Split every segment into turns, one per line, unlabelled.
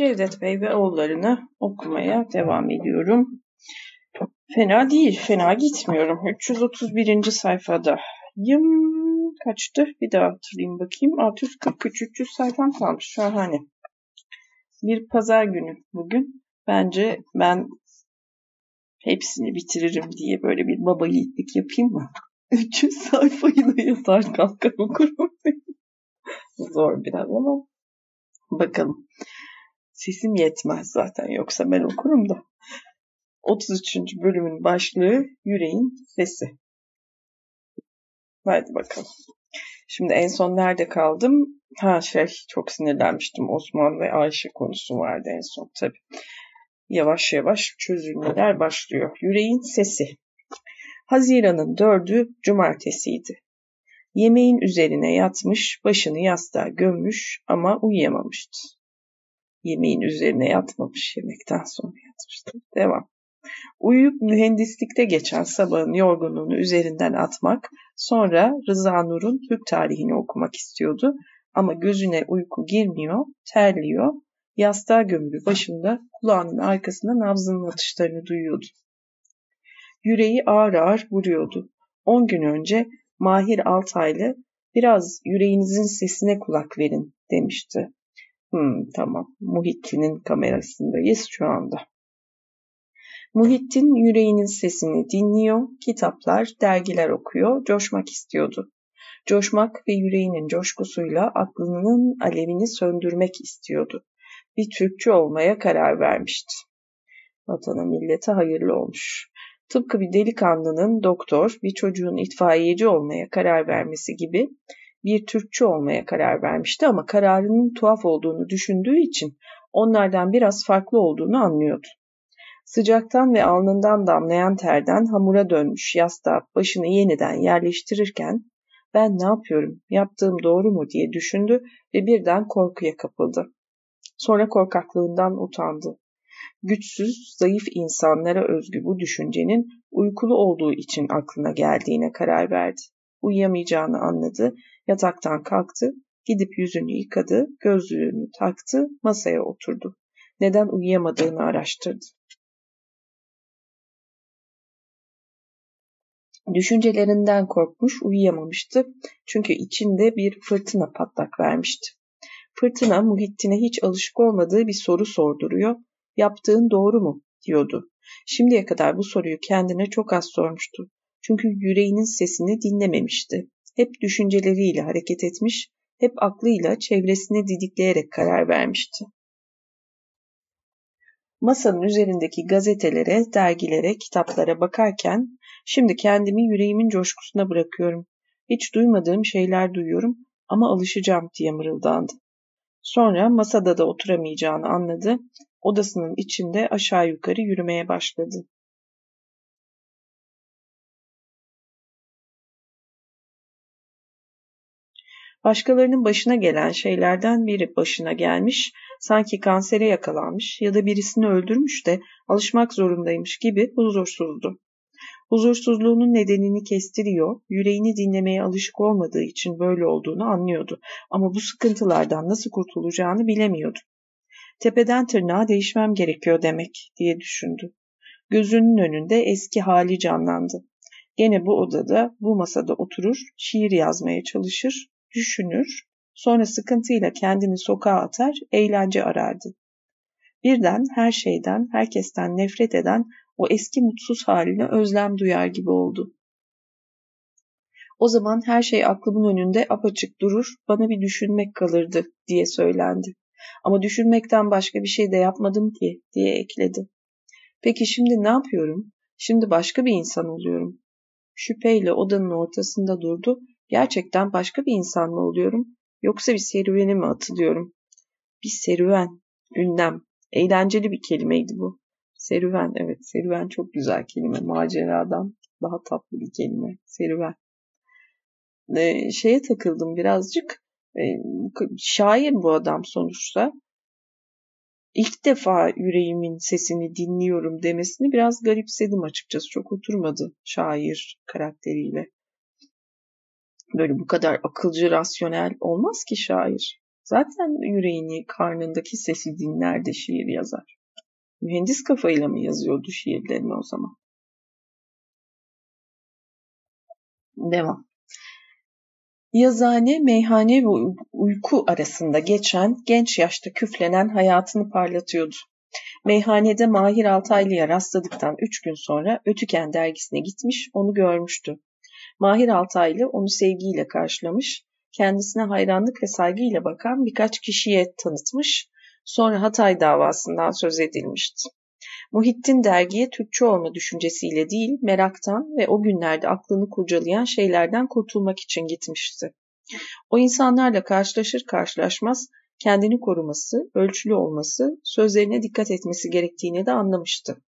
Cevdet Bey ve oğullarını okumaya devam ediyorum. Fena değil, fena gitmiyorum. 331. sayfada. Yım kaçtı? Bir daha hatırlayayım bakayım. 643, 300 sayfam kalmış. Şahane. Bir pazar günü bugün. Bence ben hepsini bitiririm diye böyle bir baba yiğitlik yapayım mı? 300 sayfayı da yatar kalkar okurum. Zor biraz ama bakalım. Sesim yetmez zaten yoksa ben okurum da. 33. bölümün başlığı yüreğin sesi. Hadi bakalım. Şimdi en son nerede kaldım? Ha şey çok sinirlenmiştim. Osman ve Ayşe konusu vardı en son tabii. Yavaş yavaş çözülmeler başlıyor. Yüreğin sesi. Haziran'ın dördü cumartesiydi. Yemeğin üzerine yatmış, başını yastığa gömmüş ama uyuyamamıştı. Yemeğin üzerine yatmamış, yemekten sonra yatmıştı. Devam. Uyuyup mühendislikte geçen sabahın yorgunluğunu üzerinden atmak, sonra Rıza Nur'un Türk tarihini okumak istiyordu. Ama gözüne uyku girmiyor, terliyor, yastığa gömülü başında kulağının arkasında nabzının atışlarını duyuyordu. Yüreği ağır ağır vuruyordu. On gün önce Mahir Altaylı biraz yüreğinizin sesine kulak verin demişti. Hmm, tamam. Muhittin'in kamerasındayız şu anda. Muhittin yüreğinin sesini dinliyor, kitaplar, dergiler okuyor, coşmak istiyordu. Coşmak ve yüreğinin coşkusuyla aklının alevini söndürmek istiyordu. Bir Türkçü olmaya karar vermişti. Vatana millete hayırlı olmuş. Tıpkı bir delikanlının doktor, bir çocuğun itfaiyeci olmaya karar vermesi gibi bir Türkçü olmaya karar vermişti ama kararının tuhaf olduğunu düşündüğü için onlardan biraz farklı olduğunu anlıyordu. Sıcaktan ve alnından damlayan terden hamura dönmüş yastığa başını yeniden yerleştirirken ben ne yapıyorum, yaptığım doğru mu diye düşündü ve birden korkuya kapıldı. Sonra korkaklığından utandı. Güçsüz, zayıf insanlara özgü bu düşüncenin uykulu olduğu için aklına geldiğine karar verdi. Uyuyamayacağını anladı, yataktan kalktı, gidip yüzünü yıkadı, gözlüğünü taktı, masaya oturdu. Neden uyuyamadığını araştırdı. Düşüncelerinden korkmuş, uyuyamamıştı. Çünkü içinde bir fırtına patlak vermişti. Fırtına Muhittin'e hiç alışık olmadığı bir soru sorduruyor. Yaptığın doğru mu? diyordu. Şimdiye kadar bu soruyu kendine çok az sormuştu. Çünkü yüreğinin sesini dinlememişti. Hep düşünceleriyle hareket etmiş, hep aklıyla çevresini didikleyerek karar vermişti. Masanın üzerindeki gazetelere, dergilere, kitaplara bakarken şimdi kendimi yüreğimin coşkusuna bırakıyorum. Hiç duymadığım şeyler duyuyorum ama alışacağım diye mırıldandı. Sonra masada da oturamayacağını anladı. Odasının içinde aşağı yukarı yürümeye başladı. Başkalarının başına gelen şeylerden biri başına gelmiş, sanki kansere yakalanmış ya da birisini öldürmüş de alışmak zorundaymış gibi huzursuzdu. Huzursuzluğunun nedenini kestiriyor, yüreğini dinlemeye alışık olmadığı için böyle olduğunu anlıyordu ama bu sıkıntılardan nasıl kurtulacağını bilemiyordu. Tepeden tırnağa değişmem gerekiyor demek diye düşündü. Gözünün önünde eski hali canlandı. Gene bu odada, bu masada oturur, şiir yazmaya çalışır, düşünür, sonra sıkıntıyla kendini sokağa atar, eğlence arardı. Birden her şeyden, herkesten nefret eden o eski mutsuz haline özlem duyar gibi oldu. O zaman her şey aklımın önünde apaçık durur, bana bir düşünmek kalırdı diye söylendi. Ama düşünmekten başka bir şey de yapmadım ki diye ekledi. Peki şimdi ne yapıyorum? Şimdi başka bir insan oluyorum. Şüpheyle odanın ortasında durdu. Gerçekten başka bir insan mı oluyorum? Yoksa bir serüvene mi atılıyorum? Bir serüven, ünlem. Eğlenceli bir kelimeydi bu. Serüven, evet serüven çok güzel kelime. Maceradan daha tatlı bir kelime. Serüven. Ee, şeye takıldım birazcık. Ee, şair bu adam sonuçta. İlk defa yüreğimin sesini dinliyorum demesini biraz garipsedim açıkçası. Çok oturmadı şair karakteriyle. Böyle bu kadar akılcı, rasyonel olmaz ki şair. Zaten yüreğini, karnındaki sesi dinler de şiir yazar. Mühendis kafayla mı yazıyordu şiirlerini o zaman? Devam. Yazane, meyhane ve uyku arasında geçen, genç yaşta küflenen hayatını parlatıyordu. Meyhanede Mahir Altaylı'ya rastladıktan üç gün sonra Ötüken dergisine gitmiş, onu görmüştü. Mahir Altaylı onu sevgiyle karşılamış, kendisine hayranlık ve saygıyla bakan birkaç kişiye tanıtmış, sonra Hatay davasından söz edilmişti. Muhittin dergiye Türkçe olma düşüncesiyle değil, meraktan ve o günlerde aklını kurcalayan şeylerden kurtulmak için gitmişti. O insanlarla karşılaşır karşılaşmaz kendini koruması, ölçülü olması, sözlerine dikkat etmesi gerektiğini de anlamıştı.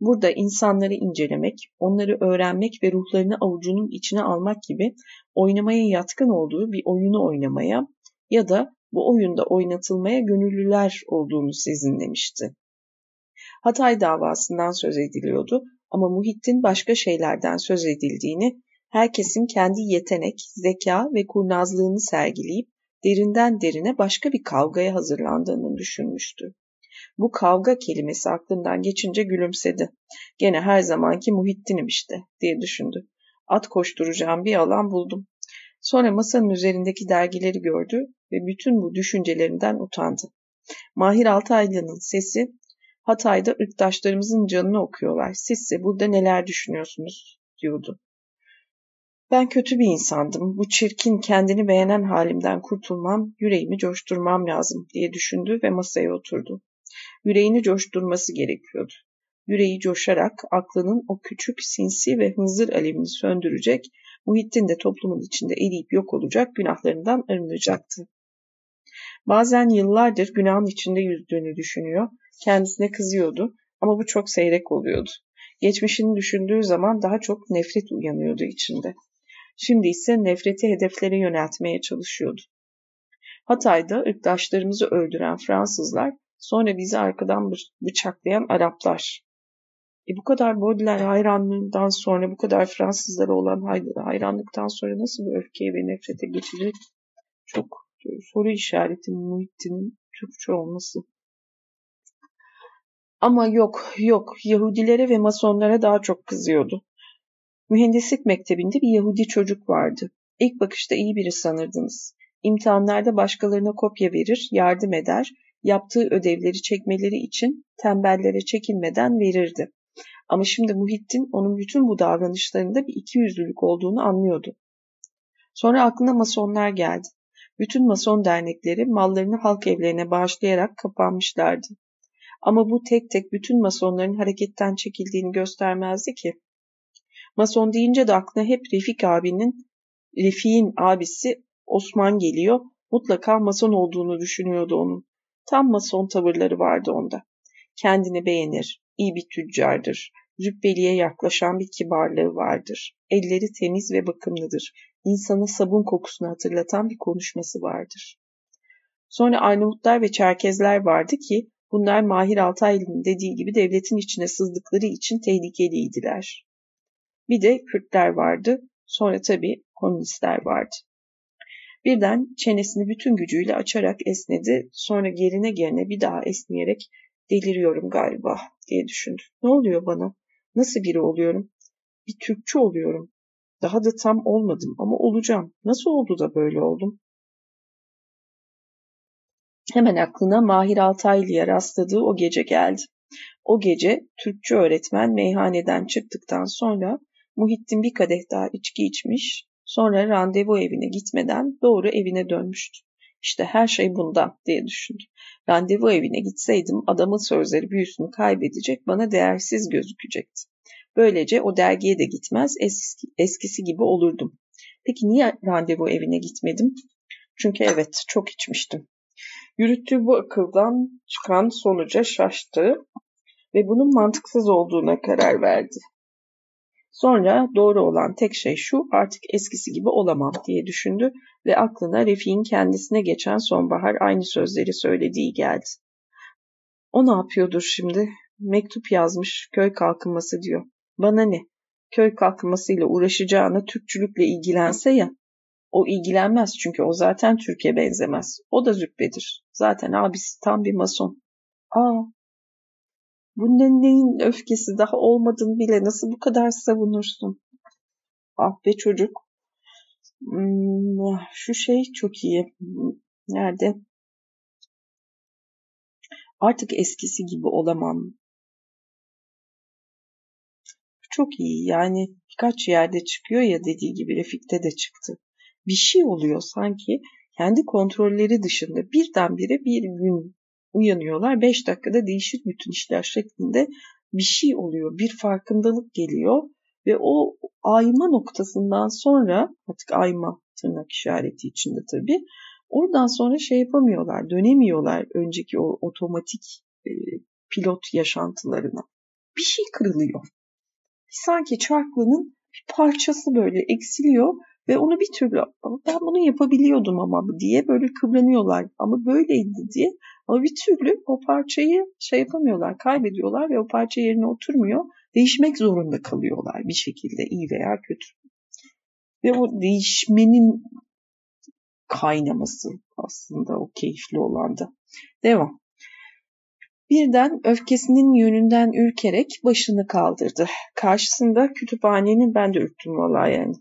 Burada insanları incelemek, onları öğrenmek ve ruhlarını avucunun içine almak gibi oynamaya yatkın olduğu bir oyunu oynamaya ya da bu oyunda oynatılmaya gönüllüler olduğunu sezinlemişti. Hatay davasından söz ediliyordu ama Muhittin başka şeylerden söz edildiğini, herkesin kendi yetenek, zeka ve kurnazlığını sergileyip derinden derine başka bir kavgaya hazırlandığını düşünmüştü. Bu kavga kelimesi aklından geçince gülümsedi. Gene her zamanki Muhittin'im işte diye düşündü. At koşturacağım bir alan buldum. Sonra masanın üzerindeki dergileri gördü ve bütün bu düşüncelerinden utandı. Mahir Altaylı'nın sesi Hatay'da ırktaşlarımızın canını okuyorlar. Sizse burada neler düşünüyorsunuz diyordu. Ben kötü bir insandım. Bu çirkin, kendini beğenen halimden kurtulmam, yüreğimi coşturmam lazım diye düşündü ve masaya oturdu. Yüreğini coşturması gerekiyordu. Yüreği coşarak aklının o küçük, sinsi ve hınzır alevini söndürecek, Muhittin de toplumun içinde eriyip yok olacak, günahlarından arınacaktı. Bazen yıllardır günahın içinde yüzdüğünü düşünüyor, kendisine kızıyordu ama bu çok seyrek oluyordu. Geçmişini düşündüğü zaman daha çok nefret uyanıyordu içinde. Şimdi ise nefreti hedeflere yöneltmeye çalışıyordu. Hatay'da ırktaşlarımızı öldüren Fransızlar, sonra bizi arkadan bıçaklayan Araplar. E bu kadar Baudelaire hayranlığından sonra, bu kadar Fransızlara olan hayranlıktan sonra nasıl bu öfkeye ve nefrete geçecek? Çok e, soru işareti Muhittin'in Türkçe olması. Ama yok, yok, Yahudilere ve Masonlara daha çok kızıyordu. Mühendislik mektebinde bir Yahudi çocuk vardı. İlk bakışta iyi biri sanırdınız. İmtihanlarda başkalarına kopya verir, yardım eder, yaptığı ödevleri çekmeleri için tembellere çekinmeden verirdi. Ama şimdi Muhittin onun bütün bu davranışlarında bir ikiyüzlülük olduğunu anlıyordu. Sonra aklına masonlar geldi. Bütün mason dernekleri mallarını halk evlerine bağışlayarak kapanmışlardı. Ama bu tek tek bütün masonların hareketten çekildiğini göstermezdi ki. Mason deyince de aklına hep Refik abinin, Refik'in abisi Osman geliyor. Mutlaka mason olduğunu düşünüyordu onun. Tam mason tavırları vardı onda. Kendini beğenir, iyi bir tüccardır. Zübbeliye yaklaşan bir kibarlığı vardır. Elleri temiz ve bakımlıdır. İnsana sabun kokusunu hatırlatan bir konuşması vardır. Sonra Arnavutlar ve Çerkezler vardı ki bunlar Mahir Altaylı'nın dediği gibi devletin içine sızdıkları için tehlikeliydiler. Bir de Kürtler vardı. Sonra tabii komünistler vardı. Birden çenesini bütün gücüyle açarak esnedi. Sonra gerine gerine bir daha esneyerek deliriyorum galiba diye düşündü. Ne oluyor bana? Nasıl biri oluyorum? Bir Türkçü oluyorum. Daha da tam olmadım ama olacağım. Nasıl oldu da böyle oldum? Hemen aklına Mahir Altaylı'ya rastladığı o gece geldi. O gece Türkçe öğretmen meyhaneden çıktıktan sonra Muhittin bir kadeh daha içki içmiş, sonra randevu evine gitmeden doğru evine dönmüştü. İşte her şey bundan diye düşündü. Randevu evine gitseydim adamın sözleri büyüsünü kaybedecek, bana değersiz gözükecekti. Böylece o dergiye de gitmez, eski, eskisi gibi olurdum. Peki niye randevu evine gitmedim? Çünkü evet, çok içmiştim. Yürüttüğü bu akıldan çıkan sonuca şaştı ve bunun mantıksız olduğuna karar verdi. Sonra doğru olan tek şey şu artık eskisi gibi olamam diye düşündü ve aklına Refik'in kendisine geçen sonbahar aynı sözleri söylediği geldi. O ne yapıyordur şimdi? Mektup yazmış, köy kalkınması diyor. Bana ne? Köy kalkınmasıyla uğraşacağına Türkçülükle ilgilense ya. O ilgilenmez çünkü o zaten Türkiye benzemez. O da züppedir. Zaten abisi tam bir mason. Aa, bunun neyin öfkesi daha olmadın bile nasıl bu kadar savunursun? Ah be çocuk. Hmm, şu şey çok iyi. Nerede? Artık eskisi gibi olamam. Çok iyi. Yani birkaç yerde çıkıyor ya dediği gibi Refik'te de çıktı. Bir şey oluyor sanki kendi kontrolleri dışında birdenbire bir gün uyanıyorlar. Beş dakikada değişir bütün işler şeklinde bir şey oluyor. Bir farkındalık geliyor ve o ayma noktasından sonra artık ayma tırnak işareti içinde tabii oradan sonra şey yapamıyorlar dönemiyorlar önceki o otomatik e, pilot yaşantılarına. Bir şey kırılıyor. Sanki çarklının bir parçası böyle eksiliyor ve onu bir türlü ben bunu yapabiliyordum ama diye böyle kıvranıyorlar ama böyleydi diye ama bir türlü o parçayı şey yapamıyorlar kaybediyorlar ve o parça yerine oturmuyor. Değişmek zorunda kalıyorlar bir şekilde iyi veya kötü. Ve o değişmenin kaynaması aslında o keyifli olan da. Devam. Birden öfkesinin yönünden ürkerek başını kaldırdı. Karşısında kütüphanenin ben de ürktüm vallahi yani.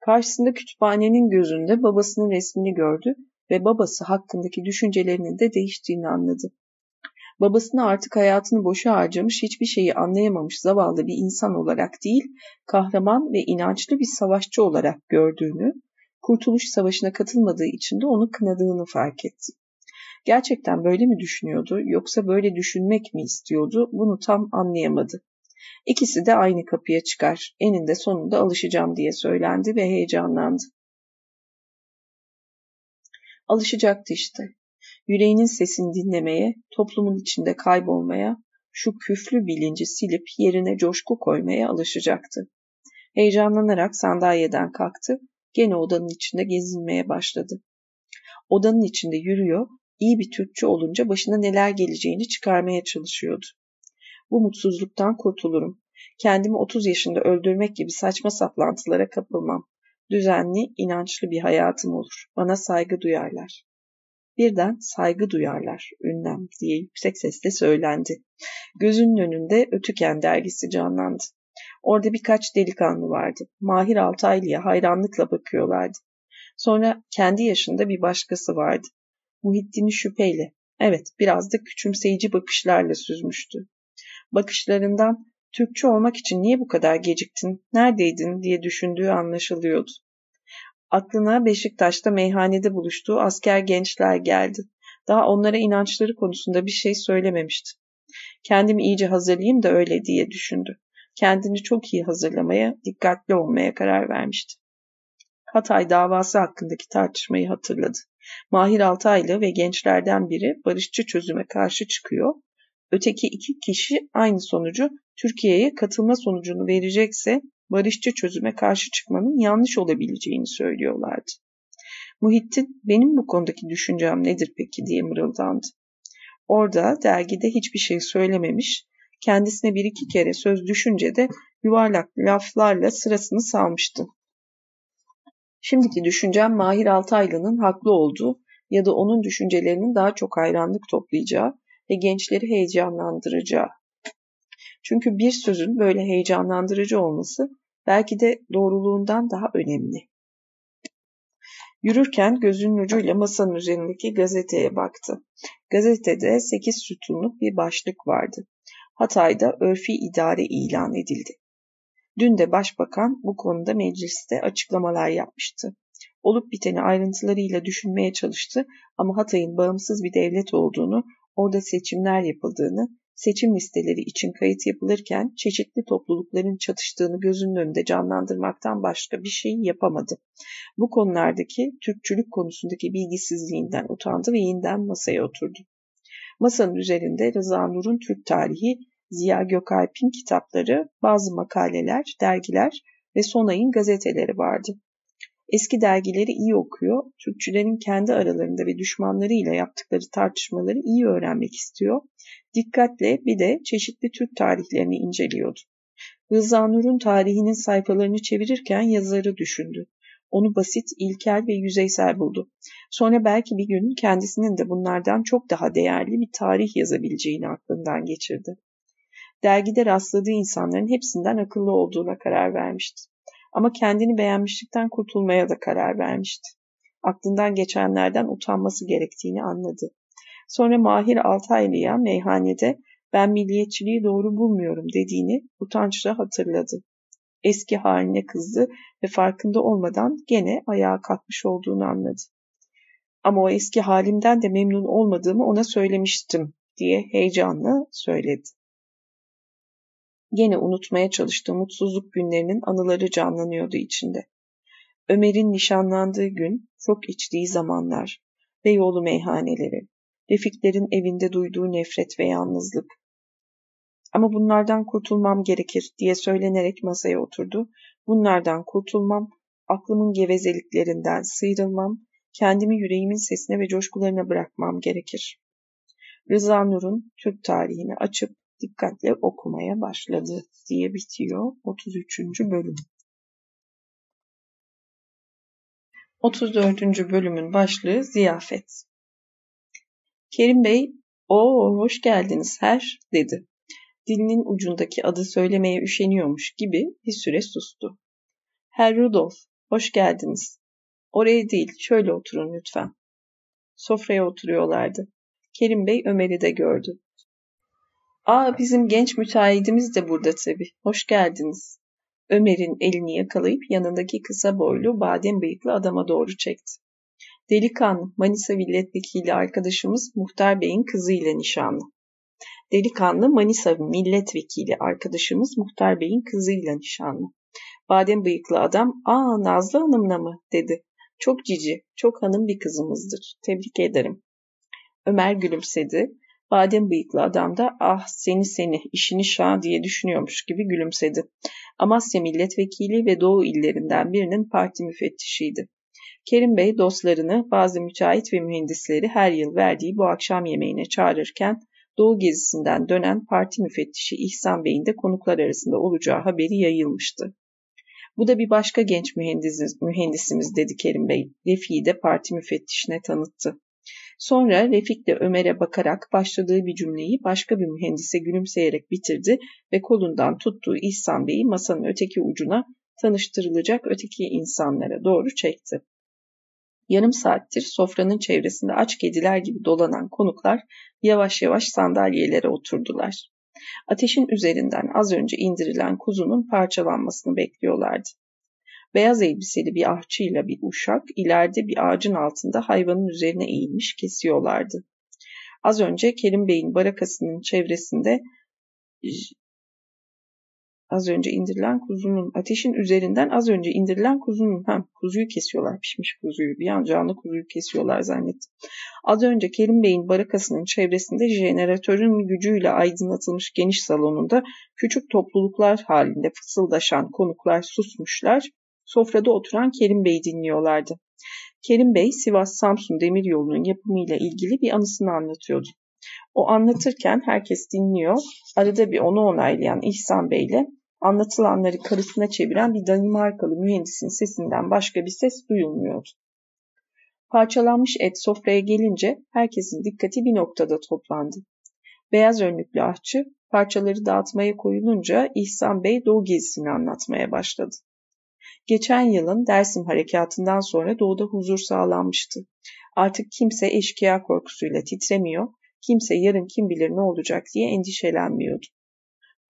Karşısında kütüphanenin gözünde babasının resmini gördü ve babası hakkındaki düşüncelerinin de değiştiğini anladı. Babasını artık hayatını boşa harcamış, hiçbir şeyi anlayamamış zavallı bir insan olarak değil, kahraman ve inançlı bir savaşçı olarak gördüğünü, Kurtuluş Savaşı'na katılmadığı için de onu kınadığını fark etti. Gerçekten böyle mi düşünüyordu yoksa böyle düşünmek mi istiyordu bunu tam anlayamadı. İkisi de aynı kapıya çıkar. Eninde sonunda alışacağım diye söylendi ve heyecanlandı. Alışacaktı işte. Yüreğinin sesini dinlemeye, toplumun içinde kaybolmaya, şu küflü bilinci silip yerine coşku koymaya alışacaktı. Heyecanlanarak sandalyeden kalktı, gene odanın içinde gezinmeye başladı. Odanın içinde yürüyor, iyi bir Türkçe olunca başına neler geleceğini çıkarmaya çalışıyordu. Bu mutsuzluktan kurtulurum. Kendimi 30 yaşında öldürmek gibi saçma saplantılara kapılmam. Düzenli, inançlı bir hayatım olur. Bana saygı duyarlar. Birden saygı duyarlar, ünlem diye yüksek sesle söylendi. Gözünün önünde Ötüken dergisi canlandı. Orada birkaç delikanlı vardı. Mahir Altaylı'ya hayranlıkla bakıyorlardı. Sonra kendi yaşında bir başkası vardı. Muhittin'i şüpheyle, evet biraz da küçümseyici bakışlarla süzmüştü. Bakışlarından Türkçe olmak için niye bu kadar geciktin, neredeydin diye düşündüğü anlaşılıyordu. Aklına Beşiktaş'ta meyhanede buluştuğu asker gençler geldi. Daha onlara inançları konusunda bir şey söylememişti. Kendimi iyice hazırlayayım da öyle diye düşündü. Kendini çok iyi hazırlamaya, dikkatli olmaya karar vermişti. Hatay davası hakkındaki tartışmayı hatırladı. Mahir Altaylı ve gençlerden biri barışçı çözüme karşı çıkıyor. Öteki iki kişi aynı sonucu Türkiye'ye katılma sonucunu verecekse barışçı çözüme karşı çıkmanın yanlış olabileceğini söylüyorlardı. Muhittin benim bu konudaki düşüncem nedir peki diye mırıldandı. Orada dergide hiçbir şey söylememiş, kendisine bir iki kere söz düşünce de yuvarlak laflarla sırasını salmıştı. Şimdiki düşüncem Mahir Altaylı'nın haklı olduğu ya da onun düşüncelerinin daha çok hayranlık toplayacağı ve gençleri heyecanlandıracağı. Çünkü bir sözün böyle heyecanlandırıcı olması belki de doğruluğundan daha önemli. Yürürken gözünün ucuyla masanın üzerindeki gazeteye baktı. Gazetede sekiz sütunluk bir başlık vardı. Hatay'da örfi idare ilan edildi. Dün de başbakan bu konuda mecliste açıklamalar yapmıştı. Olup biteni ayrıntılarıyla düşünmeye çalıştı ama Hatay'ın bağımsız bir devlet olduğunu, orada seçimler yapıldığını, seçim listeleri için kayıt yapılırken çeşitli toplulukların çatıştığını gözünün önünde canlandırmaktan başka bir şey yapamadı. Bu konulardaki Türkçülük konusundaki bilgisizliğinden utandı ve yeniden masaya oturdu. Masanın üzerinde Rıza Nur'un Türk tarihi, Ziya Gökalp'in kitapları, bazı makaleler, dergiler ve Sonay'ın gazeteleri vardı. Eski dergileri iyi okuyor, Türkçülerin kendi aralarında ve düşmanlarıyla yaptıkları tartışmaları iyi öğrenmek istiyor. Dikkatle bir de çeşitli Türk tarihlerini inceliyordu. Rıza Nur'un tarihinin sayfalarını çevirirken yazarı düşündü. Onu basit, ilkel ve yüzeysel buldu. Sonra belki bir gün kendisinin de bunlardan çok daha değerli bir tarih yazabileceğini aklından geçirdi. Dergide rastladığı insanların hepsinden akıllı olduğuna karar vermişti. Ama kendini beğenmişlikten kurtulmaya da karar vermişti. Aklından geçenlerden utanması gerektiğini anladı. Sonra Mahir Altaylı'ya meyhanede ben milliyetçiliği doğru bulmuyorum dediğini utançla hatırladı. Eski haline kızdı ve farkında olmadan gene ayağa kalkmış olduğunu anladı. Ama o eski halimden de memnun olmadığımı ona söylemiştim diye heyecanla söyledi. Gene unutmaya çalıştığı mutsuzluk günlerinin anıları canlanıyordu içinde. Ömer'in nişanlandığı gün, çok içtiği zamanlar, Beyoğlu meyhaneleri, Refiklerin evinde duyduğu nefret ve yalnızlık. Ama bunlardan kurtulmam gerekir diye söylenerek masaya oturdu. Bunlardan kurtulmam, aklımın gevezeliklerinden sıyrılmam, kendimi yüreğimin sesine ve coşkularına bırakmam gerekir. Rıza Nur'un Türk tarihini açıp dikkatle okumaya başladı diye bitiyor 33. bölüm. 34. bölümün başlığı ziyafet. Kerim Bey, o hoş geldiniz her dedi. Dilinin ucundaki adı söylemeye üşeniyormuş gibi bir süre sustu. Herr Rudolf, hoş geldiniz. Oraya değil, şöyle oturun lütfen. Sofraya oturuyorlardı. Kerim Bey Ömer'i de gördü. Aa bizim genç müteahhidimiz de burada tabii. Hoş geldiniz. Ömer'in elini yakalayıp yanındaki kısa boylu badem bıyıklı adama doğru çekti. Delikanlı Manisa milletvekili arkadaşımız Muhtar Bey'in kızıyla nişanlı. Delikanlı Manisa milletvekili arkadaşımız Muhtar Bey'in kızıyla nişanlı. Badem bıyıklı adam, ''Aa Nazlı Hanım'la mı?'' dedi. ''Çok cici, çok hanım bir kızımızdır. Tebrik ederim.'' Ömer gülümsedi. Badem bıyıklı adam da ah seni seni işini şah diye düşünüyormuş gibi gülümsedi. Amasya milletvekili ve Doğu illerinden birinin parti müfettişiydi. Kerim Bey dostlarını, bazı müteahhit ve mühendisleri her yıl verdiği bu akşam yemeğine çağırırken Doğu gezisinden dönen parti müfettişi İhsan Bey'in de konuklar arasında olacağı haberi yayılmıştı. Bu da bir başka genç mühendisimiz, mühendisimiz dedi Kerim Bey. Refik'i de parti müfettişine tanıttı. Sonra Refik de Ömer'e bakarak başladığı bir cümleyi başka bir mühendise gülümseyerek bitirdi ve kolundan tuttuğu İhsan Bey'i masanın öteki ucuna tanıştırılacak öteki insanlara doğru çekti. Yarım saattir sofranın çevresinde aç kediler gibi dolanan konuklar yavaş yavaş sandalyelere oturdular. Ateşin üzerinden az önce indirilen kuzunun parçalanmasını bekliyorlardı. Beyaz elbiseli bir ahçıyla bir uşak ileride bir ağacın altında hayvanın üzerine eğilmiş kesiyorlardı. Az önce Kerim Bey'in barakasının çevresinde Az önce indirilen kuzunun, ateşin üzerinden az önce indirilen kuzunun, ha kuzuyu kesiyorlar, pişmiş kuzuyu, bir an canlı kuzuyu kesiyorlar zannettim. Az önce Kerim Bey'in barakasının çevresinde jeneratörün gücüyle aydınlatılmış geniş salonunda küçük topluluklar halinde fısıldaşan konuklar susmuşlar, sofrada oturan Kerim Bey'i dinliyorlardı. Kerim Bey, Sivas-Samsun demiryolunun yapımıyla ilgili bir anısını anlatıyordu. O anlatırken herkes dinliyor. Arada bir onu onaylayan İhsan Bey ile anlatılanları karısına çeviren bir Danimarkalı mühendisin sesinden başka bir ses duyulmuyordu. Parçalanmış et sofraya gelince herkesin dikkati bir noktada toplandı. Beyaz önlüklü ahçı parçaları dağıtmaya koyulunca İhsan Bey Doğu gezisini anlatmaya başladı. Geçen yılın Dersim harekatından sonra doğuda huzur sağlanmıştı. Artık kimse eşkıya korkusuyla titremiyor, kimse yarın kim bilir ne olacak diye endişelenmiyordu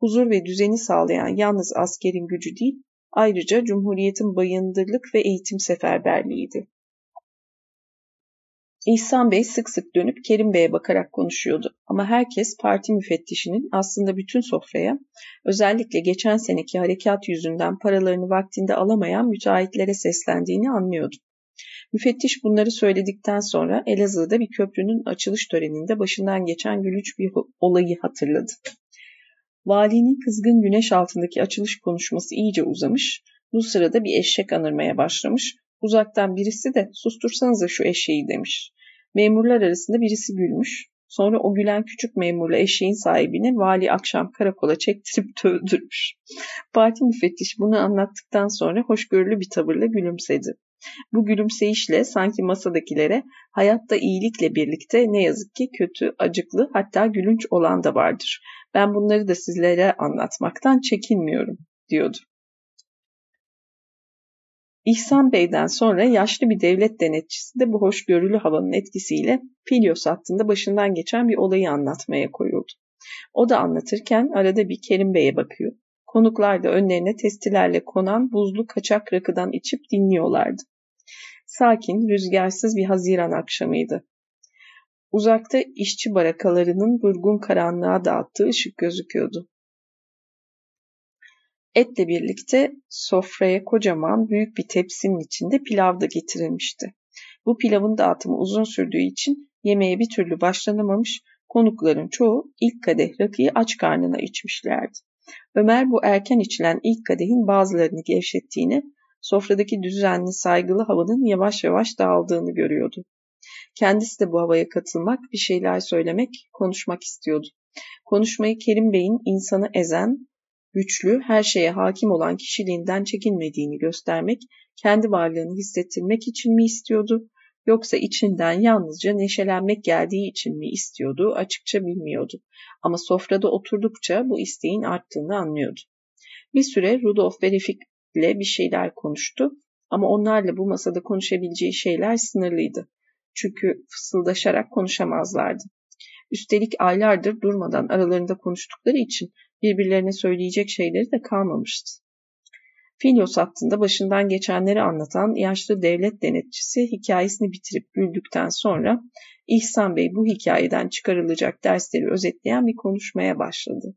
huzur ve düzeni sağlayan yalnız askerin gücü değil, ayrıca Cumhuriyet'in bayındırlık ve eğitim seferberliğiydi. İhsan Bey sık sık dönüp Kerim Bey'e bakarak konuşuyordu ama herkes parti müfettişinin aslında bütün sofraya, özellikle geçen seneki harekat yüzünden paralarını vaktinde alamayan müteahhitlere seslendiğini anlıyordu. Müfettiş bunları söyledikten sonra Elazığ'da bir köprünün açılış töreninde başından geçen gülüç bir olayı hatırladı. Valinin kızgın güneş altındaki açılış konuşması iyice uzamış, bu sırada bir eşek anırmaya başlamış, uzaktan birisi de sustursanıza şu eşeği demiş. Memurlar arasında birisi gülmüş, sonra o gülen küçük memurla eşeğin sahibini vali akşam karakola çektirip dövdürmüş. Parti müfettiş bunu anlattıktan sonra hoşgörülü bir tavırla gülümsedi. Bu gülümseyişle sanki masadakilere hayatta iyilikle birlikte ne yazık ki kötü, acıklı hatta gülünç olan da vardır. Ben bunları da sizlere anlatmaktan çekinmiyorum diyordu. İhsan Bey'den sonra yaşlı bir devlet denetçisi de bu hoşgörülü havanın etkisiyle Filios hattında başından geçen bir olayı anlatmaya koyuldu. O da anlatırken arada bir Kerim Bey'e bakıyor. Konuklar da önlerine testilerle konan buzlu kaçak rakıdan içip dinliyorlardı. Sakin, rüzgarsız bir Haziran akşamıydı. Uzakta işçi barakalarının durgun karanlığa dağıttığı ışık gözüküyordu. Etle birlikte sofraya kocaman büyük bir tepsinin içinde pilav da getirilmişti. Bu pilavın dağıtımı uzun sürdüğü için yemeğe bir türlü başlanamamış, konukların çoğu ilk kadeh rakıyı aç karnına içmişlerdi. Ömer bu erken içilen ilk kadehin bazılarını gevşettiğini, sofradaki düzenli saygılı havanın yavaş yavaş dağıldığını görüyordu. Kendisi de bu havaya katılmak, bir şeyler söylemek, konuşmak istiyordu. Konuşmayı Kerim Bey'in insanı ezen, güçlü, her şeye hakim olan kişiliğinden çekinmediğini göstermek, kendi varlığını hissettirmek için mi istiyordu, yoksa içinden yalnızca neşelenmek geldiği için mi istiyordu açıkça bilmiyordu. Ama sofrada oturdukça bu isteğin arttığını anlıyordu. Bir süre Rudolf ve Refik ile bir şeyler konuştu ama onlarla bu masada konuşabileceği şeyler sınırlıydı. Çünkü fısıldaşarak konuşamazlardı. Üstelik aylardır durmadan aralarında konuştukları için birbirlerine söyleyecek şeyleri de kalmamıştı. Filios hattında başından geçenleri anlatan yaşlı devlet denetçisi hikayesini bitirip güldükten sonra İhsan Bey bu hikayeden çıkarılacak dersleri özetleyen bir konuşmaya başladı.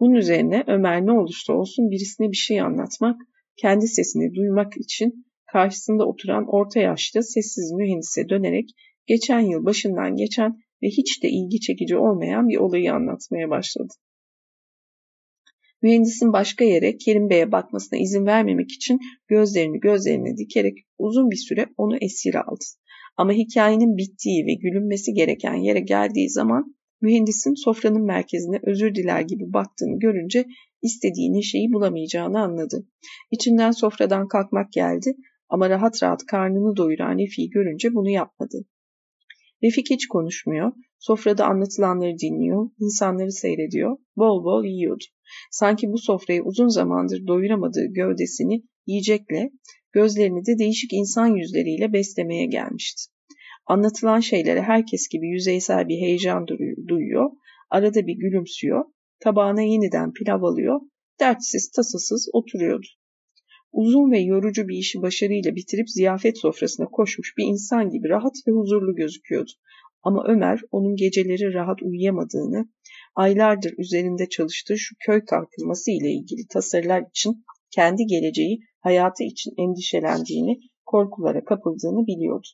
Bunun üzerine Ömer ne olursa olsun birisine bir şey anlatmak, kendi sesini duymak için karşısında oturan orta yaşlı sessiz mühendise dönerek geçen yıl başından geçen ve hiç de ilgi çekici olmayan bir olayı anlatmaya başladı. Mühendisin başka yere Kerim Bey'e bakmasına izin vermemek için gözlerini gözlerine dikerek uzun bir süre onu esir aldı. Ama hikayenin bittiği ve gülünmesi gereken yere geldiği zaman mühendisin sofranın merkezine özür diler gibi baktığını görünce istediği neşeyi bulamayacağını anladı. İçinden sofradan kalkmak geldi ama rahat rahat karnını doyuran Refik'i görünce bunu yapmadı. Refik hiç konuşmuyor, sofrada anlatılanları dinliyor, insanları seyrediyor, bol bol yiyordu. Sanki bu sofrayı uzun zamandır doyuramadığı gövdesini yiyecekle, gözlerini de değişik insan yüzleriyle beslemeye gelmişti. Anlatılan şeylere herkes gibi yüzeysel bir heyecan duyuyor, arada bir gülümsüyor, tabağına yeniden pilav alıyor, dertsiz tasasız oturuyordu. Uzun ve yorucu bir işi başarıyla bitirip ziyafet sofrasına koşmuş bir insan gibi rahat ve huzurlu gözüküyordu. Ama Ömer onun geceleri rahat uyuyamadığını, aylardır üzerinde çalıştığı şu köy kalkınması ile ilgili tasarılar için kendi geleceği, hayatı için endişelendiğini, korkulara kapıldığını biliyordu.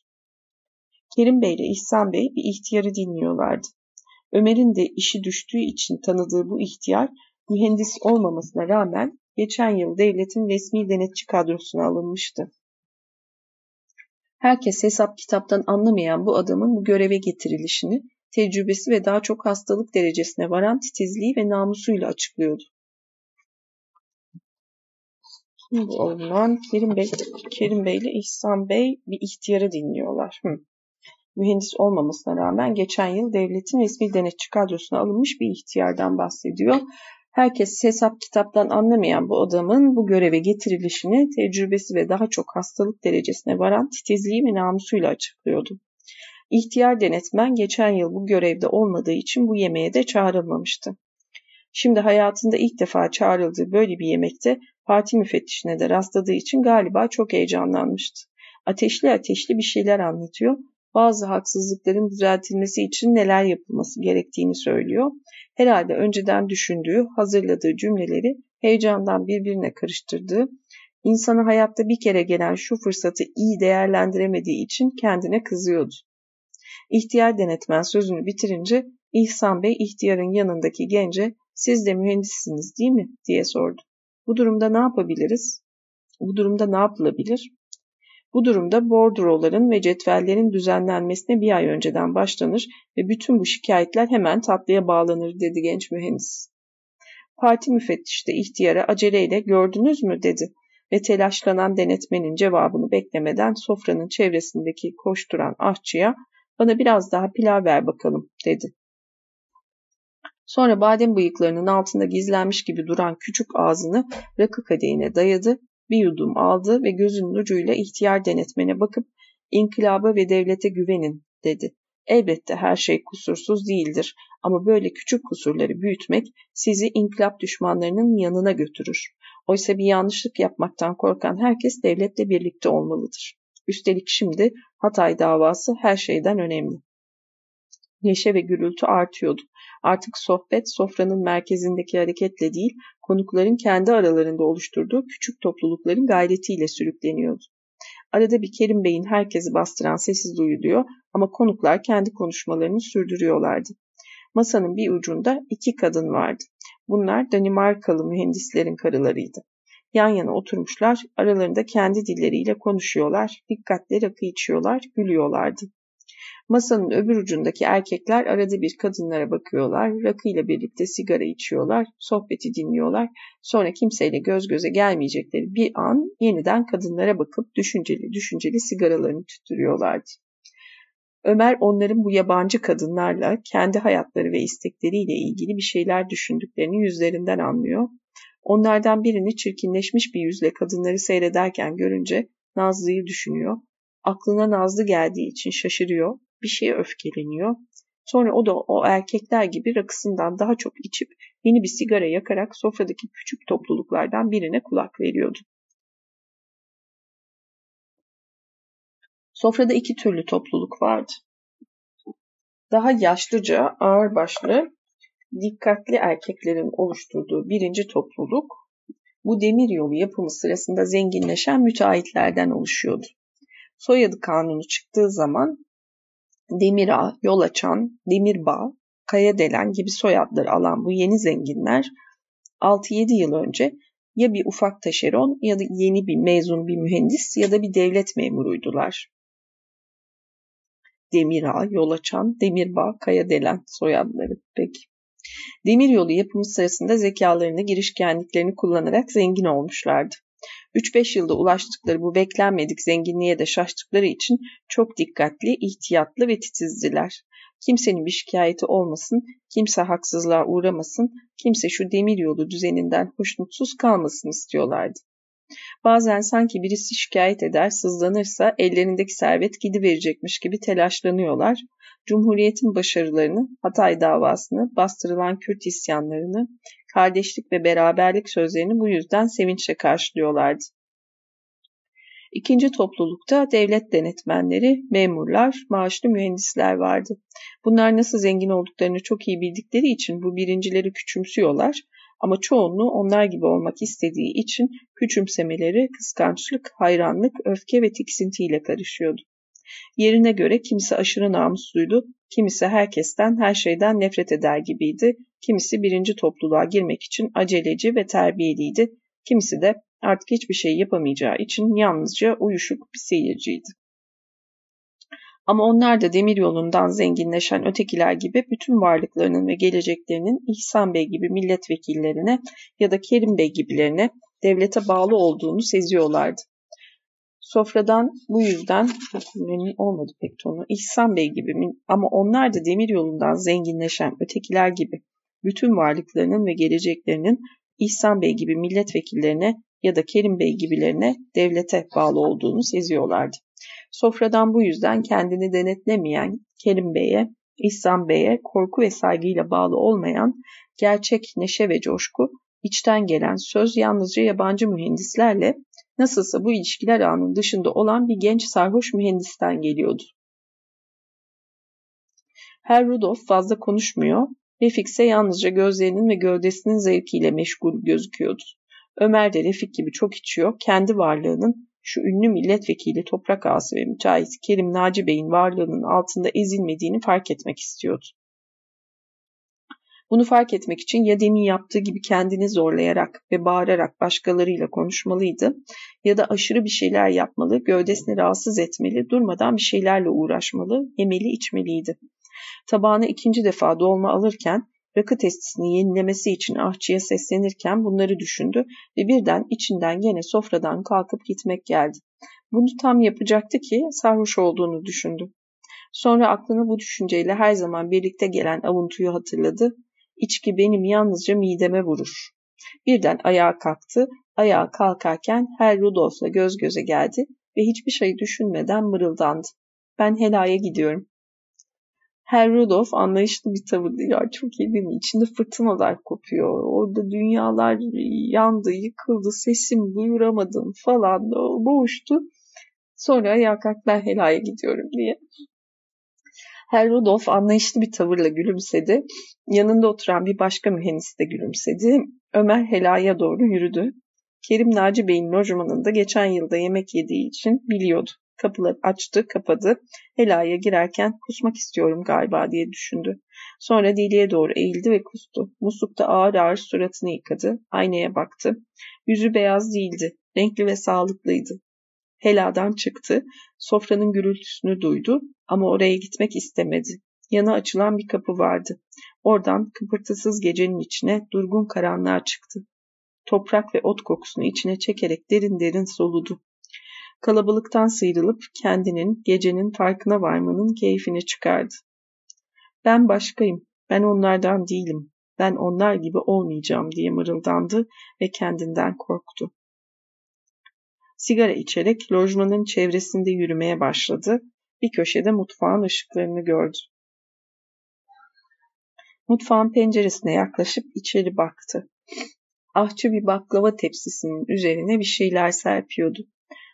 Kerim Bey ile İhsan Bey bir ihtiyarı dinliyorlardı. Ömer'in de işi düştüğü için tanıdığı bu ihtiyar, mühendis olmamasına rağmen geçen yıl devletin resmi denetçi kadrosuna alınmıştı. Herkes hesap kitaptan anlamayan bu adamın bu göreve getirilişini, tecrübesi ve daha çok hastalık derecesine varan titizliği ve namusuyla açıklıyordu. Şimdi olunan Kerim Bey, Kerim Bey ile İhsan Bey bir ihtiyarı dinliyorlar. Hı. Mühendis olmamasına rağmen geçen yıl devletin resmi denetçi kadrosuna alınmış bir ihtiyardan bahsediyor. Herkes hesap kitaptan anlamayan bu adamın bu göreve getirilişini tecrübesi ve daha çok hastalık derecesine varan titizliği ve namusuyla açıklıyordu. İhtiyar denetmen geçen yıl bu görevde olmadığı için bu yemeğe de çağrılmamıştı. Şimdi hayatında ilk defa çağrıldığı böyle bir yemekte parti müfettişine de rastladığı için galiba çok heyecanlanmıştı. Ateşli ateşli bir şeyler anlatıyor bazı haksızlıkların düzeltilmesi için neler yapılması gerektiğini söylüyor. Herhalde önceden düşündüğü, hazırladığı cümleleri heyecandan birbirine karıştırdığı, insana hayatta bir kere gelen şu fırsatı iyi değerlendiremediği için kendine kızıyordu. İhtiyar denetmen sözünü bitirince İhsan Bey ihtiyarın yanındaki gence siz de mühendissiniz değil mi diye sordu. Bu durumda ne yapabiliriz? Bu durumda ne yapılabilir? Bu durumda bordroların ve cetvellerin düzenlenmesine bir ay önceden başlanır ve bütün bu şikayetler hemen tatlıya bağlanır dedi genç mühendis. Parti müfettiş de ihtiyara aceleyle gördünüz mü dedi. ve telaşlanan denetmenin cevabını beklemeden sofranın çevresindeki koşturan aşçıya bana biraz daha pilav ver bakalım dedi. Sonra badem bıyıklarının altında gizlenmiş gibi duran küçük ağzını rakı kadehine dayadı, bir yudum aldı ve gözünün ucuyla ihtiyar denetmene bakıp inkılaba ve devlete güvenin dedi. Elbette her şey kusursuz değildir ama böyle küçük kusurları büyütmek sizi inkılap düşmanlarının yanına götürür. Oysa bir yanlışlık yapmaktan korkan herkes devletle birlikte olmalıdır. Üstelik şimdi Hatay davası her şeyden önemli. Neşe ve gürültü artıyordu. Artık sohbet sofranın merkezindeki hareketle değil, konukların kendi aralarında oluşturduğu küçük toplulukların gayretiyle sürükleniyordu. Arada bir Kerim Bey'in herkesi bastıran sesi duyuluyor ama konuklar kendi konuşmalarını sürdürüyorlardı. Masanın bir ucunda iki kadın vardı. Bunlar Danimarkalı mühendislerin karılarıydı. Yan yana oturmuşlar, aralarında kendi dilleriyle konuşuyorlar, dikkatle rakı içiyorlar, gülüyorlardı. Masanın öbür ucundaki erkekler arada bir kadınlara bakıyorlar, rakıyla birlikte sigara içiyorlar, sohbeti dinliyorlar. Sonra kimseyle göz göze gelmeyecekleri bir an yeniden kadınlara bakıp düşünceli düşünceli sigaralarını tüttürüyorlardı. Ömer onların bu yabancı kadınlarla kendi hayatları ve istekleriyle ilgili bir şeyler düşündüklerini yüzlerinden anlıyor. Onlardan birini çirkinleşmiş bir yüzle kadınları seyrederken görünce Nazlı'yı düşünüyor. Aklına Nazlı geldiği için şaşırıyor, bir şeye öfkeleniyor. Sonra o da o erkekler gibi rakısından daha çok içip yeni bir sigara yakarak sofradaki küçük topluluklardan birine kulak veriyordu. Sofrada iki türlü topluluk vardı. Daha yaşlıca, ağırbaşlı, dikkatli erkeklerin oluşturduğu birinci topluluk, bu demir yolu yapımı sırasında zenginleşen müteahhitlerden oluşuyordu. Soyadı kanunu çıktığı zaman Demirağ, Yol Açan, Demirbağ, Kayadelen gibi soyadları alan bu yeni zenginler 6-7 yıl önce ya bir ufak taşeron ya da yeni bir mezun bir mühendis ya da bir devlet memuruydular. Demirağ, Yol Açan, Demirbağ, Kayadelen soyadları peki. Demiryolu yapımı sırasında zekalarını, girişkenliklerini kullanarak zengin olmuşlardı. 3-5 yılda ulaştıkları bu beklenmedik zenginliğe de şaştıkları için çok dikkatli, ihtiyatlı ve titizdiler. Kimsenin bir şikayeti olmasın, kimse haksızlığa uğramasın, kimse şu demiryolu düzeninden hoşnutsuz kalmasın istiyorlardı. Bazen sanki birisi şikayet eder, sızlanırsa ellerindeki servet gidiverecekmiş gibi telaşlanıyorlar. Cumhuriyetin başarılarını, Hatay davasını, bastırılan Kürt isyanlarını, kardeşlik ve beraberlik sözlerini bu yüzden sevinçle karşılıyorlardı. İkinci toplulukta devlet denetmenleri, memurlar, maaşlı mühendisler vardı. Bunlar nasıl zengin olduklarını çok iyi bildikleri için bu birincileri küçümsüyorlar ama çoğunluğu onlar gibi olmak istediği için küçümsemeleri kıskançlık, hayranlık, öfke ve tiksintiyle karışıyordu. Yerine göre kimisi aşırı namusluydu, kimisi herkesten, her şeyden nefret eder gibiydi, kimisi birinci topluluğa girmek için aceleci ve terbiyeliydi, kimisi de artık hiçbir şey yapamayacağı için yalnızca uyuşuk bir seyirciydi. Ama onlar da demir yolundan zenginleşen ötekiler gibi bütün varlıklarının ve geleceklerinin İhsan Bey gibi milletvekillerine ya da Kerim Bey gibilerine devlete bağlı olduğunu seziyorlardı. Sofradan bu yüzden memnun olmadı pek tonu. İhsan Bey gibi ama onlar da demir yolundan zenginleşen ötekiler gibi bütün varlıklarının ve geleceklerinin İhsan Bey gibi milletvekillerine ya da Kerim Bey gibilerine devlete bağlı olduğunu seziyorlardı. Sofradan bu yüzden kendini denetlemeyen Kerim Bey'e, İhsan Bey'e korku ve saygıyla bağlı olmayan gerçek neşe ve coşku, içten gelen söz yalnızca yabancı mühendislerle nasılsa bu ilişkiler ağının dışında olan bir genç sarhoş mühendisten geliyordu. Her Rudolf fazla konuşmuyor, Refik ise yalnızca gözlerinin ve gövdesinin zevkiyle meşgul gözüküyordu. Ömer de Refik gibi çok içiyor, kendi varlığının şu ünlü milletvekili toprak ağası ve müteahhit Kerim Naci Bey'in varlığının altında ezilmediğini fark etmek istiyordu. Bunu fark etmek için ya demin yaptığı gibi kendini zorlayarak ve bağırarak başkalarıyla konuşmalıydı ya da aşırı bir şeyler yapmalı, gövdesini rahatsız etmeli, durmadan bir şeylerle uğraşmalı, yemeli, içmeliydi. Tabağına ikinci defa dolma alırken Rakı testisini yenilemesi için ahçıya seslenirken bunları düşündü ve birden içinden gene sofradan kalkıp gitmek geldi. Bunu tam yapacaktı ki sarhoş olduğunu düşündü. Sonra aklına bu düşünceyle her zaman birlikte gelen avuntuyu hatırladı. İçki benim yalnızca mideme vurur. Birden ayağa kalktı. Ayağa kalkarken Herr Rudolf'la göz göze geldi ve hiçbir şey düşünmeden mırıldandı. Ben helaya gidiyorum. Herr Rudolf anlayışlı bir tavırdı. Ya çok iyi değil mi? İçinde fırtınalar kopuyor. Orada dünyalar yandı, yıkıldı, sesim duyuramadım falan. O boğuştu. Sonra kalk ben helaya gidiyorum diye. Herr Rudolf anlayışlı bir tavırla gülümsedi. Yanında oturan bir başka mühendis de gülümsedi. Ömer helaya doğru yürüdü. Kerim Naci Bey'in lojmanında geçen yılda yemek yediği için biliyordu. Kapıları açtı, kapadı. Helaya girerken kusmak istiyorum galiba diye düşündü. Sonra deliğe doğru eğildi ve kustu. Muslukta ağır ağır suratını yıkadı. Aynaya baktı. Yüzü beyaz değildi. Renkli ve sağlıklıydı. Heladan çıktı. Sofranın gürültüsünü duydu ama oraya gitmek istemedi. Yana açılan bir kapı vardı. Oradan kıpırtısız gecenin içine durgun karanlığa çıktı. Toprak ve ot kokusunu içine çekerek derin derin soludu. Kalabalıktan sıyrılıp kendinin, gecenin farkına varmanın keyfini çıkardı. Ben başkayım, ben onlardan değilim, ben onlar gibi olmayacağım diye mırıldandı ve kendinden korktu. Sigara içerek lojmanın çevresinde yürümeye başladı. Bir köşede mutfağın ışıklarını gördü. Mutfağın penceresine yaklaşıp içeri baktı. Ahçı bir baklava tepsisinin üzerine bir şeyler serpiyordu.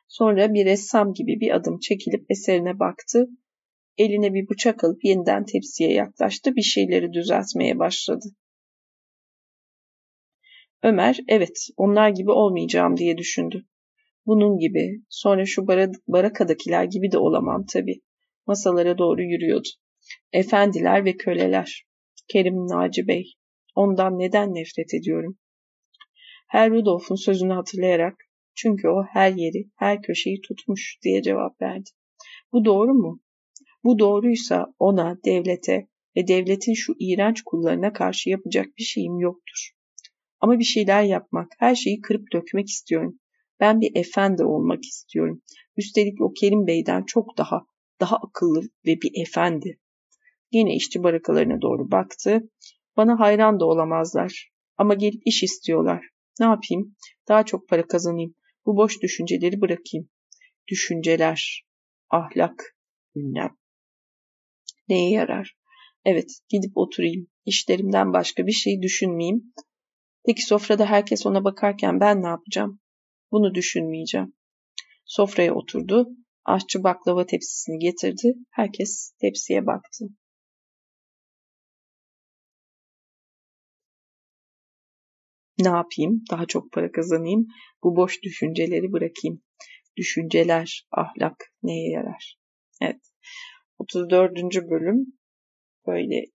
Sonra bir ressam gibi bir adım çekilip eserine baktı. Eline bir bıçak alıp yeniden tepsiye yaklaştı. Bir şeyleri düzeltmeye başladı. Ömer, evet onlar gibi olmayacağım diye düşündü. Bunun gibi, sonra şu barakadakiler gibi de olamam tabii. Masalara doğru yürüyordu. Efendiler ve köleler. Kerim Naci Bey. Ondan neden nefret ediyorum? Her Rudolf'un sözünü hatırlayarak çünkü o her yeri, her köşeyi tutmuş diye cevap verdi. Bu doğru mu? Bu doğruysa ona, devlete ve devletin şu iğrenç kullarına karşı yapacak bir şeyim yoktur. Ama bir şeyler yapmak, her şeyi kırıp dökmek istiyorum. Ben bir efendi olmak istiyorum. Üstelik o Kerim Bey'den çok daha, daha akıllı ve bir efendi. Yine işçi barakalarına doğru baktı. Bana hayran da olamazlar. Ama gelip iş istiyorlar. Ne yapayım? Daha çok para kazanayım. Bu boş düşünceleri bırakayım. Düşünceler, ahlak, ünlem. Neye yarar? Evet, gidip oturayım. İşlerimden başka bir şey düşünmeyeyim. Peki sofrada herkes ona bakarken ben ne yapacağım? Bunu düşünmeyeceğim. Sofraya oturdu. Aşçı baklava tepsisini getirdi. Herkes tepsiye baktı. Ne yapayım? Daha çok para kazanayım. Bu boş düşünceleri bırakayım. Düşünceler, ahlak neye yarar? Evet. 34. bölüm böyle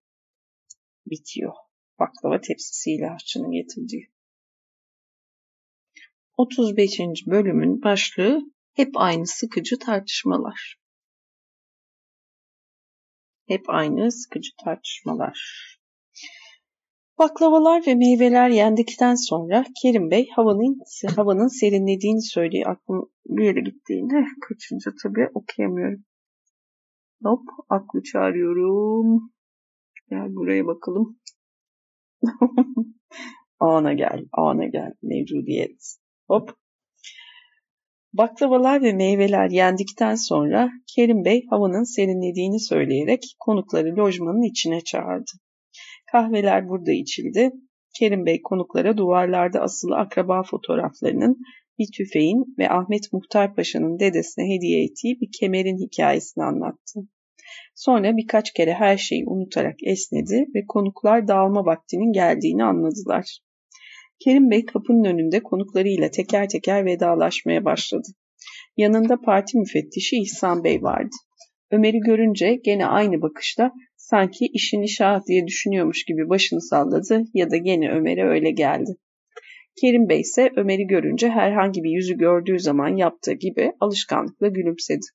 bitiyor. Baklava tepsisiyle aşçının getirdiği. 35. bölümün başlığı hep aynı sıkıcı tartışmalar. Hep aynı sıkıcı tartışmalar. Baklavalar ve meyveler yendikten sonra Kerim Bey havanın havanın serinlediğini söylüyor. Aklım bir yere gittiğinde kaçınca tabii okuyamıyorum. Hop aklı çağırıyorum. Gel buraya bakalım. ana gel, ana gel. Mevcudiyet. Hop. Baklavalar ve meyveler yendikten sonra Kerim Bey havanın serinlediğini söyleyerek konukları lojmanın içine çağırdı. Kahveler burada içildi. Kerim Bey konuklara duvarlarda asılı akraba fotoğraflarının bir tüfeğin ve Ahmet Muhtar Paşa'nın dedesine hediye ettiği bir kemerin hikayesini anlattı. Sonra birkaç kere her şeyi unutarak esnedi ve konuklar dağılma vaktinin geldiğini anladılar. Kerim Bey kapının önünde konuklarıyla teker teker vedalaşmaya başladı. Yanında parti müfettişi İhsan Bey vardı. Ömer'i görünce gene aynı bakışla sanki işini şah diye düşünüyormuş gibi başını salladı ya da gene Ömer'e öyle geldi. Kerim Bey ise Ömer'i görünce herhangi bir yüzü gördüğü zaman yaptığı gibi alışkanlıkla gülümsedi.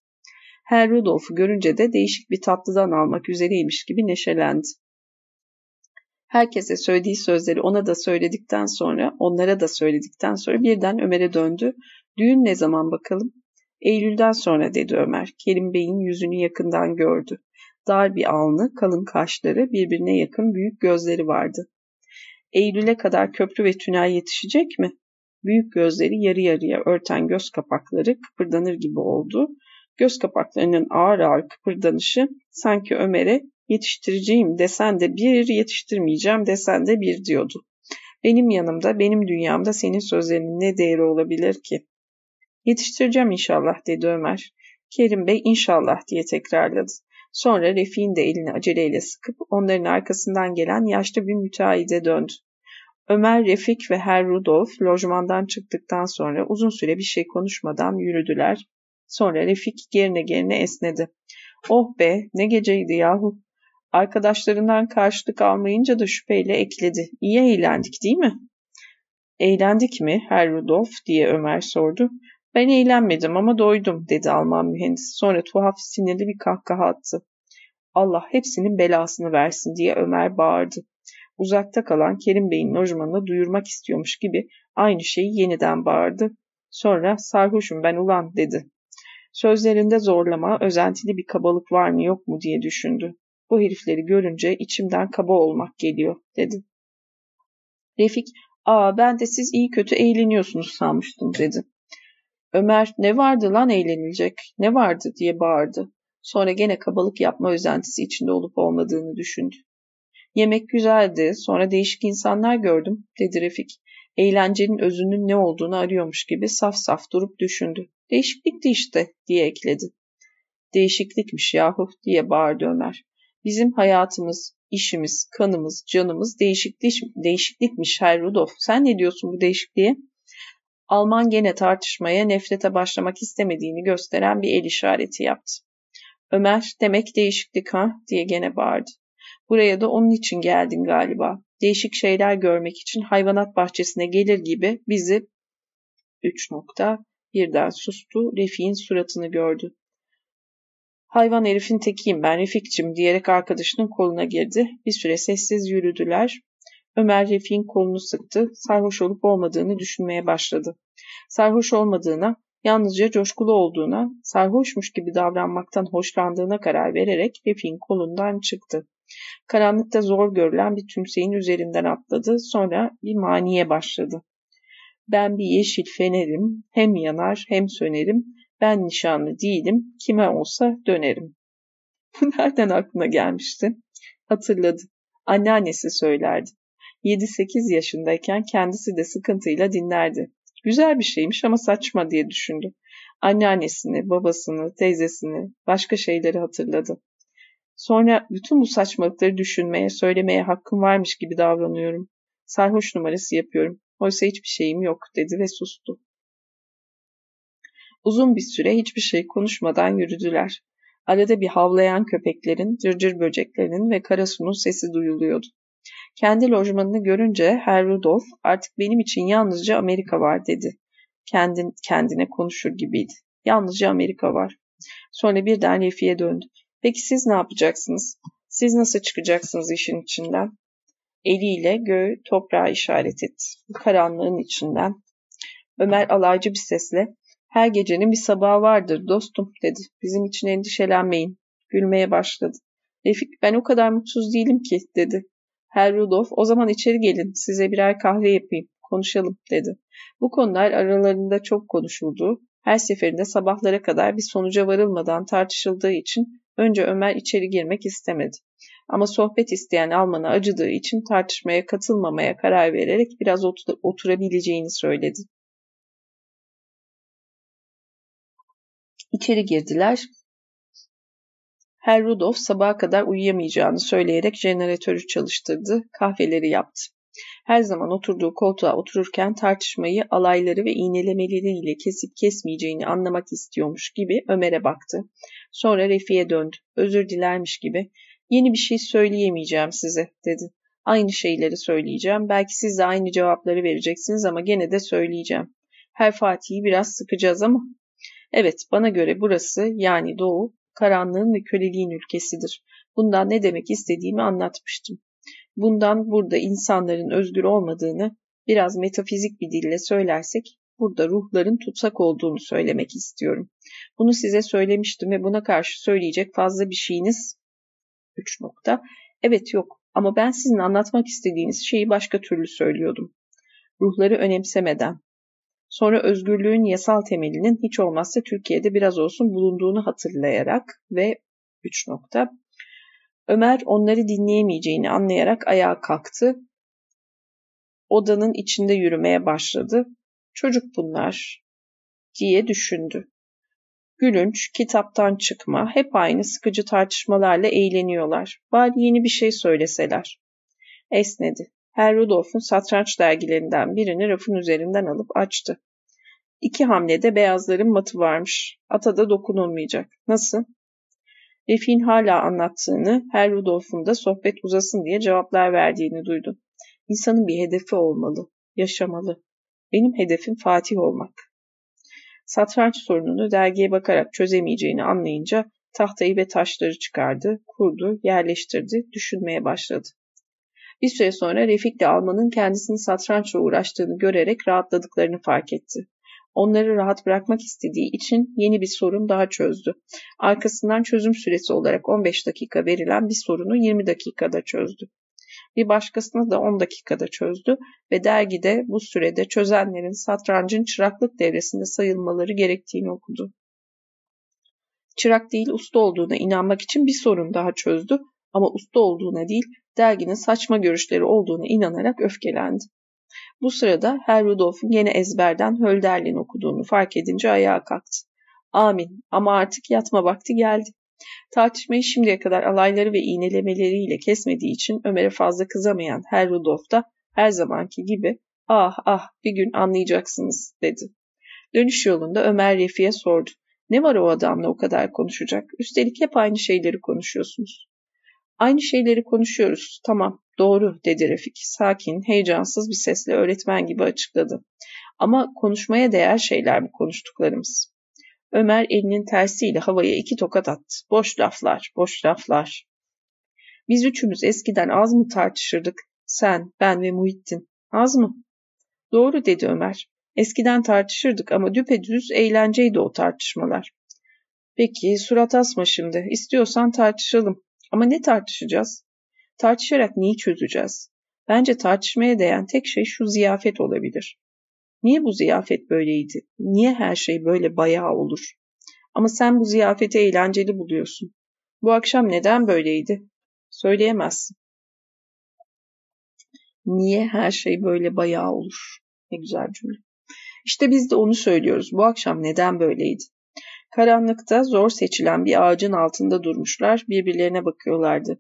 Herr Rudolf'u görünce de değişik bir tatlıdan almak üzereymiş gibi neşelendi. Herkese söylediği sözleri ona da söyledikten sonra, onlara da söyledikten sonra birden Ömer'e döndü. Düğün ne zaman bakalım? Eylül'den sonra dedi Ömer. Kerim Bey'in yüzünü yakından gördü. Dar bir alnı, kalın kaşları, birbirine yakın büyük gözleri vardı. Eylül'e kadar köprü ve tünel yetişecek mi? Büyük gözleri yarı yarıya örten göz kapakları kıpırdanır gibi oldu. Göz kapaklarının ağır ağır kıpırdanışı sanki Ömer'e yetiştireceğim desen de bir, yetiştirmeyeceğim desen de bir diyordu. Benim yanımda, benim dünyamda senin sözlerinin ne değeri olabilir ki? Yetiştireceğim inşallah dedi Ömer. Kerim Bey inşallah diye tekrarladı. Sonra Refik'in de elini aceleyle sıkıp onların arkasından gelen yaşlı bir müteahhide döndü. Ömer, Refik ve Herr Rudolf lojmandan çıktıktan sonra uzun süre bir şey konuşmadan yürüdüler. Sonra Refik gerine gerine esnedi. Oh be ne geceydi yahu. Arkadaşlarından karşılık almayınca da şüpheyle ekledi. İyi eğlendik değil mi? Eğlendik mi Herr Rudolf diye Ömer sordu. Ben eğlenmedim ama doydum dedi Alman mühendis. Sonra tuhaf sinirli bir kahkaha attı. Allah hepsinin belasını versin diye Ömer bağırdı. Uzakta kalan Kerim Bey'in lojmanına duyurmak istiyormuş gibi aynı şeyi yeniden bağırdı. Sonra sarhoşum ben ulan dedi. Sözlerinde zorlama, özentili bir kabalık var mı yok mu diye düşündü. Bu herifleri görünce içimden kaba olmak geliyor dedi. Refik, aa ben de siz iyi kötü eğleniyorsunuz sanmıştım dedi. Ömer ne vardı lan eğlenilecek, ne vardı diye bağırdı. Sonra gene kabalık yapma özentisi içinde olup olmadığını düşündü. Yemek güzeldi, sonra değişik insanlar gördüm, dedi Refik. Eğlencenin özünün ne olduğunu arıyormuş gibi saf saf durup düşündü. Değişiklikti işte, diye ekledi. Değişiklikmiş yahu, diye bağırdı Ömer. Bizim hayatımız, işimiz, kanımız, canımız değişiklik, değişiklikmiş Herr Rudolf. Sen ne diyorsun bu değişikliğe? Alman gene tartışmaya, nefrete başlamak istemediğini gösteren bir el işareti yaptı. Ömer, demek değişiklik ha diye gene bağırdı. Buraya da onun için geldin galiba. Değişik şeyler görmek için hayvanat bahçesine gelir gibi bizi... Üç nokta. Birden sustu. Refik'in suratını gördü. Hayvan herifin tekiyim ben Refik'cim diyerek arkadaşının koluna girdi. Bir süre sessiz yürüdüler. Ömer Refik'in kolunu sıktı. Sarhoş olup olmadığını düşünmeye başladı. Sarhoş olmadığına, yalnızca coşkulu olduğuna, sarhoşmuş gibi davranmaktan hoşlandığına karar vererek Refik'in kolundan çıktı. Karanlıkta zor görülen bir tümseyin üzerinden atladı. Sonra bir maniye başladı. Ben bir yeşil fenerim, hem yanar hem sönerim. Ben nişanlı değilim, kime olsa dönerim. Bu nereden aklına gelmişti? Hatırladı. Anneannesi söylerdi. 7-8 yaşındayken kendisi de sıkıntıyla dinlerdi. Güzel bir şeymiş ama saçma diye düşündü. Anneannesini, babasını, teyzesini, başka şeyleri hatırladı. Sonra bütün bu saçmalıkları düşünmeye, söylemeye hakkım varmış gibi davranıyorum. Sarhoş numarası yapıyorum. Oysa hiçbir şeyim yok dedi ve sustu. Uzun bir süre hiçbir şey konuşmadan yürüdüler. Arada bir havlayan köpeklerin, cırcır böceklerinin ve karasunun sesi duyuluyordu. Kendi lojmanını görünce Herr Rudolf artık benim için yalnızca Amerika var dedi. Kendin, kendine konuşur gibiydi. Yalnızca Amerika var. Sonra birden Refi'ye döndü. Peki siz ne yapacaksınız? Siz nasıl çıkacaksınız işin içinden? Eliyle göğü toprağa işaret etti. Bu karanlığın içinden. Ömer alaycı bir sesle her gecenin bir sabahı vardır dostum dedi. Bizim için endişelenmeyin. Gülmeye başladı. Refik ben o kadar mutsuz değilim ki dedi. Herr Rudolf o zaman içeri gelin size birer kahve yapayım konuşalım dedi. Bu konular aralarında çok konuşuldu. Her seferinde sabahlara kadar bir sonuca varılmadan tartışıldığı için önce Ömer içeri girmek istemedi. Ama sohbet isteyen Alman'a acıdığı için tartışmaya katılmamaya karar vererek biraz otur oturabileceğini söyledi. İçeri girdiler. Herr Rudolf sabaha kadar uyuyamayacağını söyleyerek jeneratörü çalıştırdı, kahveleri yaptı. Her zaman oturduğu koltuğa otururken tartışmayı alayları ve iğnelemeleriyle kesip kesmeyeceğini anlamak istiyormuş gibi Ömer'e baktı. Sonra Refi'ye döndü. Özür dilermiş gibi. Yeni bir şey söyleyemeyeceğim size dedi. Aynı şeyleri söyleyeceğim. Belki siz de aynı cevapları vereceksiniz ama gene de söyleyeceğim. Her Fatih'i biraz sıkacağız ama. Evet bana göre burası yani Doğu karanlığın ve köleliğin ülkesidir. Bundan ne demek istediğimi anlatmıştım. Bundan burada insanların özgür olmadığını biraz metafizik bir dille söylersek burada ruhların tutsak olduğunu söylemek istiyorum. Bunu size söylemiştim ve buna karşı söyleyecek fazla bir şeyiniz 3 nokta. Evet yok ama ben sizin anlatmak istediğiniz şeyi başka türlü söylüyordum. Ruhları önemsemeden. Sonra özgürlüğün yasal temelinin hiç olmazsa Türkiye'de biraz olsun bulunduğunu hatırlayarak ve 3 nokta. Ömer onları dinleyemeyeceğini anlayarak ayağa kalktı. Odanın içinde yürümeye başladı. Çocuk bunlar diye düşündü. Gülünç, kitaptan çıkma, hep aynı sıkıcı tartışmalarla eğleniyorlar. Bari yeni bir şey söyleseler. Esnedi. Herr Rudolf'un satranç dergilerinden birini rafın üzerinden alıp açtı. İki hamlede beyazların matı varmış. Ata da dokunulmayacak. Nasıl? Refik'in hala anlattığını, Herr Rudolf'un da sohbet uzasın diye cevaplar verdiğini duydu. İnsanın bir hedefi olmalı, yaşamalı. Benim hedefim Fatih olmak. Satranç sorununu dergiye bakarak çözemeyeceğini anlayınca tahtayı ve taşları çıkardı, kurdu, yerleştirdi, düşünmeye başladı. Bir süre sonra Refik de Alman'ın kendisini satrançla uğraştığını görerek rahatladıklarını fark etti. Onları rahat bırakmak istediği için yeni bir sorun daha çözdü. Arkasından çözüm süresi olarak 15 dakika verilen bir sorunu 20 dakikada çözdü. Bir başkasını da 10 dakikada çözdü ve dergide bu sürede çözenlerin satrancın çıraklık devresinde sayılmaları gerektiğini okudu. Çırak değil usta olduğuna inanmak için bir sorun daha çözdü ama usta olduğuna değil derginin saçma görüşleri olduğuna inanarak öfkelendi. Bu sırada Herr Rudolf'un yine ezberden Hölderlin okuduğunu fark edince ayağa kalktı. Amin ama artık yatma vakti geldi. Tartışmayı şimdiye kadar alayları ve iğnelemeleriyle kesmediği için Ömer'e fazla kızamayan Herr Rudolf da her zamanki gibi ah ah bir gün anlayacaksınız dedi. Dönüş yolunda Ömer Refi'ye sordu. Ne var o adamla o kadar konuşacak? Üstelik hep aynı şeyleri konuşuyorsunuz. Aynı şeyleri konuşuyoruz. Tamam, doğru dedi Refik. Sakin, heyecansız bir sesle öğretmen gibi açıkladı. Ama konuşmaya değer şeyler bu konuştuklarımız. Ömer elinin tersiyle havaya iki tokat attı. Boş laflar, boş laflar. Biz üçümüz eskiden az mı tartışırdık? Sen, ben ve Muhittin. Az mı? Doğru dedi Ömer. Eskiden tartışırdık ama düpedüz eğlenceydi o tartışmalar. Peki surat asma şimdi. İstiyorsan tartışalım. Ama ne tartışacağız? Tartışarak neyi çözeceğiz? Bence tartışmaya değen tek şey şu ziyafet olabilir. Niye bu ziyafet böyleydi? Niye her şey böyle bayağı olur? Ama sen bu ziyafeti eğlenceli buluyorsun. Bu akşam neden böyleydi? Söyleyemezsin. Niye her şey böyle bayağı olur? Ne güzel cümle. İşte biz de onu söylüyoruz. Bu akşam neden böyleydi? Karanlıkta zor seçilen bir ağacın altında durmuşlar, birbirlerine bakıyorlardı.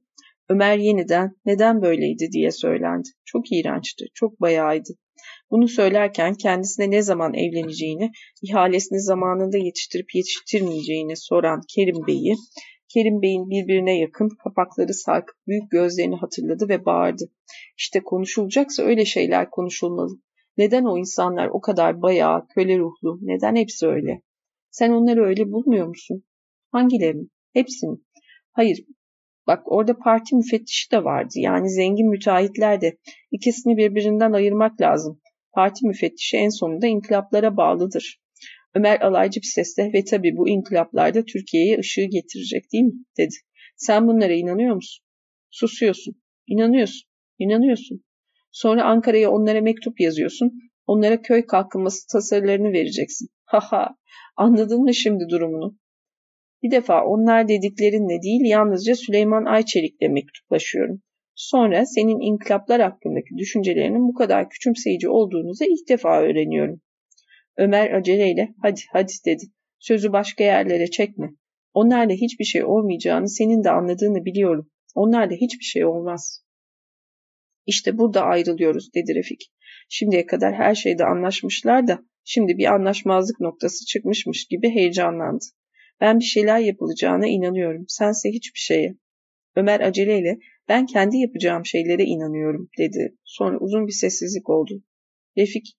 Ömer yeniden neden böyleydi diye söylendi. Çok iğrençti, çok bayağıydı. Bunu söylerken kendisine ne zaman evleneceğini, ihalesini zamanında yetiştirip yetiştirmeyeceğini soran Kerim Bey'i, Kerim Bey'in birbirine yakın kapakları sarkıp büyük gözlerini hatırladı ve bağırdı. İşte konuşulacaksa öyle şeyler konuşulmalı. Neden o insanlar o kadar bayağı, köle ruhlu, neden hepsi öyle? Sen onları öyle bulmuyor musun? Hangilerini? Hepsini. Hayır, Bak orada parti müfettişi de vardı. Yani zengin müteahhitler de. İkisini birbirinden ayırmak lazım. Parti müfettişi en sonunda inkılaplara bağlıdır. Ömer alaycı bir sesle ve tabii bu inkılaplar da Türkiye'ye ışığı getirecek değil mi? dedi. Sen bunlara inanıyor musun? Susuyorsun. İnanıyorsun. İnanıyorsun. Sonra Ankara'ya onlara mektup yazıyorsun. Onlara köy kalkınması tasarılarını vereceksin. Haha. Anladın mı şimdi durumunu? Bir defa onlar dediklerinle değil yalnızca Süleyman Ayçelik'le mektuplaşıyorum. Sonra senin inkılaplar hakkındaki düşüncelerinin bu kadar küçümseyici olduğunuzu ilk defa öğreniyorum. Ömer aceleyle hadi hadi dedi. Sözü başka yerlere çekme. Onlarla hiçbir şey olmayacağını senin de anladığını biliyorum. Onlarla hiçbir şey olmaz. İşte burada ayrılıyoruz dedi Refik. Şimdiye kadar her şeyde anlaşmışlar da şimdi bir anlaşmazlık noktası çıkmışmış gibi heyecanlandı. Ben bir şeyler yapılacağına inanıyorum. Sense hiçbir şeye. Ömer aceleyle ben kendi yapacağım şeylere inanıyorum dedi. Sonra uzun bir sessizlik oldu. Refik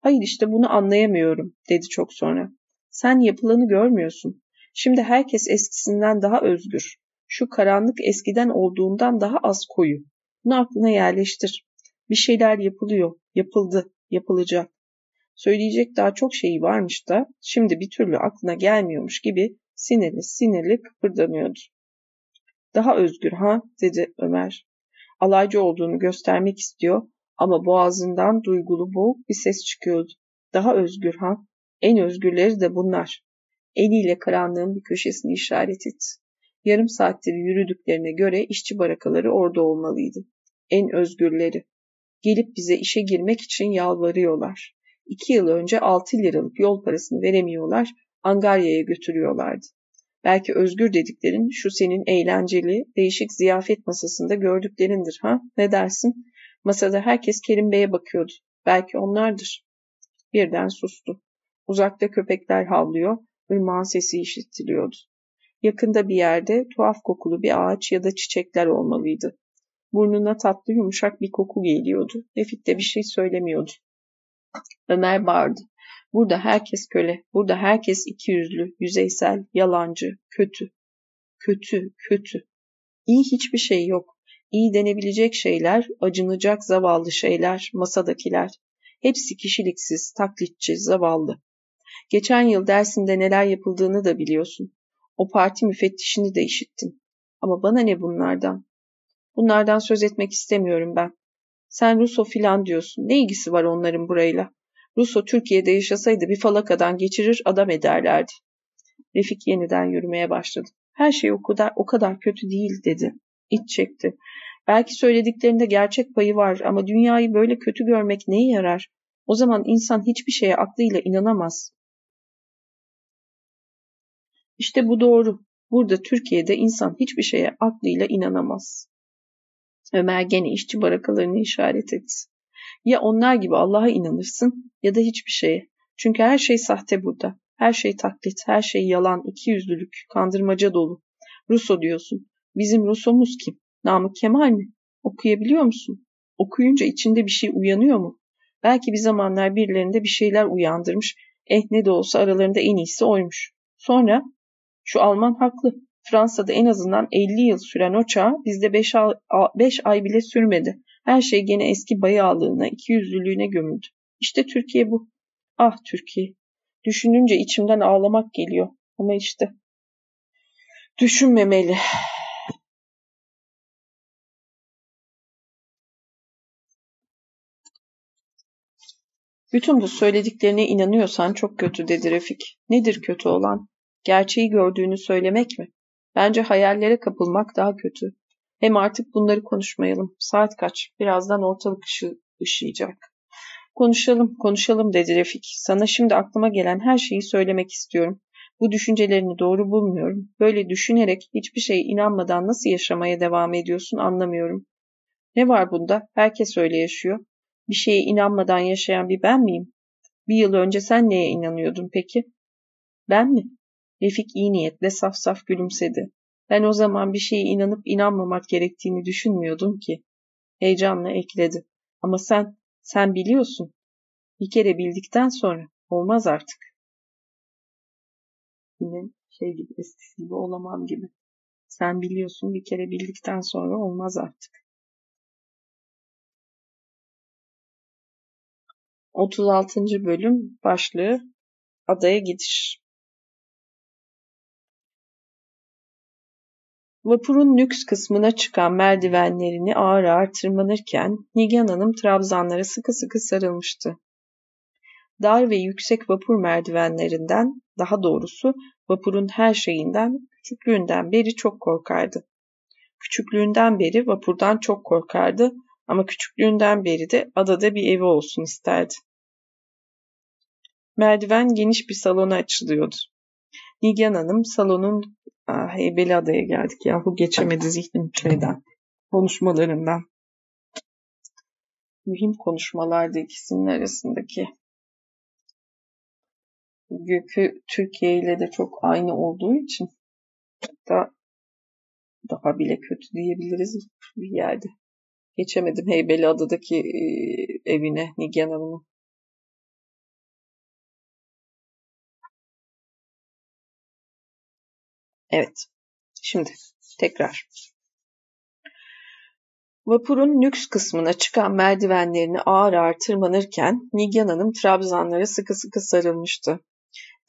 hayır işte bunu anlayamıyorum dedi çok sonra. Sen yapılanı görmüyorsun. Şimdi herkes eskisinden daha özgür. Şu karanlık eskiden olduğundan daha az koyu. Bunu aklına yerleştir. Bir şeyler yapılıyor, yapıldı, yapılacak. Söyleyecek daha çok şeyi varmış da şimdi bir türlü aklına gelmiyormuş gibi sinirli sinirli kıpırdanıyordu. Daha özgür ha dedi Ömer. Alaycı olduğunu göstermek istiyor ama boğazından duygulu boğuk bir ses çıkıyordu. Daha özgür ha. En özgürleri de bunlar. Eliyle karanlığın bir köşesini işaret etti. Yarım saattir yürüdüklerine göre işçi barakaları orada olmalıydı. En özgürleri. Gelip bize işe girmek için yalvarıyorlar. İki yıl önce altı liralık yol parasını veremiyorlar, Angarya'ya götürüyorlardı. Belki özgür dediklerin şu senin eğlenceli, değişik ziyafet masasında gördüklerindir ha? Ne dersin? Masada herkes Kerim Bey'e bakıyordu. Belki onlardır. Birden sustu. Uzakta köpekler havlıyor, ırmağın sesi işitiliyordu. Yakında bir yerde tuhaf kokulu bir ağaç ya da çiçekler olmalıydı. Burnuna tatlı yumuşak bir koku geliyordu. Refik de bir şey söylemiyordu. Ömer bağırdı. Burada herkes köle, burada herkes ikiyüzlü, yüzeysel, yalancı, kötü. Kötü, kötü. İyi hiçbir şey yok. İyi denebilecek şeyler, acınacak zavallı şeyler, masadakiler. Hepsi kişiliksiz, taklitçi, zavallı. Geçen yıl dersinde neler yapıldığını da biliyorsun. O parti müfettişini de işittin. Ama bana ne bunlardan? Bunlardan söz etmek istemiyorum ben. Sen Ruso filan diyorsun. Ne ilgisi var onların burayla? Ruso Türkiye'de yaşasaydı bir falakadan geçirir adam ederlerdi. Refik yeniden yürümeye başladı. Her şey o kadar, o kadar kötü değil dedi. İç çekti. Belki söylediklerinde gerçek payı var ama dünyayı böyle kötü görmek neye yarar? O zaman insan hiçbir şeye aklıyla inanamaz. İşte bu doğru. Burada Türkiye'de insan hiçbir şeye aklıyla inanamaz. Ömer gene işçi barakalarını işaret etti. Ya onlar gibi Allah'a inanırsın ya da hiçbir şeye. Çünkü her şey sahte burada. Her şey taklit, her şey yalan, ikiyüzlülük, kandırmaca dolu. Ruso diyorsun. Bizim Rusomuz kim? Namık Kemal mi? Okuyabiliyor musun? Okuyunca içinde bir şey uyanıyor mu? Belki bir zamanlar birilerinde bir şeyler uyandırmış. Eh ne de olsa aralarında en iyisi oymuş. Sonra şu Alman haklı. Fransa'da en azından 50 yıl süren o çağ bizde 5 ay, ay bile sürmedi. Her şey gene eski bayağılığına, ikiyüzlülüğüne gömüldü. İşte Türkiye bu. Ah Türkiye. Düşününce içimden ağlamak geliyor. Ama işte düşünmemeli. Bütün bu söylediklerine inanıyorsan çok kötü dedi Refik. Nedir kötü olan? Gerçeği gördüğünü söylemek mi? Bence hayallere kapılmak daha kötü. Hem artık bunları konuşmayalım. Saat kaç? Birazdan ortalık ışı, ışıyacak. Konuşalım, konuşalım dedi Refik. Sana şimdi aklıma gelen her şeyi söylemek istiyorum. Bu düşüncelerini doğru bulmuyorum. Böyle düşünerek hiçbir şeye inanmadan nasıl yaşamaya devam ediyorsun anlamıyorum. Ne var bunda? Herkes öyle yaşıyor. Bir şeye inanmadan yaşayan bir ben miyim? Bir yıl önce sen neye inanıyordun peki? Ben mi? Refik iyi niyetle saf saf gülümsedi. Ben o zaman bir şeye inanıp inanmamak gerektiğini düşünmüyordum ki. Heyecanla ekledi. Ama sen, sen biliyorsun. Bir kere bildikten sonra olmaz artık. Yine şey gibi eskisi gibi olamam gibi. Sen biliyorsun bir kere bildikten sonra olmaz artık. 36. bölüm başlığı adaya gidiş. Vapurun lüks kısmına çıkan merdivenlerini ağır ağır tırmanırken Nigan Hanım trabzanlara sıkı sıkı sarılmıştı. Dar ve yüksek vapur merdivenlerinden, daha doğrusu vapurun her şeyinden, küçüklüğünden beri çok korkardı. Küçüklüğünden beri vapurdan çok korkardı ama küçüklüğünden beri de adada bir evi olsun isterdi. Merdiven geniş bir salona açılıyordu. Nigan Hanım salonun Heybeli Adaya geldik yahu geçemedi zihnim şeyden konuşmalarından. Mühim konuşmalardı ikisinin arasındaki. Bugünkü Türkiye ile de çok aynı olduğu için da daha bile kötü diyebiliriz bir yerde. Geçemedim Heybeli Adadaki e, evine Nigan Hanım'ın. Evet. Şimdi tekrar. Vapurun lüks kısmına çıkan merdivenlerini ağır ağır tırmanırken Nigyan Hanım trabzanlara sıkı sıkı sarılmıştı.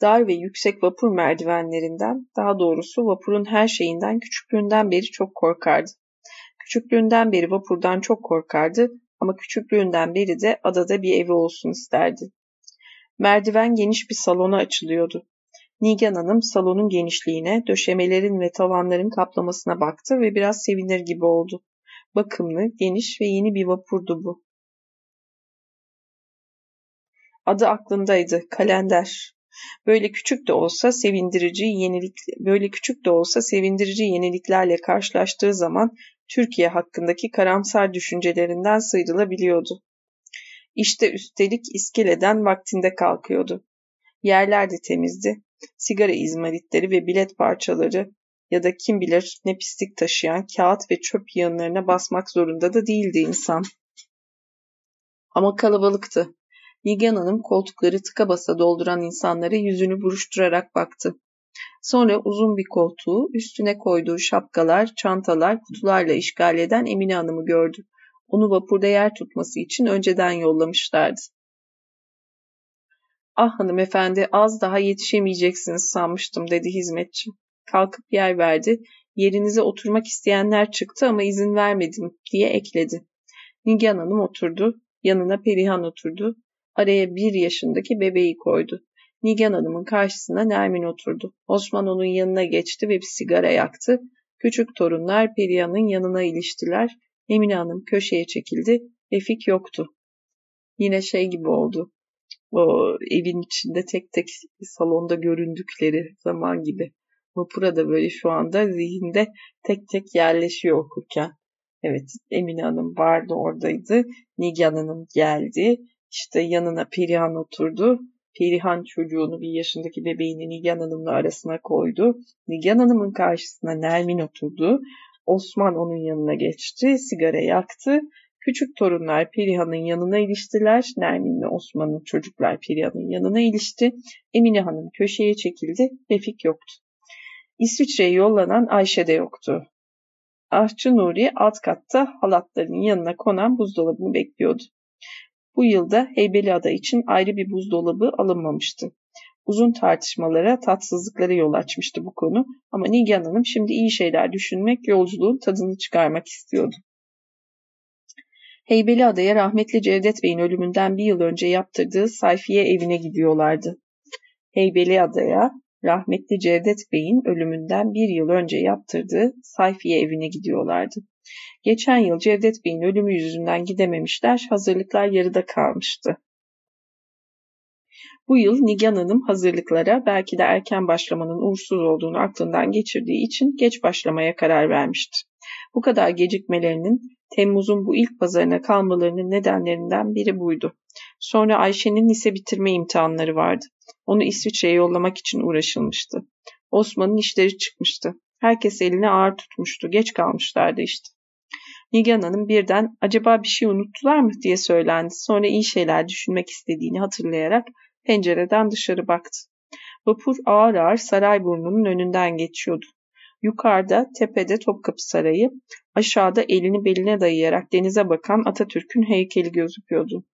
Dar ve yüksek vapur merdivenlerinden, daha doğrusu vapurun her şeyinden küçüklüğünden beri çok korkardı. Küçüklüğünden beri vapurdan çok korkardı ama küçüklüğünden beri de adada bir evi olsun isterdi. Merdiven geniş bir salona açılıyordu. Nigan Hanım salonun genişliğine, döşemelerin ve tavanların kaplamasına baktı ve biraz sevinir gibi oldu. Bakımlı, geniş ve yeni bir vapurdu bu. Adı aklındaydı, kalender. Böyle küçük de olsa sevindirici yenilik böyle küçük de olsa sevindirici yeniliklerle karşılaştığı zaman Türkiye hakkındaki karamsar düşüncelerinden sıyrılabiliyordu. İşte üstelik iskeleden vaktinde kalkıyordu. Yerler de temizdi. Sigara izmaritleri ve bilet parçaları ya da kim bilir ne pislik taşıyan kağıt ve çöp yığınlarına basmak zorunda da değildi insan. Ama kalabalıktı. Nigan Hanım koltukları tıka basa dolduran insanlara yüzünü buruşturarak baktı. Sonra uzun bir koltuğu, üstüne koyduğu şapkalar, çantalar, kutularla işgal eden Emine Hanım'ı gördü. Onu vapurda yer tutması için önceden yollamışlardı. Ah hanımefendi az daha yetişemeyeceksiniz sanmıştım dedi hizmetçi. Kalkıp yer verdi. Yerinize oturmak isteyenler çıktı ama izin vermedim diye ekledi. Nigan Hanım oturdu. Yanına Perihan oturdu. Araya bir yaşındaki bebeği koydu. Nigan Hanım'ın karşısına Nermin oturdu. Osman onun yanına geçti ve bir sigara yaktı. Küçük torunlar Perihan'ın yanına iliştiler. Emine Hanım köşeye çekildi. Refik yoktu. Yine şey gibi oldu. O evin içinde tek tek salonda göründükleri zaman gibi. Vapura da böyle şu anda zihinde tek tek yerleşiyor okurken. Evet Emine Hanım vardı oradaydı. Nigan Hanım geldi. İşte yanına Perihan oturdu. Perihan çocuğunu bir yaşındaki bebeğini Nigan Hanım'la arasına koydu. Nigan Hanım'ın karşısına Nermin oturdu. Osman onun yanına geçti, sigara yaktı. Küçük torunlar Perihan'ın yanına iliştiler. Nermin ve Osman'ın çocuklar Perihan'ın yanına ilişti. Emine Hanım köşeye çekildi. Refik yoktu. İsviçre'ye yollanan Ayşe de yoktu. Ahçı Nuri alt katta halatların yanına konan buzdolabını bekliyordu. Bu yılda Heybeliada için ayrı bir buzdolabı alınmamıştı. Uzun tartışmalara, tatsızlıklara yol açmıştı bu konu ama Nigan Hanım şimdi iyi şeyler düşünmek, yolculuğun tadını çıkarmak istiyordu. Heybeliada'ya rahmetli Cevdet Bey'in ölümünden bir yıl önce yaptırdığı sayfiye evine gidiyorlardı. Heybeliada'ya rahmetli Cevdet Bey'in ölümünden bir yıl önce yaptırdığı sayfiye evine gidiyorlardı. Geçen yıl Cevdet Bey'in ölümü yüzünden gidememişler, hazırlıklar yarıda kalmıştı. Bu yıl Nigan Hanım hazırlıklara belki de erken başlamanın uğursuz olduğunu aklından geçirdiği için geç başlamaya karar vermişti. Bu kadar gecikmelerinin Temmuz'un bu ilk pazarına kalmalarının nedenlerinden biri buydu. Sonra Ayşe'nin lise bitirme imtihanları vardı. Onu İsviçre'ye yollamak için uğraşılmıştı. Osman'ın işleri çıkmıştı. Herkes eline ağır tutmuştu. Geç kalmışlardı işte. Nigan Hanım birden acaba bir şey unuttular mı diye söylendi. Sonra iyi şeyler düşünmek istediğini hatırlayarak pencereden dışarı baktı. Vapur ağır ağır saray burnunun önünden geçiyordu. Yukarıda, tepede Topkapı Sarayı, aşağıda elini beline dayayarak denize bakan Atatürk'ün heykeli gözüküyordu.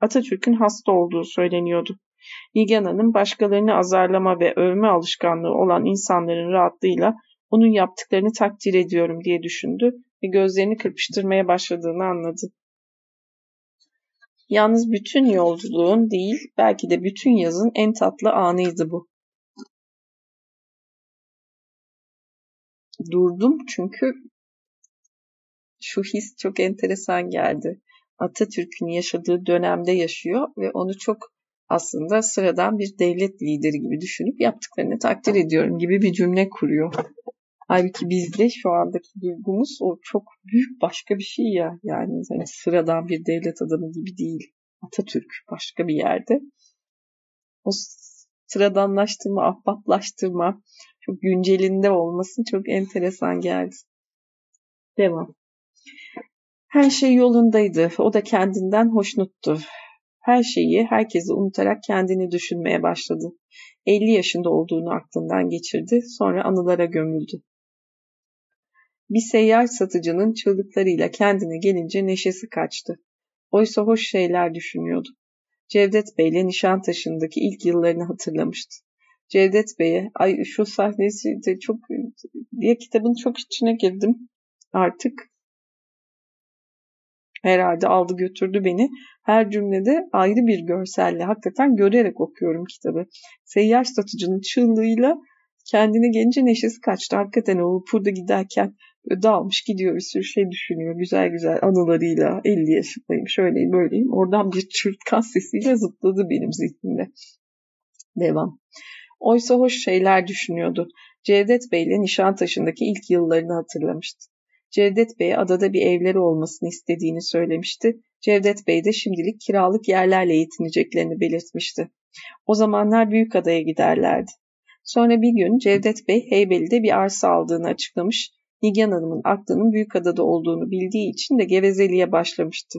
Atatürk'ün hasta olduğu söyleniyordu. Nigan başkalarını azarlama ve övme alışkanlığı olan insanların rahatlığıyla onun yaptıklarını takdir ediyorum diye düşündü ve gözlerini kırpıştırmaya başladığını anladı. Yalnız bütün yolculuğun değil, belki de bütün yazın en tatlı anıydı bu. Durdum çünkü şu his çok enteresan geldi. Atatürk'ün yaşadığı dönemde yaşıyor ve onu çok aslında sıradan bir devlet lideri gibi düşünüp yaptıklarını takdir ediyorum gibi bir cümle kuruyor. Halbuki bizde şu andaki duygumuz o çok büyük başka bir şey ya. Yani hani sıradan bir devlet adamı gibi değil. Atatürk başka bir yerde. O sıradanlaştırma, ahbaplaştırma çok güncelinde olması çok enteresan geldi. Devam. Her şey yolundaydı. O da kendinden hoşnuttu. Her şeyi, herkesi unutarak kendini düşünmeye başladı. 50 yaşında olduğunu aklından geçirdi. Sonra anılara gömüldü. Bir seyyar satıcının çığlıklarıyla kendine gelince neşesi kaçtı. Oysa hoş şeyler düşünüyordu. Cevdet Bey ile Nişantaşı'ndaki ilk yıllarını hatırlamıştı. Cevdet Bey'e ay şu sahnesi de çok diye kitabın çok içine girdim artık. Herhalde aldı götürdü beni. Her cümlede ayrı bir görselle hakikaten görerek okuyorum kitabı. Seyyar satıcının çığlığıyla kendine gelince neşesi kaçtı. Hakikaten o vapurda giderken dağılmış gidiyor bir sürü şey düşünüyor. Güzel güzel anılarıyla 50 yaşındayım şöyleyim böyleyim. Oradan bir çırtkan sesiyle zıpladı benim zihnimde. Devam. Oysa hoş şeyler düşünüyordu. Cevdet Bey ile Nişantaşı'ndaki ilk yıllarını hatırlamıştı. Cevdet Bey'e adada bir evleri olmasını istediğini söylemişti. Cevdet Bey de şimdilik kiralık yerlerle yetineceklerini belirtmişti. O zamanlar büyük adaya giderlerdi. Sonra bir gün Cevdet Bey Heybeli'de bir arsa aldığını açıklamış. Nigan Hanım'ın aklının büyük adada olduğunu bildiği için de gevezeliğe başlamıştı.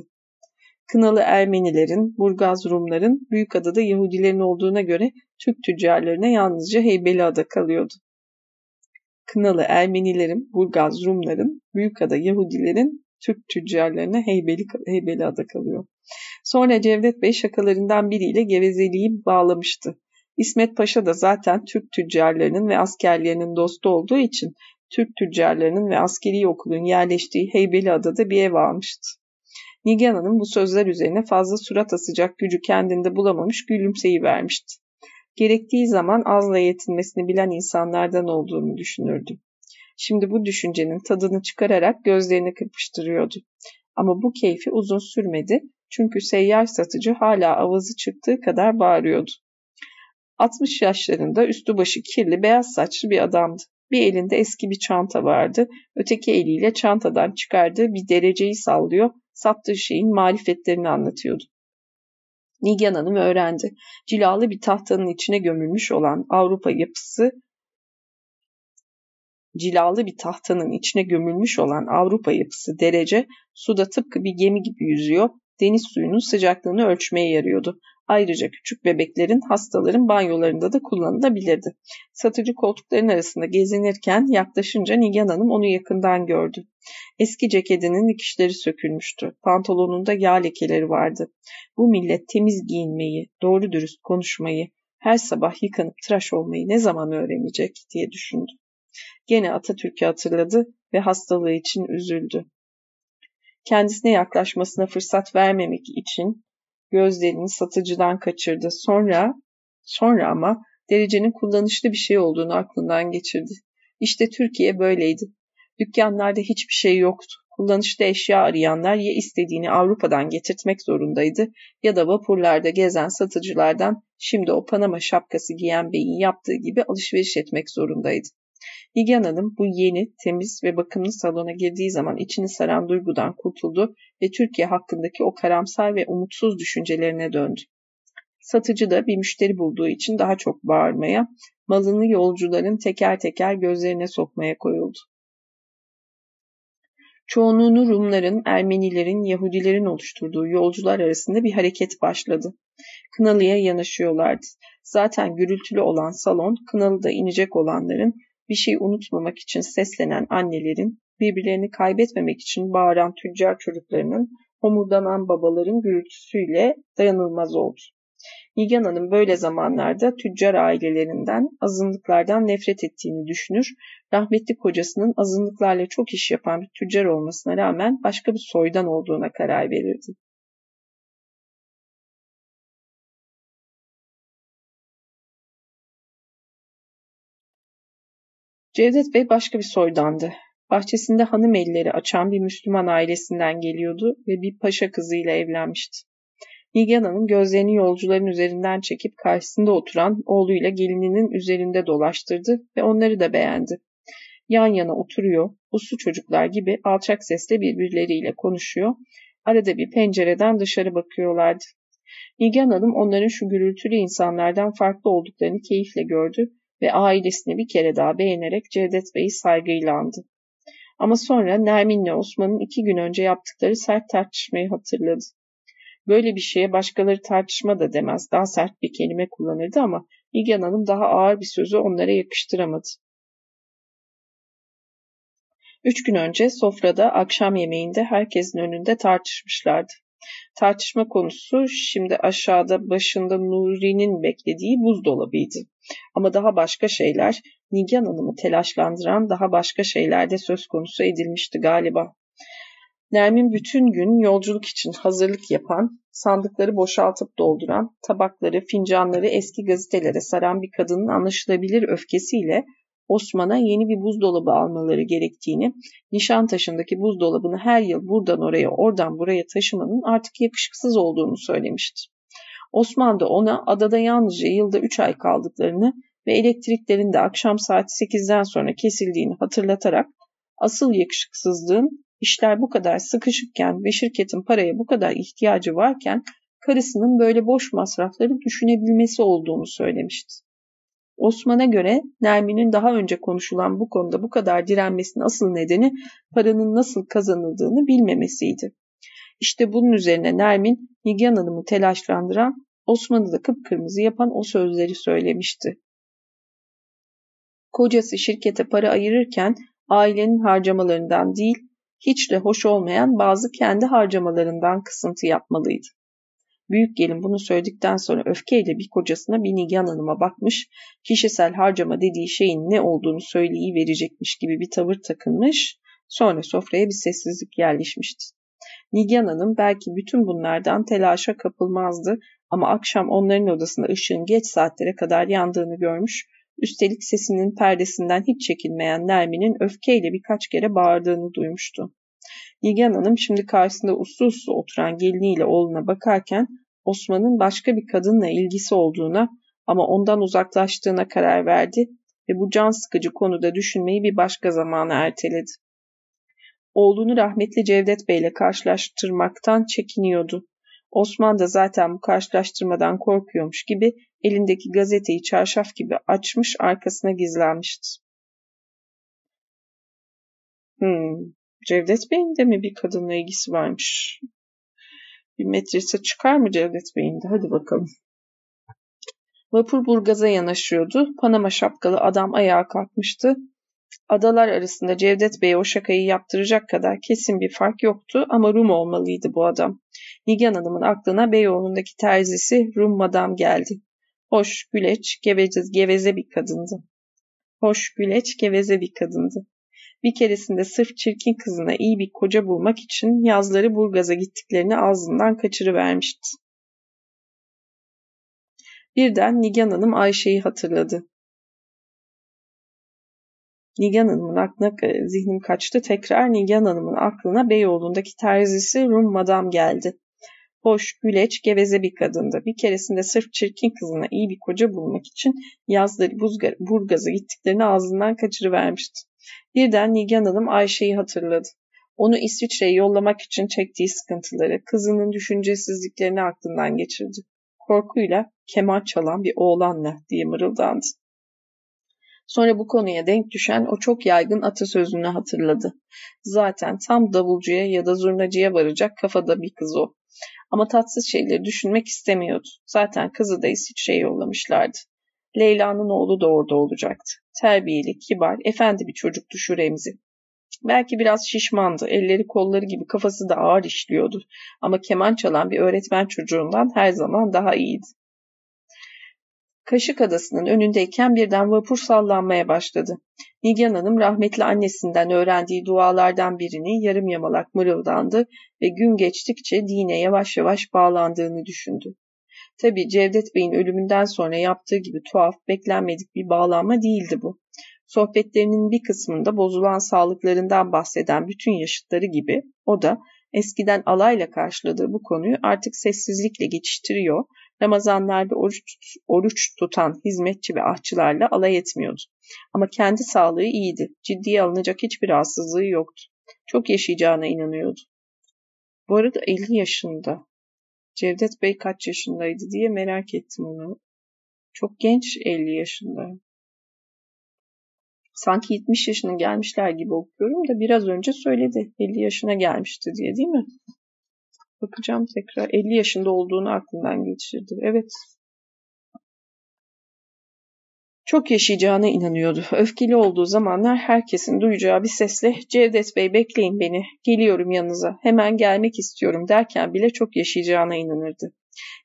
Kınalı Ermenilerin, Burgaz Rumların, Büyükada'da Yahudilerin olduğuna göre Türk tüccarlarına yalnızca Heybeliada kalıyordu. Kınalı Ermenilerin, Burgaz Rumların, Büyükada Yahudilerin, Türk tüccarlarına Heybeli, Heybeliada kalıyor. Sonra Cevdet Bey şakalarından biriyle gevezeliği bağlamıştı. İsmet Paşa da zaten Türk tüccarlarının ve askerlerinin dostu olduğu için Türk tüccarlarının ve askeri okulun yerleştiği Heybeliada'da bir ev almıştı. Nigan Hanım bu sözler üzerine fazla surat asacak gücü kendinde bulamamış gülümseyi vermişti. Gerektiği zaman azla yetinmesini bilen insanlardan olduğunu düşünürdü. Şimdi bu düşüncenin tadını çıkararak gözlerini kırpıştırıyordu. Ama bu keyfi uzun sürmedi çünkü seyyar satıcı hala avazı çıktığı kadar bağırıyordu. 60 yaşlarında üstü başı kirli beyaz saçlı bir adamdı. Bir elinde eski bir çanta vardı. Öteki eliyle çantadan çıkardığı bir dereceyi sallıyor, sattığı şeyin marifetlerini anlatıyordu. Nigan Hanım öğrendi. Cilalı bir tahtanın içine gömülmüş olan Avrupa yapısı cilalı bir tahtanın içine gömülmüş olan Avrupa yapısı derece suda tıpkı bir gemi gibi yüzüyor, deniz suyunun sıcaklığını ölçmeye yarıyordu. Ayrıca küçük bebeklerin, hastaların banyolarında da kullanılabilirdi. Satıcı koltukların arasında gezinirken yaklaşınca Nigan Hanım onu yakından gördü. Eski ceketinin dikişleri sökülmüştü. Pantolonunda yağ lekeleri vardı. Bu millet temiz giyinmeyi, doğru dürüst konuşmayı, her sabah yıkanıp tıraş olmayı ne zaman öğrenecek diye düşündü. Gene Atatürk'ü hatırladı ve hastalığı için üzüldü. Kendisine yaklaşmasına fırsat vermemek için gözlerini satıcıdan kaçırdı. Sonra, sonra ama derecenin kullanışlı bir şey olduğunu aklından geçirdi. İşte Türkiye böyleydi. Dükkanlarda hiçbir şey yoktu. Kullanışlı eşya arayanlar ya istediğini Avrupa'dan getirtmek zorundaydı ya da vapurlarda gezen satıcılardan şimdi o Panama şapkası giyen beyin yaptığı gibi alışveriş etmek zorundaydı. Nigan Hanım bu yeni, temiz ve bakımlı salona girdiği zaman içini saran duygudan kurtuldu ve Türkiye hakkındaki o karamsar ve umutsuz düşüncelerine döndü. Satıcı da bir müşteri bulduğu için daha çok bağırmaya, malını yolcuların teker teker gözlerine sokmaya koyuldu. Çoğunluğunu Rumların, Ermenilerin, Yahudilerin oluşturduğu yolcular arasında bir hareket başladı. Kınalı'ya yanaşıyorlardı. Zaten gürültülü olan salon, Kınalı'da inecek olanların bir şey unutmamak için seslenen annelerin, birbirlerini kaybetmemek için bağıran tüccar çocuklarının, homurdanan babaların gürültüsüyle dayanılmaz oldu. Nigan Hanım böyle zamanlarda tüccar ailelerinden, azınlıklardan nefret ettiğini düşünür, rahmetli kocasının azınlıklarla çok iş yapan bir tüccar olmasına rağmen başka bir soydan olduğuna karar verirdi. Cevdet Bey başka bir soydandı. Bahçesinde hanım elleri açan bir Müslüman ailesinden geliyordu ve bir paşa kızıyla evlenmişti. Nigan Hanım gözlerini yolcuların üzerinden çekip karşısında oturan oğluyla gelininin üzerinde dolaştırdı ve onları da beğendi. Yan yana oturuyor, uslu çocuklar gibi alçak sesle birbirleriyle konuşuyor, arada bir pencereden dışarı bakıyorlardı. Nigan Hanım onların şu gürültülü insanlardan farklı olduklarını keyifle gördü ve ailesini bir kere daha beğenerek Cevdet Bey'i saygıyla andı. Ama sonra Nermin'le Osman'ın iki gün önce yaptıkları sert tartışmayı hatırladı. Böyle bir şeye başkaları tartışma da demez, daha sert bir kelime kullanırdı ama İlgen Hanım daha ağır bir sözü onlara yakıştıramadı. Üç gün önce sofrada akşam yemeğinde herkesin önünde tartışmışlardı. Tartışma konusu şimdi aşağıda başında Nuri'nin beklediği buzdolabıydı. Ama daha başka şeyler, Nigan Hanım'ı telaşlandıran daha başka şeyler de söz konusu edilmişti galiba. Nermin bütün gün yolculuk için hazırlık yapan, sandıkları boşaltıp dolduran, tabakları, fincanları eski gazetelere saran bir kadının anlaşılabilir öfkesiyle Osman'a yeni bir buzdolabı almaları gerektiğini, Nişantaşı'ndaki buzdolabını her yıl buradan oraya oradan buraya taşımanın artık yakışıksız olduğunu söylemişti. Osman da ona adada yalnızca yılda 3 ay kaldıklarını ve elektriklerin de akşam saat 8'den sonra kesildiğini hatırlatarak asıl yakışıksızlığın işler bu kadar sıkışıkken ve şirketin paraya bu kadar ihtiyacı varken karısının böyle boş masrafları düşünebilmesi olduğunu söylemişti. Osman'a göre Nermin'in daha önce konuşulan bu konuda bu kadar direnmesinin asıl nedeni paranın nasıl kazanıldığını bilmemesiydi. İşte bunun üzerine Nermin, Nigan Hanım'ı telaşlandıran, Osman'ı da kıpkırmızı yapan o sözleri söylemişti. Kocası şirkete para ayırırken ailenin harcamalarından değil, hiç de hoş olmayan bazı kendi harcamalarından kısıntı yapmalıydı. Büyük gelin bunu söyledikten sonra öfkeyle bir kocasına bir Nigan Hanım'a bakmış, kişisel harcama dediği şeyin ne olduğunu söyleyiverecekmiş gibi bir tavır takınmış, sonra sofraya bir sessizlik yerleşmişti. Nigan Hanım belki bütün bunlardan telaşa kapılmazdı ama akşam onların odasında ışığın geç saatlere kadar yandığını görmüş, üstelik sesinin perdesinden hiç çekilmeyen Nermin'in öfkeyle birkaç kere bağırdığını duymuştu. Nigan Hanım şimdi karşısında uslu uslu oturan geliniyle oğluna bakarken Osman'ın başka bir kadınla ilgisi olduğuna ama ondan uzaklaştığına karar verdi ve bu can sıkıcı konuda düşünmeyi bir başka zamana erteledi. Oğlunu rahmetli Cevdet Bey ile karşılaştırmaktan çekiniyordu. Osman da zaten bu karşılaştırmadan korkuyormuş gibi elindeki gazeteyi çarşaf gibi açmış arkasına gizlenmişti. Hmm, Cevdet Bey'in de mi bir kadınla ilgisi varmış? Bir metrese çıkar mı Cevdet Bey'in de? Hadi bakalım. Vapur Burgaz'a yanaşıyordu. Panama şapkalı adam ayağa kalkmıştı. Adalar arasında Cevdet Bey'e o şakayı yaptıracak kadar kesin bir fark yoktu ama Rum olmalıydı bu adam. Nigan Hanım'ın aklına Beyoğlu'ndaki terzisi Rum madam geldi. Hoş, güleç, geveze, geveze bir kadındı. Hoş, güleç, geveze bir kadındı. Bir keresinde sırf çirkin kızına iyi bir koca bulmak için yazları Burgaz'a gittiklerini ağzından kaçırıvermişti. Birden Nigan Hanım Ayşe'yi hatırladı. Nigan Hanım'ın aklına e, zihnim kaçtı. Tekrar Nigan Hanım'ın aklına Beyoğlu'ndaki terzisi Rum Madam geldi. Hoş, güleç, geveze bir kadındı. Bir keresinde sırf çirkin kızına iyi bir koca bulmak için yazları Burgaz'a gittiklerini ağzından kaçırıvermişti. Birden Nigan Hanım Ayşe'yi hatırladı. Onu İsviçre'ye yollamak için çektiği sıkıntıları, kızının düşüncesizliklerini aklından geçirdi. Korkuyla keman çalan bir oğlanla diye mırıldandı. Sonra bu konuya denk düşen o çok yaygın atasözünü hatırladı. Zaten tam davulcuya ya da zurnacıya varacak kafada bir kız o. Ama tatsız şeyleri düşünmek istemiyordu. Zaten kızı da İsviçre'ye yollamışlardı. Leyla'nın oğlu da orada olacaktı. Terbiyeli, kibar, efendi bir çocuktu şu Remzi. Belki biraz şişmandı, elleri kolları gibi kafası da ağır işliyordu. Ama keman çalan bir öğretmen çocuğundan her zaman daha iyiydi. Kaşık Adası'nın önündeyken birden vapur sallanmaya başladı. Nilgen Hanım rahmetli annesinden öğrendiği dualardan birini yarım yamalak mırıldandı ve gün geçtikçe dine yavaş yavaş bağlandığını düşündü. Tabi Cevdet Bey'in ölümünden sonra yaptığı gibi tuhaf, beklenmedik bir bağlanma değildi bu. Sohbetlerinin bir kısmında bozulan sağlıklarından bahseden bütün yaşıtları gibi o da eskiden alayla karşıladığı bu konuyu artık sessizlikle geçiştiriyor, Ramazanlarda oruç, oruç tutan hizmetçi ve ahçılarla alay etmiyordu. Ama kendi sağlığı iyiydi, ciddiye alınacak hiçbir rahatsızlığı yoktu. Çok yaşayacağına inanıyordu. Bu arada 50 yaşında. Cevdet Bey kaç yaşındaydı diye merak ettim onu. Çok genç 50 yaşında. Sanki 70 yaşına gelmişler gibi okuyorum da biraz önce söyledi 50 yaşına gelmişti diye değil mi? Bakacağım tekrar. 50 yaşında olduğunu aklından geçirdi. Evet. Çok yaşayacağına inanıyordu. Öfkeli olduğu zamanlar herkesin duyacağı bir sesle Cevdet Bey bekleyin beni, geliyorum yanınıza, hemen gelmek istiyorum derken bile çok yaşayacağına inanırdı.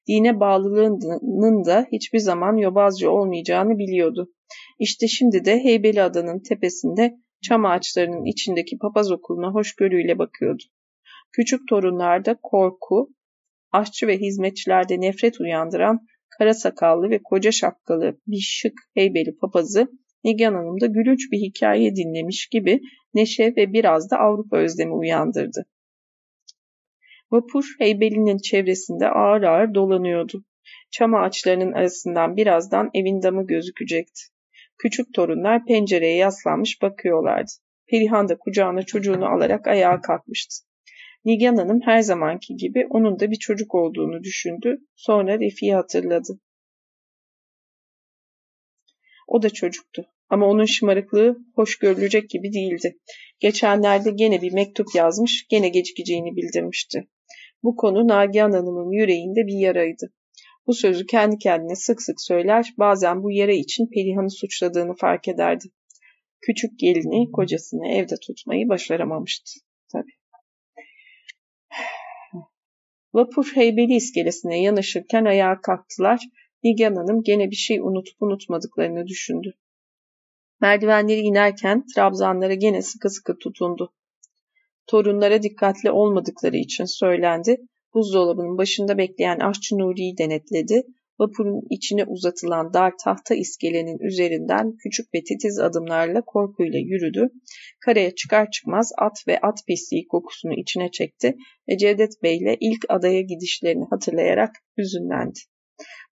Dine bağlılığının da hiçbir zaman yobazcı olmayacağını biliyordu. İşte şimdi de Heybeli Adanın tepesinde çam ağaçlarının içindeki papaz okuluna hoşgörüyle bakıyordu. Küçük torunlarda korku, aşçı ve hizmetçilerde nefret uyandıran kara sakallı ve koca şapkalı bir şık heybeli papazı Nigan Hanım da gülünç bir hikaye dinlemiş gibi neşe ve biraz da Avrupa özlemi uyandırdı. Vapur heybelinin çevresinde ağır ağır dolanıyordu. Çam ağaçlarının arasından birazdan evin damı gözükecekti. Küçük torunlar pencereye yaslanmış bakıyorlardı. Perihan da kucağına çocuğunu alarak ayağa kalkmıştı. Nigan Hanım her zamanki gibi onun da bir çocuk olduğunu düşündü. Sonra Refik'i hatırladı. O da çocuktu. Ama onun şımarıklığı hoş görülecek gibi değildi. Geçenlerde gene bir mektup yazmış, gene gecikeceğini bildirmişti. Bu konu Nagihan Hanım'ın yüreğinde bir yaraydı. Bu sözü kendi kendine sık sık söyler, bazen bu yara için Perihan'ı suçladığını fark ederdi. Küçük gelini kocasını evde tutmayı başaramamıştı. Tabii. Vapur Heybeli iskelesine yanaşırken ayağa kalktılar. Nigan Hanım gene bir şey unutup unutmadıklarını düşündü. Merdivenleri inerken trabzanlara gene sıkı sıkı tutundu. Torunlara dikkatli olmadıkları için söylendi. Buzdolabının başında bekleyen aşçı Nuri'yi denetledi. Vapurun içine uzatılan dar tahta iskelenin üzerinden küçük ve titiz adımlarla korkuyla yürüdü. Karaya çıkar çıkmaz at ve at pisliği kokusunu içine çekti ve Cevdet Bey ile ilk adaya gidişlerini hatırlayarak hüzünlendi.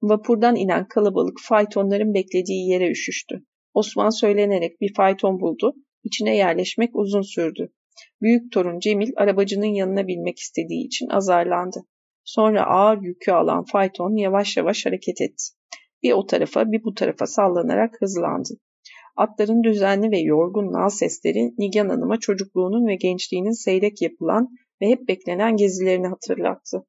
Vapurdan inen kalabalık faytonların beklediği yere üşüştü. Osman söylenerek bir fayton buldu. İçine yerleşmek uzun sürdü. Büyük torun Cemil arabacının yanına binmek istediği için azarlandı. Sonra ağır yükü alan fayton yavaş yavaş hareket etti. Bir o tarafa bir bu tarafa sallanarak hızlandı. Atların düzenli ve yorgun nal sesleri Nigan Hanım'a çocukluğunun ve gençliğinin seyrek yapılan ve hep beklenen gezilerini hatırlattı.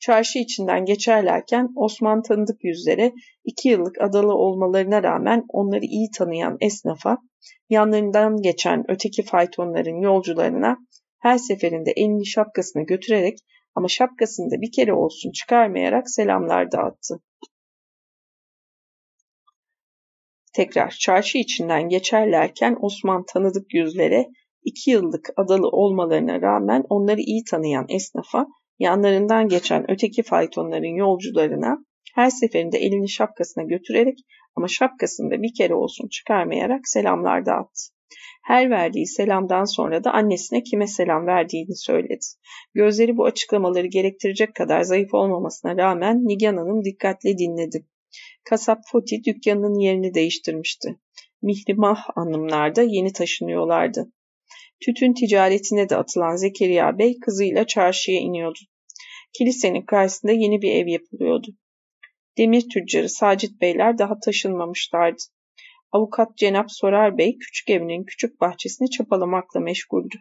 Çarşı içinden geçerlerken Osman tanıdık yüzlere iki yıllık adalı olmalarına rağmen onları iyi tanıyan esnafa, yanlarından geçen öteki faytonların yolcularına her seferinde elini şapkasına götürerek ama şapkasını da bir kere olsun çıkarmayarak selamlar dağıttı. Tekrar çarşı içinden geçerlerken Osman tanıdık yüzlere iki yıllık adalı olmalarına rağmen onları iyi tanıyan esnafa yanlarından geçen öteki faytonların yolcularına her seferinde elini şapkasına götürerek ama şapkasını da bir kere olsun çıkarmayarak selamlar dağıttı. Her verdiği selamdan sonra da annesine kime selam verdiğini söyledi. Gözleri bu açıklamaları gerektirecek kadar zayıf olmamasına rağmen Nigan Hanım dikkatle dinledi. Kasap Foti dükkanının yerini değiştirmişti. Mihrimah hanımlar da yeni taşınıyorlardı. Tütün ticaretine de atılan Zekeriya Bey kızıyla çarşıya iniyordu. Kilisenin karşısında yeni bir ev yapılıyordu. Demir tüccarı Sacit Beyler daha taşınmamışlardı. Avukat Cenap Sorar Bey küçük evinin küçük bahçesini çapalamakla meşguldü.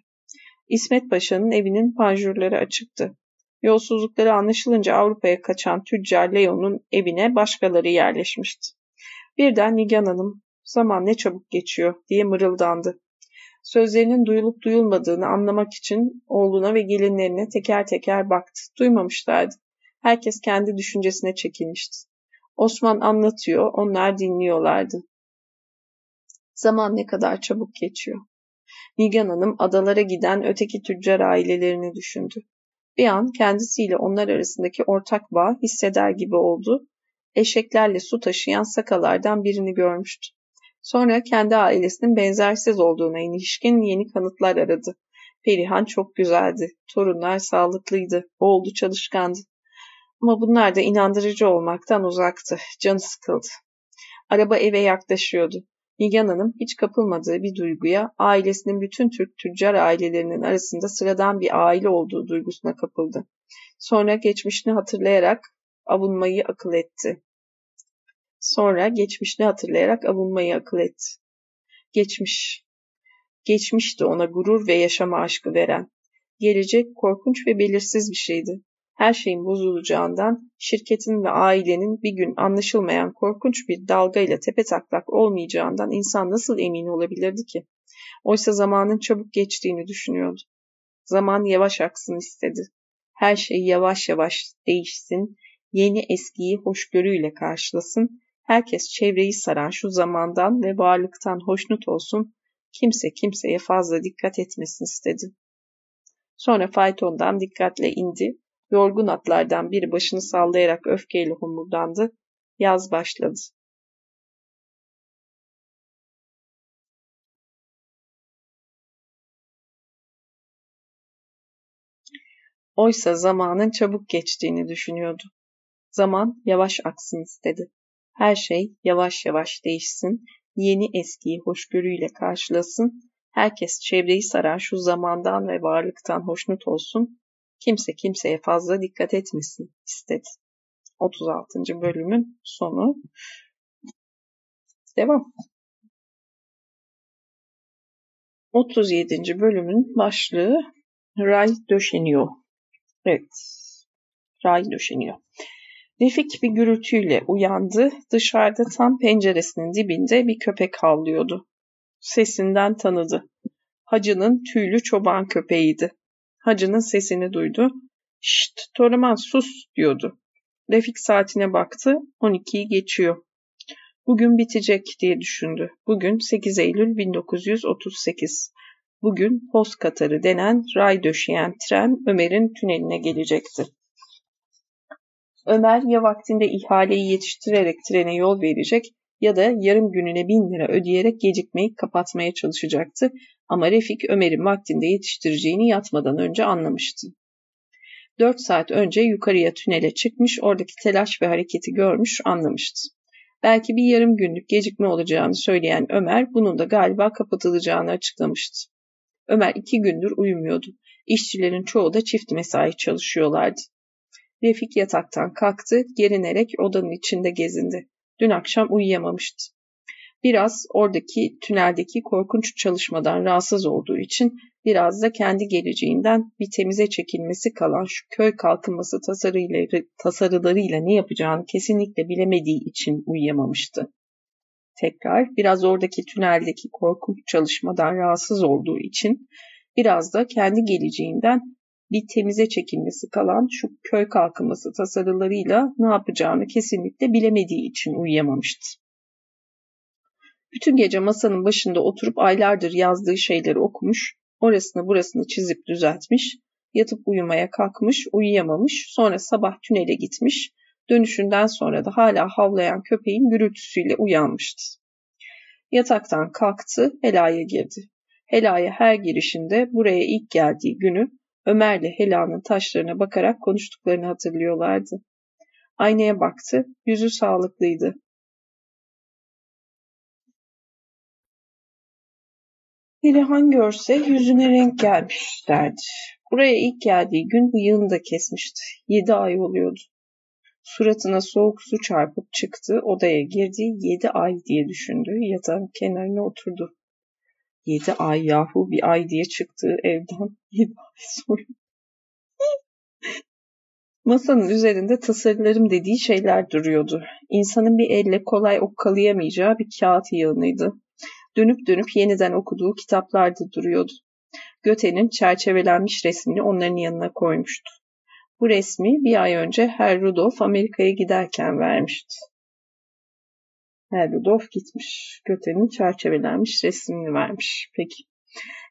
İsmet Paşa'nın evinin panjurları açıktı. Yolsuzlukları anlaşılınca Avrupa'ya kaçan tüccar Leon'un evine başkaları yerleşmişti. Birden Nigan Hanım, zaman ne çabuk geçiyor diye mırıldandı. Sözlerinin duyulup duyulmadığını anlamak için oğluna ve gelinlerine teker teker baktı. Duymamışlardı. Herkes kendi düşüncesine çekilmişti. Osman anlatıyor, onlar dinliyorlardı. Zaman ne kadar çabuk geçiyor. Nigan Hanım adalara giden öteki tüccar ailelerini düşündü. Bir an kendisiyle onlar arasındaki ortak bağ hisseder gibi oldu. Eşeklerle su taşıyan sakalardan birini görmüştü. Sonra kendi ailesinin benzersiz olduğuna ilişkin yeni kanıtlar aradı. Perihan çok güzeldi. Torunlar sağlıklıydı. Oğlu çalışkandı. Ama bunlar da inandırıcı olmaktan uzaktı. Canı sıkıldı. Araba eve yaklaşıyordu. Nigan Hanım hiç kapılmadığı bir duyguya, ailesinin bütün Türk tüccar ailelerinin arasında sıradan bir aile olduğu duygusuna kapıldı. Sonra geçmişini hatırlayarak avunmayı akıl etti. Sonra geçmişini hatırlayarak avunmayı akıl etti. Geçmiş. Geçmişti ona gurur ve yaşama aşkı veren. Gelecek korkunç ve belirsiz bir şeydi. Her şeyin bozulacağından, şirketin ve ailenin bir gün anlaşılmayan korkunç bir dalgayla tepe taklak olmayacağından insan nasıl emin olabilirdi ki? Oysa zamanın çabuk geçtiğini düşünüyordu. Zaman yavaş aksın istedi. Her şey yavaş yavaş değişsin, yeni eskiyi hoşgörüyle karşılasın, herkes çevreyi saran şu zamandan ve varlıktan hoşnut olsun, kimse kimseye fazla dikkat etmesin istedi. Sonra faytondan dikkatle indi, yorgun atlardan biri başını sallayarak öfkeyle homurdandı, yaz başladı. Oysa zamanın çabuk geçtiğini düşünüyordu. Zaman yavaş aksın istedi. Her şey yavaş yavaş değişsin, yeni eskiyi hoşgörüyle karşılasın, herkes çevreyi saran şu zamandan ve varlıktan hoşnut olsun, kimse kimseye fazla dikkat etmesin istedi. 36. bölümün sonu. Devam. 37. bölümün başlığı Ray döşeniyor. Evet, ray döşeniyor. Refik bir gürültüyle uyandı. Dışarıda tam penceresinin dibinde bir köpek havlıyordu. Sesinden tanıdı. Hacı'nın tüylü çoban köpeğiydi. Hacı'nın sesini duydu. Şşt Toraman sus diyordu. Refik saatine baktı. 12'yi geçiyor. Bugün bitecek diye düşündü. Bugün 8 Eylül 1938. Bugün Post Katarı denen ray döşeyen tren Ömer'in tüneline gelecekti. Ömer ya vaktinde ihaleyi yetiştirerek trene yol verecek ya da yarım gününe bin lira ödeyerek gecikmeyi kapatmaya çalışacaktı ama Refik Ömer'in vaktinde yetiştireceğini yatmadan önce anlamıştı. Dört saat önce yukarıya tünele çıkmış, oradaki telaş ve hareketi görmüş, anlamıştı. Belki bir yarım günlük gecikme olacağını söyleyen Ömer bunun da galiba kapatılacağını açıklamıştı. Ömer iki gündür uyumuyordu. İşçilerin çoğu da çift mesai çalışıyorlardı. Refik yataktan kalktı, gerinerek odanın içinde gezindi. Dün akşam uyuyamamıştı. Biraz oradaki tüneldeki korkunç çalışmadan rahatsız olduğu için biraz da kendi geleceğinden bir temize çekilmesi kalan şu köy kalkınması tasarıları, tasarılarıyla ne yapacağını kesinlikle bilemediği için uyuyamamıştı. Tekrar biraz oradaki tüneldeki korkunç çalışmadan rahatsız olduğu için biraz da kendi geleceğinden bir temize çekilmesi kalan şu köy kalkınması tasarılarıyla ne yapacağını kesinlikle bilemediği için uyuyamamıştı. Bütün gece masanın başında oturup aylardır yazdığı şeyleri okumuş, orasını burasını çizip düzeltmiş, yatıp uyumaya kalkmış, uyuyamamış, sonra sabah tünele gitmiş, dönüşünden sonra da hala havlayan köpeğin gürültüsüyle uyanmıştı. Yataktan kalktı, Hela'ya girdi. Hela'ya her girişinde buraya ilk geldiği günü Ömer'le Hela'nın taşlarına bakarak konuştuklarını hatırlıyorlardı. Aynaya baktı, yüzü sağlıklıydı. Perihan görse yüzüne renk gelmiş derdi. Buraya ilk geldiği gün bıyığını da kesmişti. Yedi ay oluyordu. Suratına soğuk su çarpıp çıktı, odaya girdi, yedi ay diye düşündü, yatağın kenarına oturdu. Yedi ay yahu bir ay diye çıktığı evden yedi ay sonra. Masanın üzerinde tasarılarım dediği şeyler duruyordu. İnsanın bir elle kolay okkalayamayacağı bir kağıt yığınıydı. Dönüp dönüp yeniden okuduğu kitaplar da duruyordu. Göte'nin çerçevelenmiş resmini onların yanına koymuştu. Bu resmi bir ay önce Herr Rudolf Amerika'ya giderken vermişti. Herr Rudolf gitmiş. Göte'nin çerçevelenmiş resmini vermiş. Peki.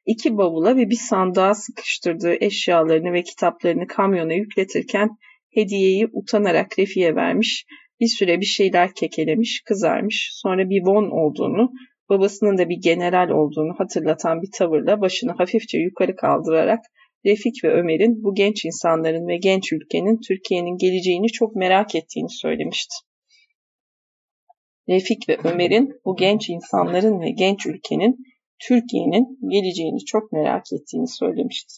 İki bavula ve bir sandığa sıkıştırdığı eşyalarını ve kitaplarını kamyona yükletirken hediyeyi utanarak Refi'ye vermiş. Bir süre bir şeyler kekelemiş, kızarmış. Sonra bir von olduğunu, babasının da bir general olduğunu hatırlatan bir tavırla başını hafifçe yukarı kaldırarak Refik ve Ömer'in bu genç insanların ve genç ülkenin Türkiye'nin geleceğini çok merak ettiğini söylemişti. Refik ve Ömer'in bu genç insanların ve genç ülkenin Türkiye'nin geleceğini çok merak ettiğini söylemişti.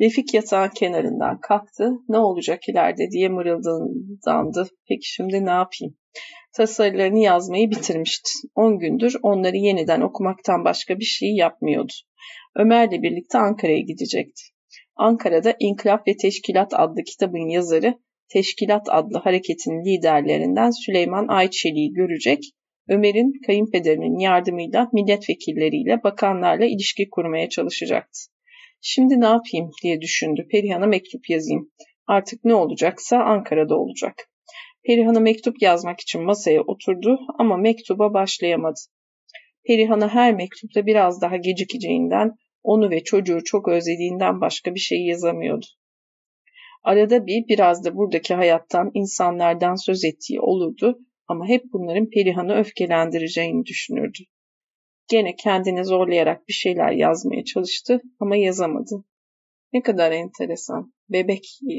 Refik yatağın kenarından kalktı. Ne olacak ileride diye mırıldandı. Peki şimdi ne yapayım? Tasarılarını yazmayı bitirmişti. 10 gündür onları yeniden okumaktan başka bir şey yapmıyordu. Ömer'le birlikte Ankara'ya gidecekti. Ankara'da İnkılap ve Teşkilat adlı kitabın yazarı, Teşkilat adlı hareketin liderlerinden Süleyman Ayçeli'yi görecek, Ömer'in kayınpederinin yardımıyla milletvekilleriyle, bakanlarla ilişki kurmaya çalışacaktı. Şimdi ne yapayım diye düşündü. Perihan'a mektup yazayım. Artık ne olacaksa Ankara'da olacak. Perihan'a mektup yazmak için masaya oturdu ama mektuba başlayamadı. Perihan'a her mektupta biraz daha gecikeceğinden, onu ve çocuğu çok özlediğinden başka bir şey yazamıyordu. Arada bir biraz da buradaki hayattan, insanlardan söz ettiği olurdu ama hep bunların Perihan'ı öfkelendireceğini düşünürdü. Gene kendini zorlayarak bir şeyler yazmaya çalıştı ama yazamadı. Ne kadar enteresan. Bebek, e,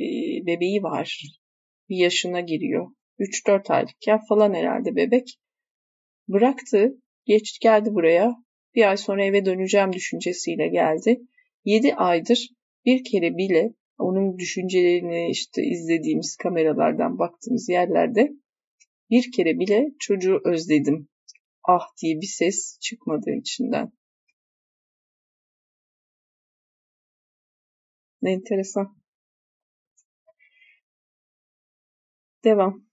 bebeği var. Bir yaşına giriyor. 3-4 aylıkken falan herhalde bebek. Bıraktı, geç geldi buraya. Bir ay sonra eve döneceğim düşüncesiyle geldi. 7 aydır bir kere bile onun düşüncelerini işte izlediğimiz kameralardan baktığımız yerlerde bir kere bile çocuğu özledim. Ah diye bir ses çıkmadı içinden. Ne enteresan. Devam.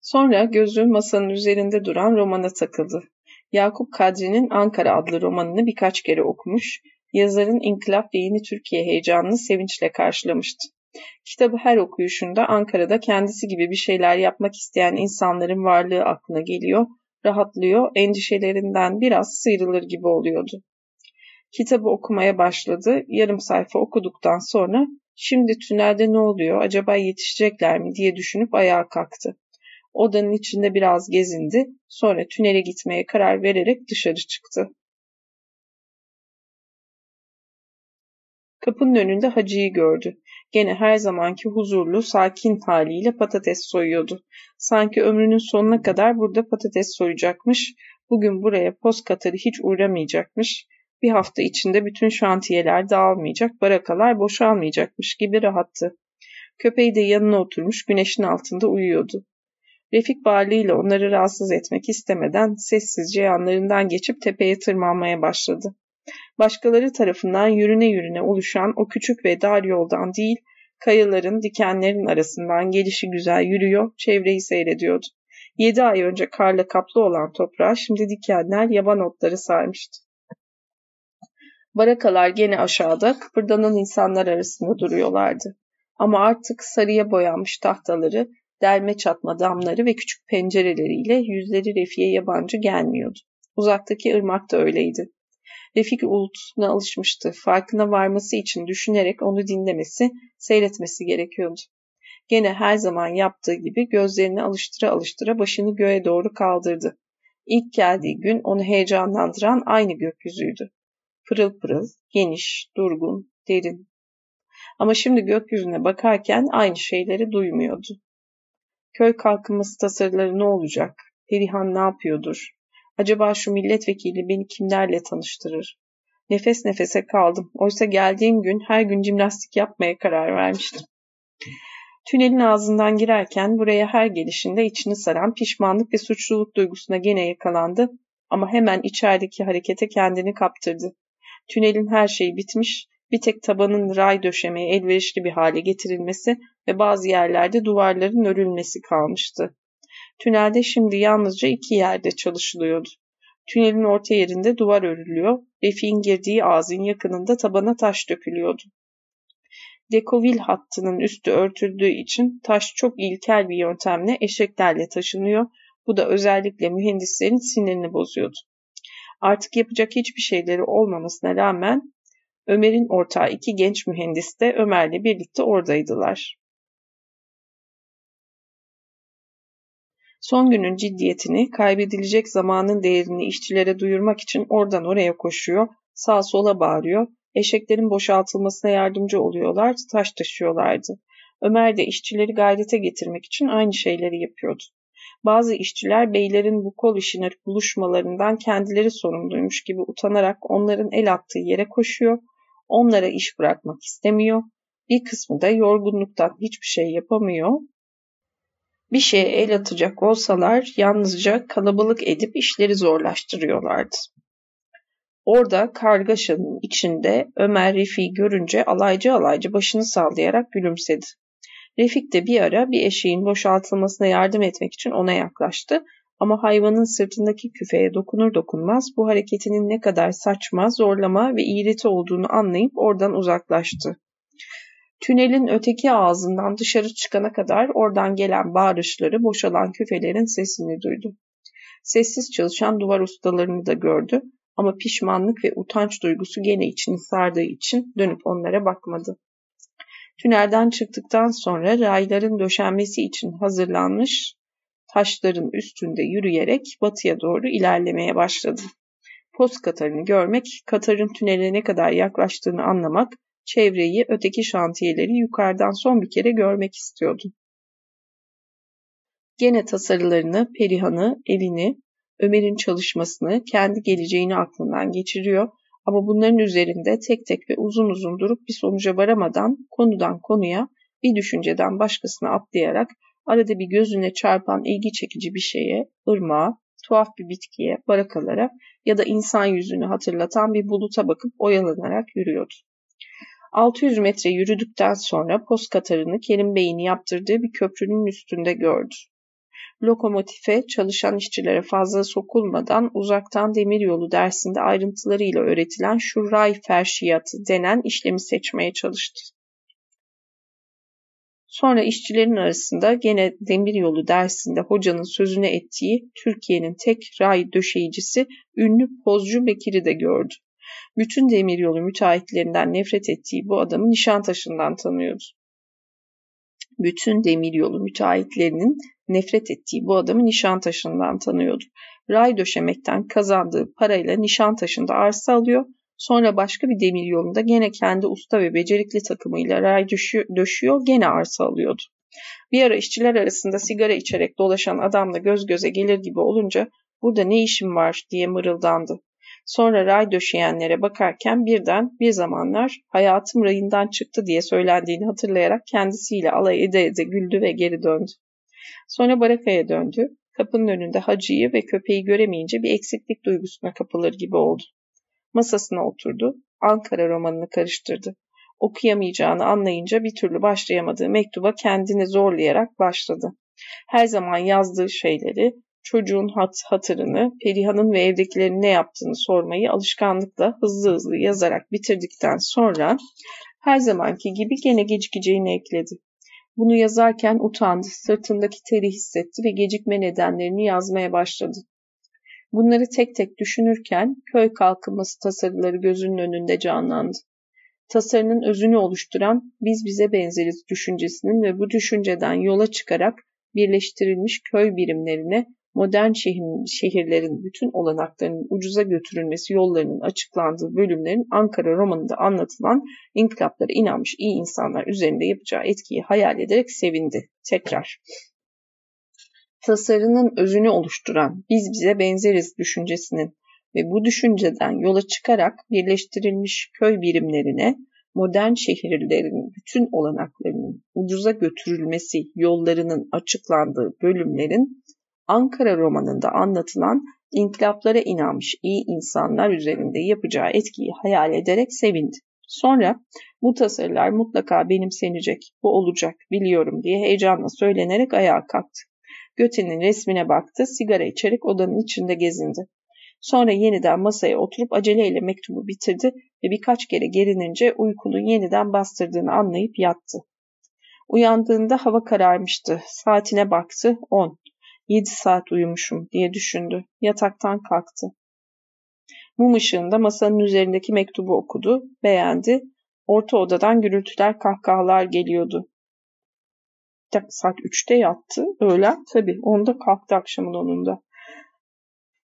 Sonra gözü masanın üzerinde duran romana takıldı. Yakup Kadri'nin Ankara adlı romanını birkaç kere okumuş, yazarın İnkılap ve Yeni Türkiye heyecanını sevinçle karşılamıştı. Kitabı her okuyuşunda Ankara'da kendisi gibi bir şeyler yapmak isteyen insanların varlığı aklına geliyor, rahatlıyor, endişelerinden biraz sıyrılır gibi oluyordu. Kitabı okumaya başladı. Yarım sayfa okuduktan sonra şimdi tünelde ne oluyor, acaba yetişecekler mi diye düşünüp ayağa kalktı. Odanın içinde biraz gezindi, sonra tünele gitmeye karar vererek dışarı çıktı. Kapının önünde hacıyı gördü. Gene her zamanki huzurlu, sakin haliyle patates soyuyordu. Sanki ömrünün sonuna kadar burada patates soyacakmış, bugün buraya post katarı hiç uğramayacakmış, bir hafta içinde bütün şantiyeler dağılmayacak, barakalar boşalmayacakmış gibi rahattı. Köpeği de yanına oturmuş güneşin altında uyuyordu. Refik varlığıyla onları rahatsız etmek istemeden sessizce yanlarından geçip tepeye tırmanmaya başladı. Başkaları tarafından yürüne yürüne oluşan o küçük ve dar yoldan değil, kayaların, dikenlerin arasından gelişi güzel yürüyor, çevreyi seyrediyordu. Yedi ay önce karla kaplı olan toprağa şimdi dikenler yaban otları sarmıştı. Barakalar gene aşağıda kıpırdanan insanlar arasında duruyorlardı. Ama artık sarıya boyanmış tahtaları, delme çatma damları ve küçük pencereleriyle yüzleri Refik'e yabancı gelmiyordu. Uzaktaki ırmak da öyleydi. Refik uğultusuna alışmıştı. Farkına varması için düşünerek onu dinlemesi, seyretmesi gerekiyordu. Gene her zaman yaptığı gibi gözlerini alıştıra alıştıra başını göğe doğru kaldırdı. İlk geldiği gün onu heyecanlandıran aynı gökyüzüydü. Pırıl pırıl, geniş, durgun, derin. Ama şimdi gökyüzüne bakarken aynı şeyleri duymuyordu. Köy kalkınması tasarıları ne olacak? Perihan ne yapıyordur? Acaba şu milletvekili beni kimlerle tanıştırır? Nefes nefese kaldım. Oysa geldiğim gün her gün jimnastik yapmaya karar vermiştim. Tünelin ağzından girerken buraya her gelişinde içini saran pişmanlık ve suçluluk duygusuna gene yakalandı ama hemen içerideki harekete kendini kaptırdı. Tünelin her şeyi bitmiş, bir tek tabanın ray döşemeye elverişli bir hale getirilmesi ve bazı yerlerde duvarların örülmesi kalmıştı. Tünelde şimdi yalnızca iki yerde çalışılıyordu. Tünelin orta yerinde duvar örülüyor, Refik'in girdiği ağzın yakınında tabana taş dökülüyordu. Dekovil hattının üstü örtüldüğü için taş çok ilkel bir yöntemle eşeklerle taşınıyor. Bu da özellikle mühendislerin sinirini bozuyordu. Artık yapacak hiçbir şeyleri olmamasına rağmen Ömer'in ortağı iki genç mühendis de Ömer'le birlikte oradaydılar. Son günün ciddiyetini, kaybedilecek zamanın değerini işçilere duyurmak için oradan oraya koşuyor, sağ sola bağırıyor, eşeklerin boşaltılmasına yardımcı oluyorlar, taş taşıyorlardı. Ömer de işçileri gayrete getirmek için aynı şeyleri yapıyordu. Bazı işçiler beylerin bu kol işine buluşmalarından kendileri sorumluymuş gibi utanarak onların el attığı yere koşuyor, onlara iş bırakmak istemiyor, bir kısmı da yorgunluktan hiçbir şey yapamıyor, bir şeye el atacak olsalar yalnızca kalabalık edip işleri zorlaştırıyorlardı. Orada kargaşanın içinde Ömer Refik'i görünce alaycı alaycı başını sallayarak gülümsedi. Refik de bir ara bir eşeğin boşaltılmasına yardım etmek için ona yaklaştı ama hayvanın sırtındaki küfeye dokunur dokunmaz bu hareketinin ne kadar saçma, zorlama ve iğreti olduğunu anlayıp oradan uzaklaştı. Tünelin öteki ağzından dışarı çıkana kadar oradan gelen bağırışları, boşalan küfelerin sesini duydu. Sessiz çalışan duvar ustalarını da gördü ama pişmanlık ve utanç duygusu gene içini sardığı için dönüp onlara bakmadı. Tünelden çıktıktan sonra rayların döşenmesi için hazırlanmış taşların üstünde yürüyerek batıya doğru ilerlemeye başladı. Post Katar'ını görmek, Katar'ın tünele ne kadar yaklaştığını anlamak, çevreyi, öteki şantiyeleri yukarıdan son bir kere görmek istiyordu. Gene tasarılarını, Perihan'ı, evini, Ömer'in çalışmasını, kendi geleceğini aklından geçiriyor ama bunların üzerinde tek tek ve uzun uzun durup bir sonuca varamadan konudan konuya bir düşünceden başkasına atlayarak arada bir gözüne çarpan ilgi çekici bir şeye, ırmağa, tuhaf bir bitkiye, barakalara ya da insan yüzünü hatırlatan bir buluta bakıp oyalanarak yürüyordu. 600 metre yürüdükten sonra post katarını Kerim Bey'in yaptırdığı bir köprünün üstünde gördü. Lokomotife çalışan işçilere fazla sokulmadan uzaktan demiryolu dersinde ayrıntılarıyla öğretilen şu ray ferşiyatı denen işlemi seçmeye çalıştı. Sonra işçilerin arasında gene demiryolu dersinde hocanın sözüne ettiği Türkiye'nin tek ray döşeyicisi ünlü Pozcu Bekir'i de gördü. Bütün demiryolu müteahhitlerinden nefret ettiği bu adamı Nişantaşı'ndan tanıyordu. Bütün demiryolu müteahhitlerinin nefret ettiği bu adamı Nişantaşı'ndan tanıyordu. Ray döşemekten kazandığı parayla Nişantaşı'nda arsa alıyor Sonra başka bir demir yolunda gene kendi usta ve becerikli takımıyla ray döşüyor, gene arsa alıyordu. Bir ara işçiler arasında sigara içerek dolaşan adamla göz göze gelir gibi olunca burada ne işim var diye mırıldandı. Sonra ray döşeyenlere bakarken birden bir zamanlar hayatım rayından çıktı diye söylendiğini hatırlayarak kendisiyle alay ede ede güldü ve geri döndü. Sonra barakaya döndü. Kapının önünde hacıyı ve köpeği göremeyince bir eksiklik duygusuna kapılır gibi oldu. Masasına oturdu. Ankara romanını karıştırdı. Okuyamayacağını anlayınca bir türlü başlayamadığı mektuba kendini zorlayarak başladı. Her zaman yazdığı şeyleri, çocuğun hat hatırını, Perihan'ın ve evdekilerin ne yaptığını sormayı alışkanlıkla hızlı hızlı yazarak bitirdikten sonra her zamanki gibi gene gecikeceğini ekledi. Bunu yazarken utandı, sırtındaki teri hissetti ve gecikme nedenlerini yazmaya başladı. Bunları tek tek düşünürken köy kalkınması tasarıları gözünün önünde canlandı. Tasarının özünü oluşturan biz bize benzeriz düşüncesinin ve bu düşünceden yola çıkarak birleştirilmiş köy birimlerine modern şehir, şehirlerin bütün olanaklarının ucuza götürülmesi yollarının açıklandığı bölümlerin Ankara romanında anlatılan inkılaplara inanmış iyi insanlar üzerinde yapacağı etkiyi hayal ederek sevindi. Tekrar tasarının özünü oluşturan biz bize benzeriz düşüncesinin ve bu düşünceden yola çıkarak birleştirilmiş köy birimlerine modern şehirlerin bütün olanaklarının ucuza götürülmesi yollarının açıklandığı bölümlerin Ankara romanında anlatılan inkılaplara inanmış iyi insanlar üzerinde yapacağı etkiyi hayal ederek sevindi. Sonra bu tasarılar mutlaka benimsenecek, bu olacak biliyorum diye heyecanla söylenerek ayağa kalktı. Göte'nin resmine baktı, sigara içerek odanın içinde gezindi. Sonra yeniden masaya oturup aceleyle mektubu bitirdi ve birkaç kere gerinince uykunun yeniden bastırdığını anlayıp yattı. Uyandığında hava kararmıştı. Saatine baktı. On. Yedi saat uyumuşum diye düşündü. Yataktan kalktı. Mum ışığında masanın üzerindeki mektubu okudu, beğendi. Orta odadan gürültüler, kahkahalar geliyordu saat 3'te yattı. Öğlen tabii onda kalktı akşamın onunda.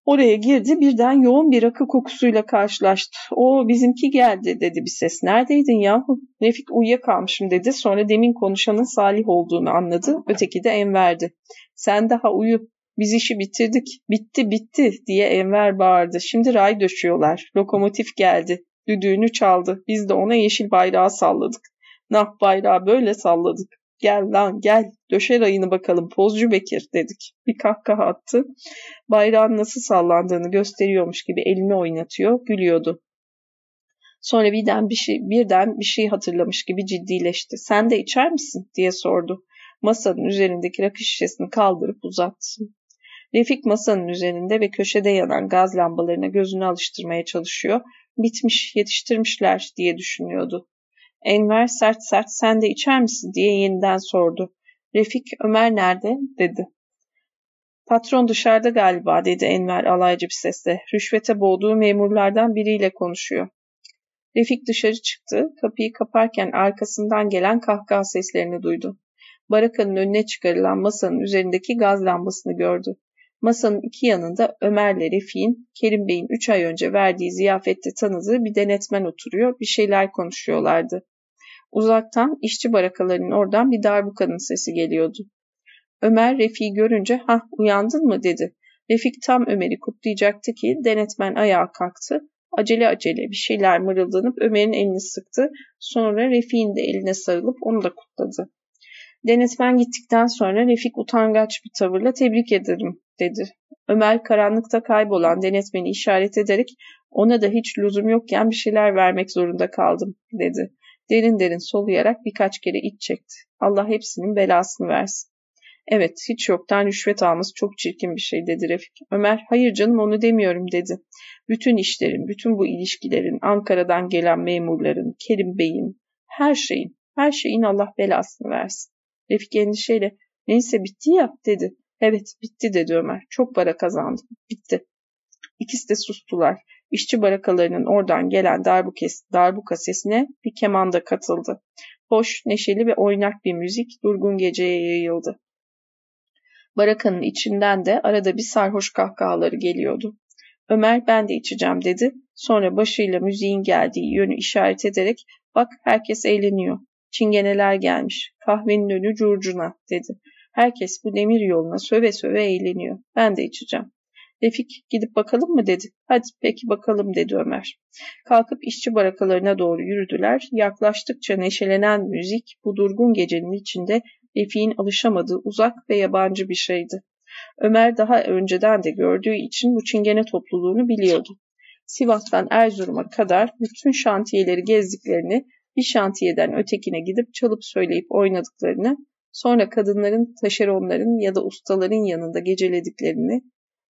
Oraya girdi birden yoğun bir rakı kokusuyla karşılaştı. O bizimki geldi dedi bir ses. Neredeydin yahu? Refik uyuyakalmışım dedi. Sonra demin konuşanın Salih olduğunu anladı. Öteki de Enver'di. Sen daha uyu. Biz işi bitirdik. Bitti bitti diye Enver bağırdı. Şimdi ray döşüyorlar. Lokomotif geldi. Düdüğünü çaldı. Biz de ona yeşil bayrağı salladık. Nah bayrağı böyle salladık. Gel lan gel döşer ayını bakalım pozcu Bekir dedik. Bir kahkaha attı. Bayrağın nasıl sallandığını gösteriyormuş gibi elini oynatıyor, gülüyordu. Sonra birden bir şey, birden bir şey hatırlamış gibi ciddileşti. Sen de içer misin diye sordu. Masanın üzerindeki rakı şişesini kaldırıp uzattı. Refik masanın üzerinde ve köşede yanan gaz lambalarına gözünü alıştırmaya çalışıyor. Bitmiş, yetiştirmişler diye düşünüyordu. Enver sert sert sen de içer misin diye yeniden sordu. Refik Ömer nerede dedi. Patron dışarıda galiba dedi Enver alaycı bir sesle. Rüşvete boğduğu memurlardan biriyle konuşuyor. Refik dışarı çıktı. Kapıyı kaparken arkasından gelen kahkaha seslerini duydu. Barakanın önüne çıkarılan masanın üzerindeki gaz lambasını gördü. Masanın iki yanında Ömer'le Refik'in, Kerim Bey'in üç ay önce verdiği ziyafette tanıdığı bir denetmen oturuyor, bir şeyler konuşuyorlardı. Uzaktan işçi barakalarının oradan bir darbukanın sesi geliyordu. Ömer Refik'i görünce ha uyandın mı dedi. Refik tam Ömer'i kutlayacaktı ki denetmen ayağa kalktı. Acele acele bir şeyler mırıldanıp Ömer'in elini sıktı. Sonra Refik'in de eline sarılıp onu da kutladı. Denetmen gittikten sonra Refik utangaç bir tavırla tebrik ederim dedi. Ömer karanlıkta kaybolan denetmeni işaret ederek ona da hiç lüzum yokken bir şeyler vermek zorunda kaldım dedi. Derin derin soluyarak birkaç kere iç çekti. Allah hepsinin belasını versin. Evet, hiç yoktan rüşvet alması çok çirkin bir şey dedi Refik. Ömer, hayır canım onu demiyorum dedi. Bütün işlerin, bütün bu ilişkilerin, Ankara'dan gelen memurların, Kerim Bey'in, her şeyin, her şeyin Allah belasını versin. Refik endişeyle, neyse bitti ya dedi. Evet, bitti dedi Ömer. Çok para kazandım. Bitti. İkisi de sustular. İşçi barakalarının oradan gelen darbukes, darbuka sesine bir keman da katıldı. Hoş, neşeli ve oynak bir müzik durgun geceye yayıldı. Barakanın içinden de arada bir sarhoş kahkahaları geliyordu. Ömer ben de içeceğim dedi. Sonra başıyla müziğin geldiği yönü işaret ederek bak herkes eğleniyor. Çingeneler gelmiş. Kahvenin önü curcuna dedi. Herkes bu demir yoluna söve söve eğleniyor. Ben de içeceğim. Refik gidip bakalım mı dedi. Hadi peki bakalım dedi Ömer. Kalkıp işçi barakalarına doğru yürüdüler. Yaklaştıkça neşelenen müzik bu durgun gecenin içinde Refik'in alışamadığı uzak ve yabancı bir şeydi. Ömer daha önceden de gördüğü için bu çingene topluluğunu biliyordu. Sivas'tan Erzurum'a kadar bütün şantiyeleri gezdiklerini, bir şantiyeden ötekine gidip çalıp söyleyip oynadıklarını, sonra kadınların, taşeronların ya da ustaların yanında gecelediklerini,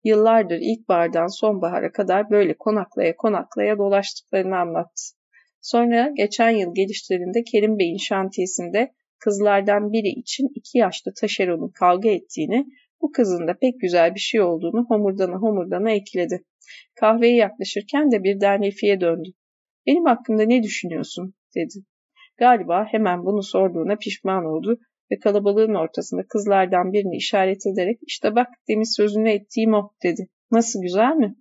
yıllardır ilkbahardan sonbahara kadar böyle konaklaya konaklaya dolaştıklarını anlattı. Sonra geçen yıl gelişlerinde Kerim Bey'in şantiyesinde kızlardan biri için iki yaşlı taşeronun kavga ettiğini, bu kızın da pek güzel bir şey olduğunu homurdana homurdana ekledi. Kahveye yaklaşırken de birden Refi'ye döndü. Benim hakkımda ne düşünüyorsun? dedi. Galiba hemen bunu sorduğuna pişman oldu ve kalabalığın ortasında kızlardan birini işaret ederek işte bak demin sözünü ettiğim o dedi. Nasıl güzel mi?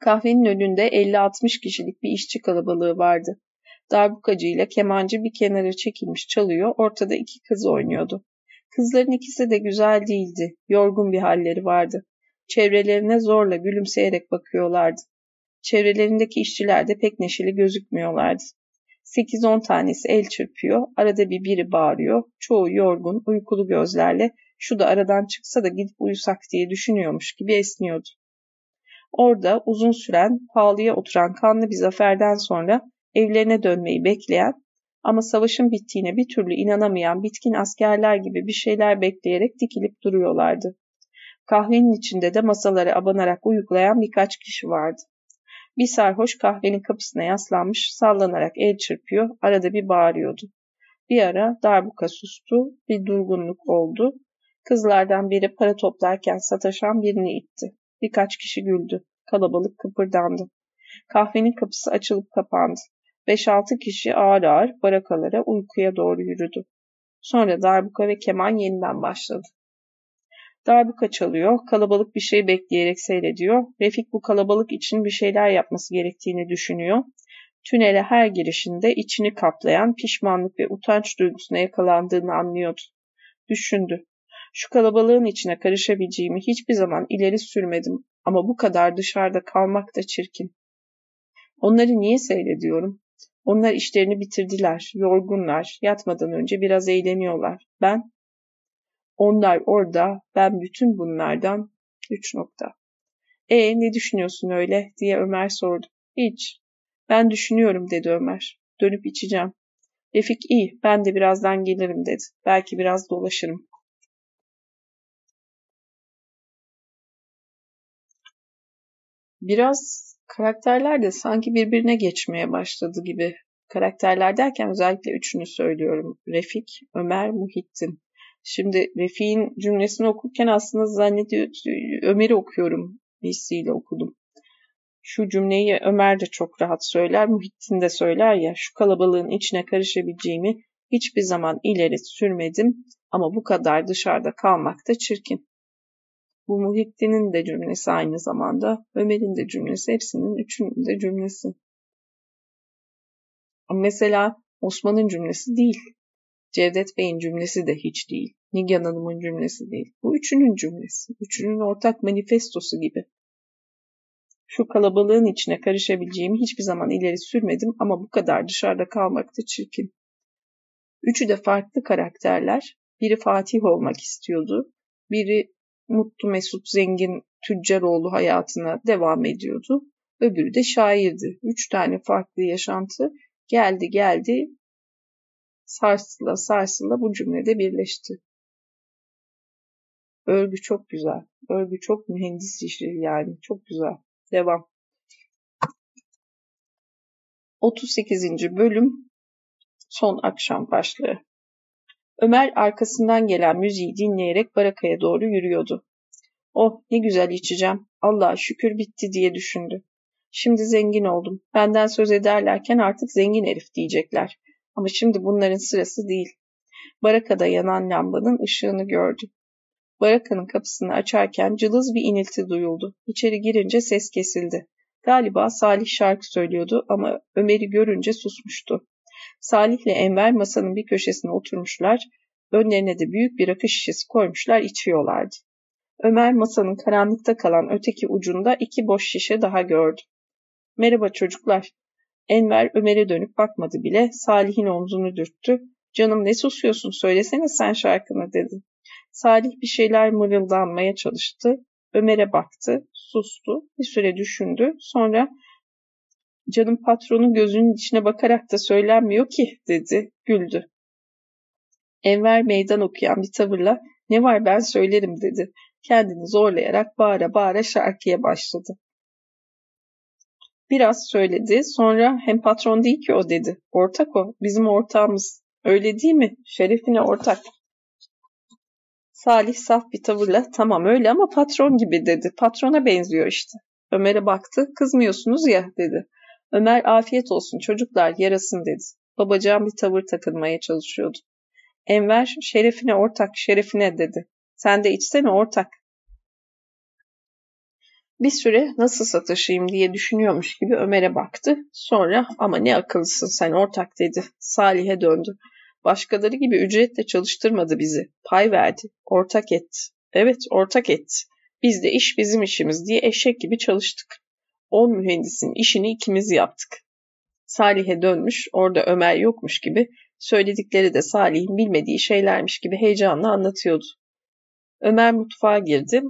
Kahvenin önünde 50-60 kişilik bir işçi kalabalığı vardı. Darbukacı ile kemancı bir kenara çekilmiş çalıyor, ortada iki kız oynuyordu. Kızların ikisi de güzel değildi, yorgun bir halleri vardı. Çevrelerine zorla gülümseyerek bakıyorlardı. Çevrelerindeki işçiler de pek neşeli gözükmüyorlardı. 8-10 tanesi el çırpıyor, arada bir biri bağırıyor, çoğu yorgun, uykulu gözlerle şu da aradan çıksa da gidip uyusak diye düşünüyormuş gibi esniyordu. Orada uzun süren, pahalıya oturan kanlı bir zaferden sonra evlerine dönmeyi bekleyen ama savaşın bittiğine bir türlü inanamayan bitkin askerler gibi bir şeyler bekleyerek dikilip duruyorlardı. Kahvenin içinde de masalara abanarak uyuklayan birkaç kişi vardı. Bir sarhoş kahvenin kapısına yaslanmış, sallanarak el çırpıyor, arada bir bağırıyordu. Bir ara darbuka sustu, bir durgunluk oldu. Kızlardan biri para toplarken sataşan birini itti. Birkaç kişi güldü. Kalabalık kıpırdandı. Kahvenin kapısı açılıp kapandı. 5-6 kişi ağır ağır barakalara uykuya doğru yürüdü. Sonra darbuka ve keman yeniden başladı. Darbuka çalıyor, kalabalık bir şey bekleyerek seyrediyor. Refik bu kalabalık için bir şeyler yapması gerektiğini düşünüyor. Tünele her girişinde içini kaplayan pişmanlık ve utanç duygusuna yakalandığını anlıyordu. Düşündü. Şu kalabalığın içine karışabileceğimi hiçbir zaman ileri sürmedim ama bu kadar dışarıda kalmak da çirkin. Onları niye seyrediyorum? Onlar işlerini bitirdiler, yorgunlar, yatmadan önce biraz eğleniyorlar. Ben, onlar orada, ben bütün bunlardan üç nokta. E ne düşünüyorsun öyle diye Ömer sordu. Hiç. Ben düşünüyorum dedi Ömer. Dönüp içeceğim. Refik iyi, ben de birazdan gelirim dedi. Belki biraz dolaşırım. Biraz karakterler de sanki birbirine geçmeye başladı gibi. Karakterler derken özellikle üçünü söylüyorum. Refik, Ömer, Muhittin. Şimdi Refik'in cümlesini okurken aslında zannediyor Ömer'i okuyorum hissiyle okudum. Şu cümleyi Ömer de çok rahat söyler, Muhittin de söyler ya, şu kalabalığın içine karışabileceğimi hiçbir zaman ileri sürmedim ama bu kadar dışarıda kalmak da çirkin. Bu Muhittin'in de cümlesi aynı zamanda, Ömer'in de cümlesi, hepsinin üçünün de cümlesi. Mesela Osman'ın cümlesi değil. Cevdet Bey'in cümlesi de hiç değil. Nigan Hanım'ın cümlesi değil. Bu üçünün cümlesi. Üçünün ortak manifestosu gibi. Şu kalabalığın içine karışabileceğimi hiçbir zaman ileri sürmedim ama bu kadar dışarıda kalmak da çirkin. Üçü de farklı karakterler. Biri Fatih olmak istiyordu. Biri mutlu mesut zengin tüccaroğlu hayatına devam ediyordu. Öbürü de şairdi. Üç tane farklı yaşantı geldi geldi sarsıla sarsıla bu cümlede birleşti. Örgü çok güzel. Örgü çok mühendis işi yani. Çok güzel. Devam. 38. bölüm son akşam başlığı. Ömer arkasından gelen müziği dinleyerek barakaya doğru yürüyordu. Oh ne güzel içeceğim. Allah'a şükür bitti diye düşündü. Şimdi zengin oldum. Benden söz ederlerken artık zengin herif diyecekler. Ama şimdi bunların sırası değil. Barakada yanan lambanın ışığını gördü. Barakanın kapısını açarken cılız bir inilti duyuldu. İçeri girince ses kesildi. Galiba Salih şarkı söylüyordu ama Ömer'i görünce susmuştu. Salih ile Enver masanın bir köşesine oturmuşlar, önlerine de büyük bir rakı şişesi koymuşlar, içiyorlardı. Ömer masanın karanlıkta kalan öteki ucunda iki boş şişe daha gördü. Merhaba çocuklar. Enver Ömer'e dönüp bakmadı bile, Salih'in omzunu dürttü. Canım ne susuyorsun söylesene sen şarkını dedi. Salih bir şeyler mırıldanmaya çalıştı. Ömer'e baktı, sustu, bir süre düşündü. Sonra canım patronun gözünün içine bakarak da söylenmiyor ki dedi, güldü. Enver meydan okuyan bir tavırla ne var ben söylerim dedi. Kendini zorlayarak bağıra bağıra şarkıya başladı. Biraz söyledi. Sonra hem patron değil ki o dedi. Ortak o. Bizim ortağımız. Öyle değil mi? Şerefine ortak. Salih saf bir tavırla tamam öyle ama patron gibi dedi. Patrona benziyor işte. Ömer'e baktı. Kızmıyorsunuz ya dedi. Ömer afiyet olsun çocuklar yarasın dedi. Babacığım bir tavır takılmaya çalışıyordu. Enver şerefine ortak şerefine dedi. Sen de içsene ortak. Bir süre nasıl sataşayım diye düşünüyormuş gibi Ömer'e baktı. Sonra ama ne akıllısın sen ortak dedi. Salih'e döndü. Başkaları gibi ücretle çalıştırmadı bizi. Pay verdi. Ortak etti. Evet ortak etti. Biz de iş bizim işimiz diye eşek gibi çalıştık. On mühendisin işini ikimiz yaptık. Salih'e dönmüş, orada Ömer yokmuş gibi, söyledikleri de Salih'in bilmediği şeylermiş gibi heyecanla anlatıyordu. Ömer mutfağa girdi.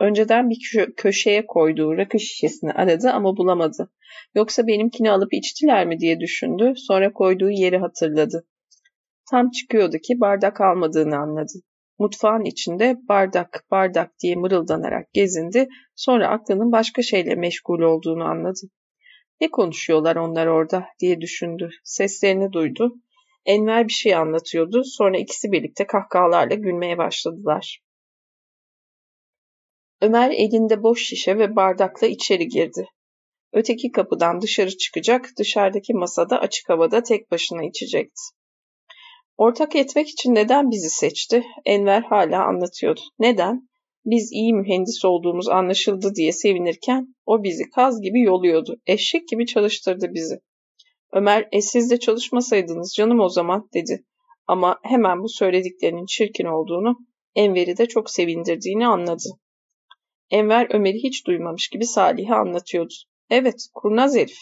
Önceden bir köşeye koyduğu rakı şişesini aradı ama bulamadı. Yoksa benimkini alıp içtiler mi diye düşündü. Sonra koyduğu yeri hatırladı. Tam çıkıyordu ki bardak almadığını anladı. Mutfağın içinde bardak bardak diye mırıldanarak gezindi. Sonra aklının başka şeyle meşgul olduğunu anladı. Ne konuşuyorlar onlar orada diye düşündü. Seslerini duydu. Enver bir şey anlatıyordu. Sonra ikisi birlikte kahkahalarla gülmeye başladılar. Ömer elinde boş şişe ve bardakla içeri girdi. Öteki kapıdan dışarı çıkacak, dışarıdaki masada açık havada tek başına içecekti. Ortak etmek için neden bizi seçti? Enver hala anlatıyordu. Neden? Biz iyi mühendis olduğumuz anlaşıldı diye sevinirken o bizi kaz gibi yoluyordu. Eşek gibi çalıştırdı bizi. Ömer, e siz de çalışmasaydınız canım o zaman dedi. Ama hemen bu söylediklerinin çirkin olduğunu, Enver'i de çok sevindirdiğini anladı. Enver Ömer'i hiç duymamış gibi Salih'e anlatıyordu. Evet, kurnaz herif.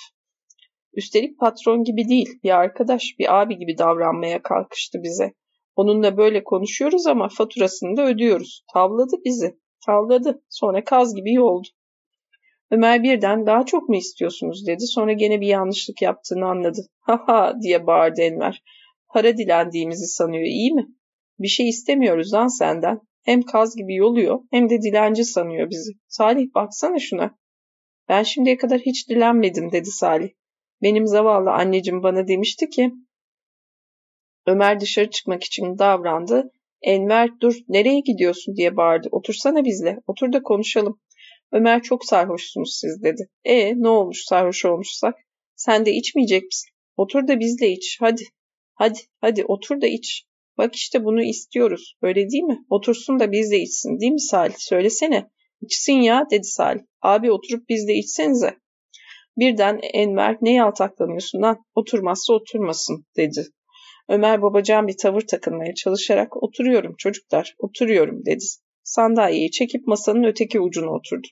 Üstelik patron gibi değil, bir arkadaş, bir abi gibi davranmaya kalkıştı bize. Onunla böyle konuşuyoruz ama faturasını da ödüyoruz. Tavladı bizi. Tavladı. Sonra kaz gibi yoldu. Ömer birden daha çok mu istiyorsunuz dedi. Sonra gene bir yanlışlık yaptığını anladı. Ha ha diye bağırdı Enver. Para dilendiğimizi sanıyor iyi mi? Bir şey istemiyoruz lan senden. Hem kaz gibi yoluyor hem de dilenci sanıyor bizi. Salih baksana şuna. Ben şimdiye kadar hiç dilenmedim dedi Salih. Benim zavallı anneciğim bana demişti ki Ömer dışarı çıkmak için davrandı. Enver dur nereye gidiyorsun diye bağırdı. Otursana bizle. Otur da konuşalım. Ömer çok sarhoşsunuz siz dedi. E ne olmuş sarhoş olmuşsak? Sen de içmeyecek misin? Otur da bizle iç. Hadi. Hadi hadi otur da iç. Bak işte bunu istiyoruz. Öyle değil mi? Otursun da bizle içsin değil mi Salih? Söylesene. İçsin ya dedi Salih. Abi oturup bizle içsenize. Birden Enver ne yaltaklanıyorsun lan? Oturmazsa oturmasın dedi. Ömer babacan bir tavır takınmaya çalışarak oturuyorum çocuklar, oturuyorum dedi. Sandalyeyi çekip masanın öteki ucuna oturdu.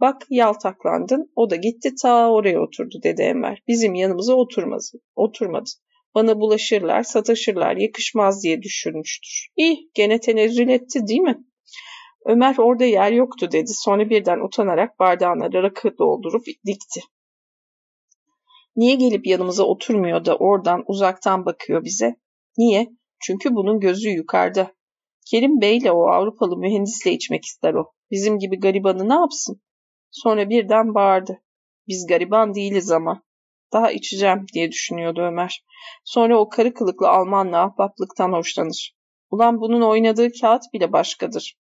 Bak yaltaklandın, o da gitti ta oraya oturdu dedi Enver. Bizim yanımıza oturmadı. oturmadı. Bana bulaşırlar, sataşırlar, yakışmaz diye düşünmüştür. İyi, gene tenezzül etti değil mi? Ömer orada yer yoktu dedi. Sonra birden utanarak bardağına rakı doldurup dikti. Niye gelip yanımıza oturmuyor da oradan uzaktan bakıyor bize? Niye? Çünkü bunun gözü yukarıda. Kerim Bey'le o Avrupalı mühendisle içmek ister o. Bizim gibi garibanı ne yapsın? Sonra birden bağırdı. Biz gariban değiliz ama. Daha içeceğim diye düşünüyordu Ömer. Sonra o karı kılıklı Almanla ahbaplıktan hoşlanır. Ulan bunun oynadığı kağıt bile başkadır.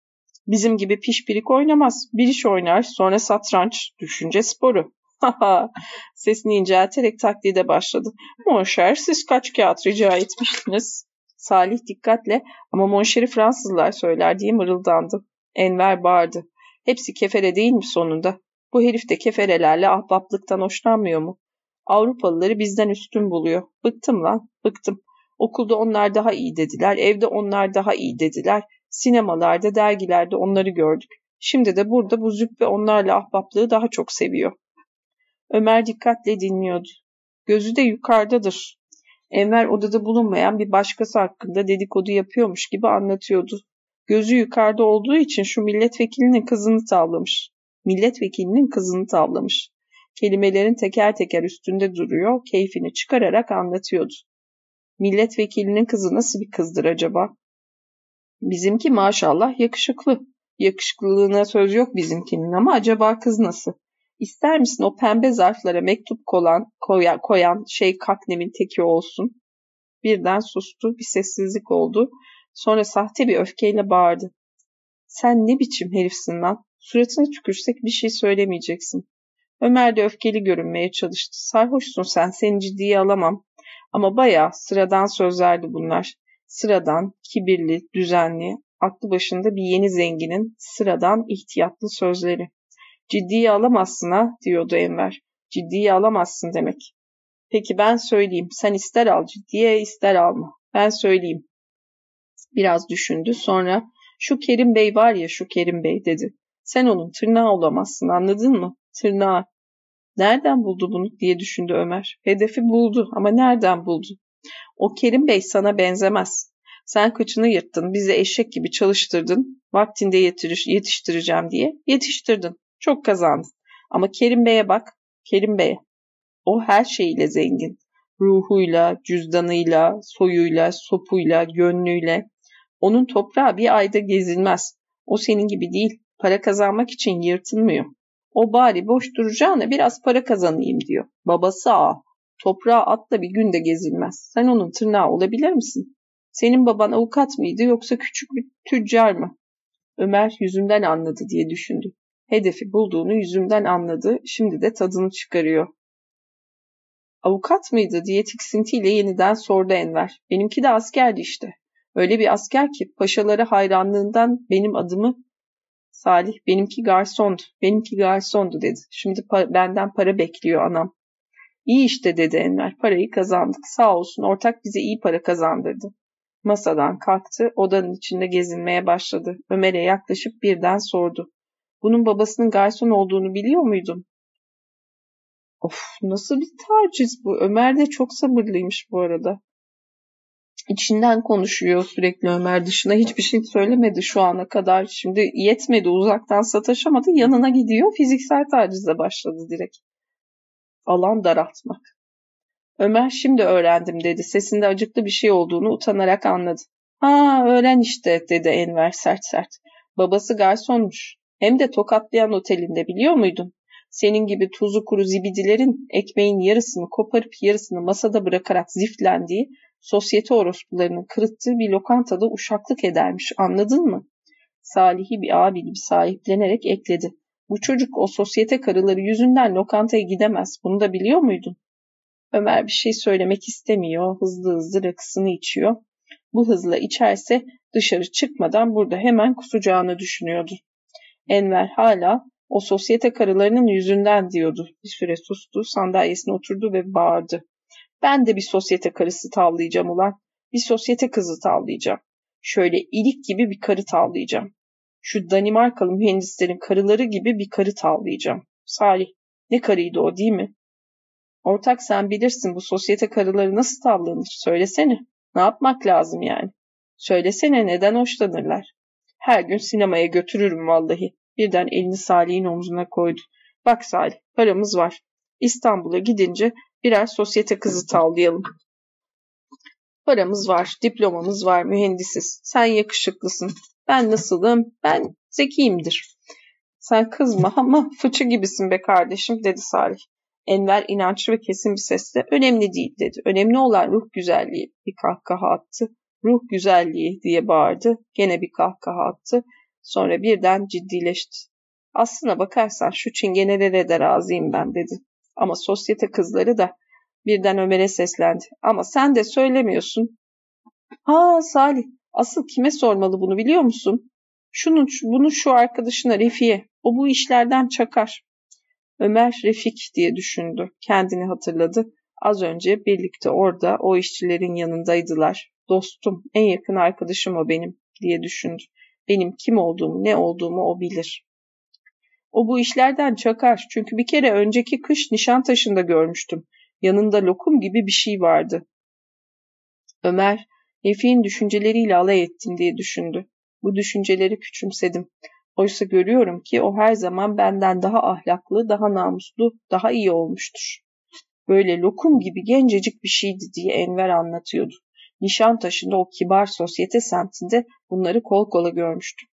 Bizim gibi pişpirik oynamaz. Bir iş oynar, sonra satranç, düşünce sporu. Sesini incelterek taklide başladı. Monşer, siz kaç kağıt rica etmiştiniz? Salih dikkatle ama Monşer'i Fransızlar söyler diye mırıldandı. Enver bağırdı. Hepsi kefere değil mi sonunda? Bu herif de keferelerle ahbaplıktan hoşlanmıyor mu? Avrupalıları bizden üstün buluyor. Bıktım lan, bıktım. Okulda onlar daha iyi dediler, evde onlar daha iyi dediler. Sinemalarda, dergilerde onları gördük. Şimdi de burada bu züppe onlarla ahbaplığı daha çok seviyor. Ömer dikkatle dinliyordu. Gözü de yukarıdadır. Enver odada bulunmayan bir başkası hakkında dedikodu yapıyormuş gibi anlatıyordu. Gözü yukarıda olduğu için şu milletvekilinin kızını tavlamış. Milletvekilinin kızını tavlamış. Kelimelerin teker teker üstünde duruyor, keyfini çıkararak anlatıyordu. Milletvekilinin kızı nasıl bir kızdır acaba? Bizimki maşallah yakışıklı. Yakışıklılığına söz yok bizimkinin ama acaba kız nasıl? İster misin o pembe zarflara mektup koyan, koyan, koyan şey kaknemin teki olsun? Birden sustu, bir sessizlik oldu. Sonra sahte bir öfkeyle bağırdı. Sen ne biçim herifsin lan? Suratına tükürsek bir şey söylemeyeceksin. Ömer de öfkeli görünmeye çalıştı. Sarhoşsun sen, seni ciddiye alamam. Ama bayağı sıradan sözlerdi bunlar. Sıradan, kibirli, düzenli, aklı başında bir yeni zenginin sıradan, ihtiyatlı sözleri. Ciddiye alamazsın ha, diyordu Enver. Ciddiye alamazsın demek. Peki ben söyleyeyim. Sen ister al ciddiye ister alma. Ben söyleyeyim. Biraz düşündü. Sonra şu Kerim Bey var ya şu Kerim Bey dedi. Sen onun tırnağı olamazsın anladın mı? Tırnağı. Nereden buldu bunu diye düşündü Ömer. Hedefi buldu ama nereden buldu? O Kerim Bey sana benzemez. Sen kıçını yırttın, bizi eşek gibi çalıştırdın, vaktinde yetiriş, yetiştireceğim diye yetiştirdin. Çok kazandın. Ama Kerim Bey'e bak, Kerim Bey'e. O her şeyiyle zengin. Ruhuyla, cüzdanıyla, soyuyla, sopuyla, gönlüyle. Onun toprağı bir ayda gezilmez. O senin gibi değil. Para kazanmak için yırtılmıyor. O bari boş duracağına biraz para kazanayım diyor. Babası ağa. Toprağa atla bir günde gezilmez. Sen onun tırnağı olabilir misin? Senin baban avukat mıydı yoksa küçük bir tüccar mı? Ömer yüzünden anladı diye düşündü. Hedefi bulduğunu yüzümden anladı, şimdi de tadını çıkarıyor. Avukat mıydı diye tiksintiyle yeniden sordu Enver. Benimki de askerdi işte. Öyle bir asker ki paşalara hayranlığından benim adımı Salih benimki garsondu, benimki garsondu dedi. Şimdi pa benden para bekliyor anam. İyi işte dedi Enver, parayı kazandık. Sağ olsun ortak bize iyi para kazandırdı. Masadan kalktı, odanın içinde gezinmeye başladı. Ömer'e yaklaşıp birden sordu. Bunun babasının garson olduğunu biliyor muydun? Of nasıl bir taciz bu? Ömer de çok sabırlıymış bu arada. İçinden konuşuyor sürekli Ömer dışına. Hiçbir şey söylemedi şu ana kadar. Şimdi yetmedi uzaktan sataşamadı. Yanına gidiyor. Fiziksel tacize başladı direkt. Alan daraltmak. Ömer şimdi öğrendim dedi. Sesinde acıklı bir şey olduğunu utanarak anladı. Ha öğren işte dedi Enver sert sert. Babası garsonmuş. Hem de tokatlayan otelinde biliyor muydun? Senin gibi tuzu kuru zibidilerin ekmeğin yarısını koparıp yarısını masada bırakarak ziftlendiği, sosyete orospularının kırıttığı bir lokantada uşaklık edermiş anladın mı? Salih'i bir abi gibi sahiplenerek ekledi. Bu çocuk o sosyete karıları yüzünden lokantaya gidemez. Bunu da biliyor muydun? Ömer bir şey söylemek istemiyor. Hızlı hızlı rakısını içiyor. Bu hızla içerse dışarı çıkmadan burada hemen kusacağını düşünüyordu. Enver hala o sosyete karılarının yüzünden diyordu. Bir süre sustu, sandalyesine oturdu ve bağırdı. Ben de bir sosyete karısı tavlayacağım ulan. Bir sosyete kızı tavlayacağım. Şöyle ilik gibi bir karı tavlayacağım. Şu Danimarkalı mühendislerin karıları gibi bir karı tavlayacağım. Salih, ne karıydı o değil mi? Ortak sen bilirsin bu sosyete karıları nasıl tavlanır. Söylesene. Ne yapmak lazım yani? Söylesene neden hoşlanırlar? Her gün sinemaya götürürüm vallahi. Birden elini Salih'in omzuna koydu. Bak Salih, paramız var. İstanbul'a gidince birer sosyete kızı tavlayalım. Paramız var, diplomamız var, mühendisiz. Sen yakışıklısın. Ben nasılım? Ben zekiyimdir. Sen kızma ama fıçı gibisin be kardeşim dedi Salih. Enver inançlı ve kesin bir sesle önemli değil dedi. Önemli olan ruh güzelliği. Bir kahkaha attı. Ruh güzelliği diye bağırdı. Gene bir kahkaha attı. Sonra birden ciddileşti. Aslına bakarsan şu çingenelere de razıyım ben dedi. Ama sosyete kızları da birden Ömer'e seslendi. Ama sen de söylemiyorsun. Ha Salih asıl kime sormalı bunu biliyor musun? Şunun, bunu şu arkadaşına Refiye. O bu işlerden çakar. Ömer Refik diye düşündü. Kendini hatırladı. Az önce birlikte orada o işçilerin yanındaydılar. Dostum, en yakın arkadaşım o benim diye düşündü. Benim kim olduğumu, ne olduğumu o bilir. O bu işlerden çakar çünkü bir kere önceki kış Nişantaşı'nda görmüştüm. Yanında lokum gibi bir şey vardı. Ömer, Refik'in düşünceleriyle alay ettim diye düşündü. Bu düşünceleri küçümsedim. Oysa görüyorum ki o her zaman benden daha ahlaklı, daha namuslu, daha iyi olmuştur. Böyle lokum gibi gencecik bir şeydi diye Enver anlatıyordu. Nişantaşı'nda o kibar sosyete semtinde bunları kol kola görmüştüm.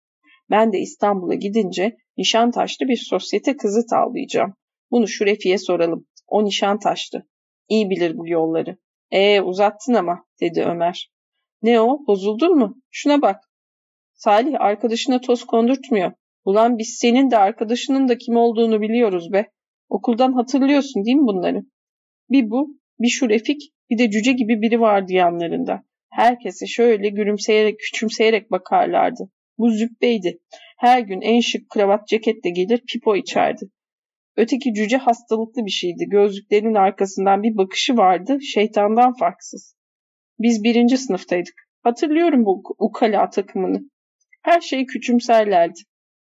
Ben de İstanbul'a gidince Nişantaşlı bir sosyete kızı tavlayacağım. Bunu şu Refi'ye soralım. O Nişantaşlı. İyi bilir bu yolları. Ee uzattın ama dedi Ömer. Ne o bozuldun mu? Şuna bak Salih arkadaşına toz kondurtmuyor. Ulan biz senin de arkadaşının da kim olduğunu biliyoruz be. Okuldan hatırlıyorsun değil mi bunları? Bir bu, bir şu Refik, bir de cüce gibi biri vardı yanlarında. Herkese şöyle gülümseyerek, küçümseyerek bakarlardı. Bu züppeydi. Her gün en şık kravat ceketle gelir pipo içerdi. Öteki cüce hastalıklı bir şeydi. Gözlüklerin arkasından bir bakışı vardı, şeytandan farksız. Biz birinci sınıftaydık. Hatırlıyorum bu ukala takımını. Her şeyi küçümserlerdi.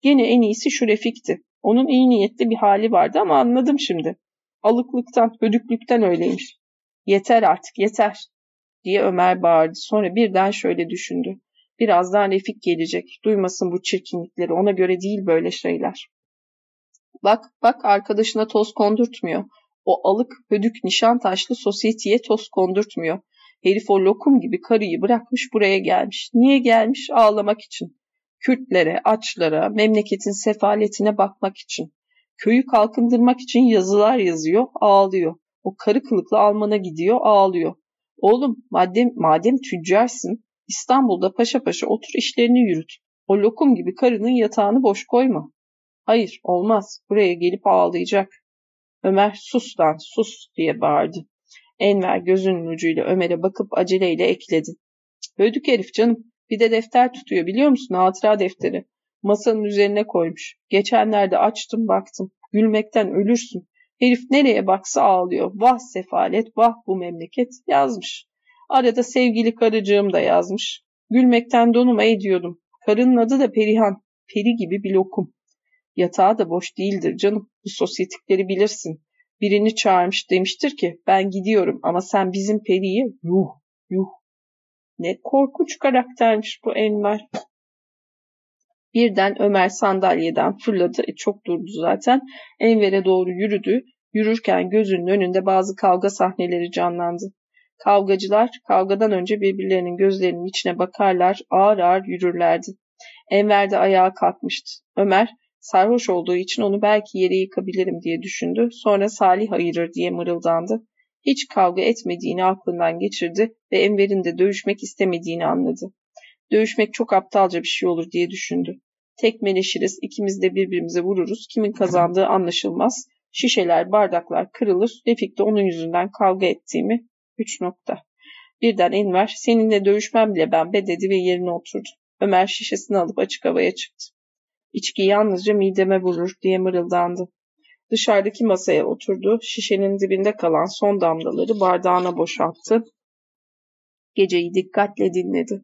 Gene en iyisi şu Refik'ti. Onun iyi niyetli bir hali vardı ama anladım şimdi. Alıklıktan, hödüklükten öyleymiş. Yeter artık, yeter diye Ömer bağırdı. Sonra birden şöyle düşündü. Birazdan Refik gelecek. Duymasın bu çirkinlikleri. Ona göre değil böyle şeyler. Bak, bak arkadaşına toz kondurtmuyor. O alık, hödük, nişan taşlı sosyeteye toz kondurtmuyor. Herif o lokum gibi karıyı bırakmış buraya gelmiş. Niye gelmiş? Ağlamak için. Kürtlere, açlara, memleketin sefaletine bakmak için. Köyü kalkındırmak için yazılar yazıyor, ağlıyor. O karı kılıklı Alman'a gidiyor, ağlıyor. Oğlum madem, madem tüccarsın, İstanbul'da paşa paşa otur işlerini yürüt. O lokum gibi karının yatağını boş koyma. Hayır, olmaz. Buraya gelip ağlayacak. Ömer sus lan sus diye bağırdı. Enver gözünün ucuyla Ömer'e bakıp aceleyle ekledi. Ödük herif canım. Bir de defter tutuyor biliyor musun? Hatıra defteri. Masanın üzerine koymuş. Geçenlerde açtım baktım. Gülmekten ölürsün. Herif nereye baksa ağlıyor. Vah sefalet, vah bu memleket yazmış. Arada sevgili karıcığım da yazmış. Gülmekten donuma ediyordum. Karının adı da Perihan. Peri gibi bir lokum. Yatağı da boş değildir canım. Bu sosyetikleri bilirsin. Birini çağırmış demiştir ki ben gidiyorum ama sen bizim periyi yuh yuh. Ne korkunç karaktermiş bu Enver. Birden Ömer sandalyeden fırladı. E, çok durdu zaten. Enver'e doğru yürüdü. Yürürken gözünün önünde bazı kavga sahneleri canlandı. Kavgacılar kavgadan önce birbirlerinin gözlerinin içine bakarlar, ağır ağır yürürlerdi. Enver de ayağa kalkmıştı. Ömer sarhoş olduğu için onu belki yere yıkabilirim diye düşündü. Sonra Salih ayırır diye mırıldandı. Hiç kavga etmediğini aklından geçirdi ve Enver'in de dövüşmek istemediğini anladı. Dövüşmek çok aptalca bir şey olur diye düşündü. Tekmeleşiriz, ikimiz de birbirimize vururuz, kimin kazandığı anlaşılmaz. Şişeler, bardaklar kırılır, Refik de onun yüzünden kavga ettiğimi. Üç nokta. Birden Enver, seninle dövüşmem bile ben be dedi ve yerine oturdu. Ömer şişesini alıp açık havaya çıktı. İçki yalnızca mideme vurur diye mırıldandı. Dışarıdaki masaya oturdu, şişenin dibinde kalan son damlaları bardağına boşalttı. Geceyi dikkatle dinledi.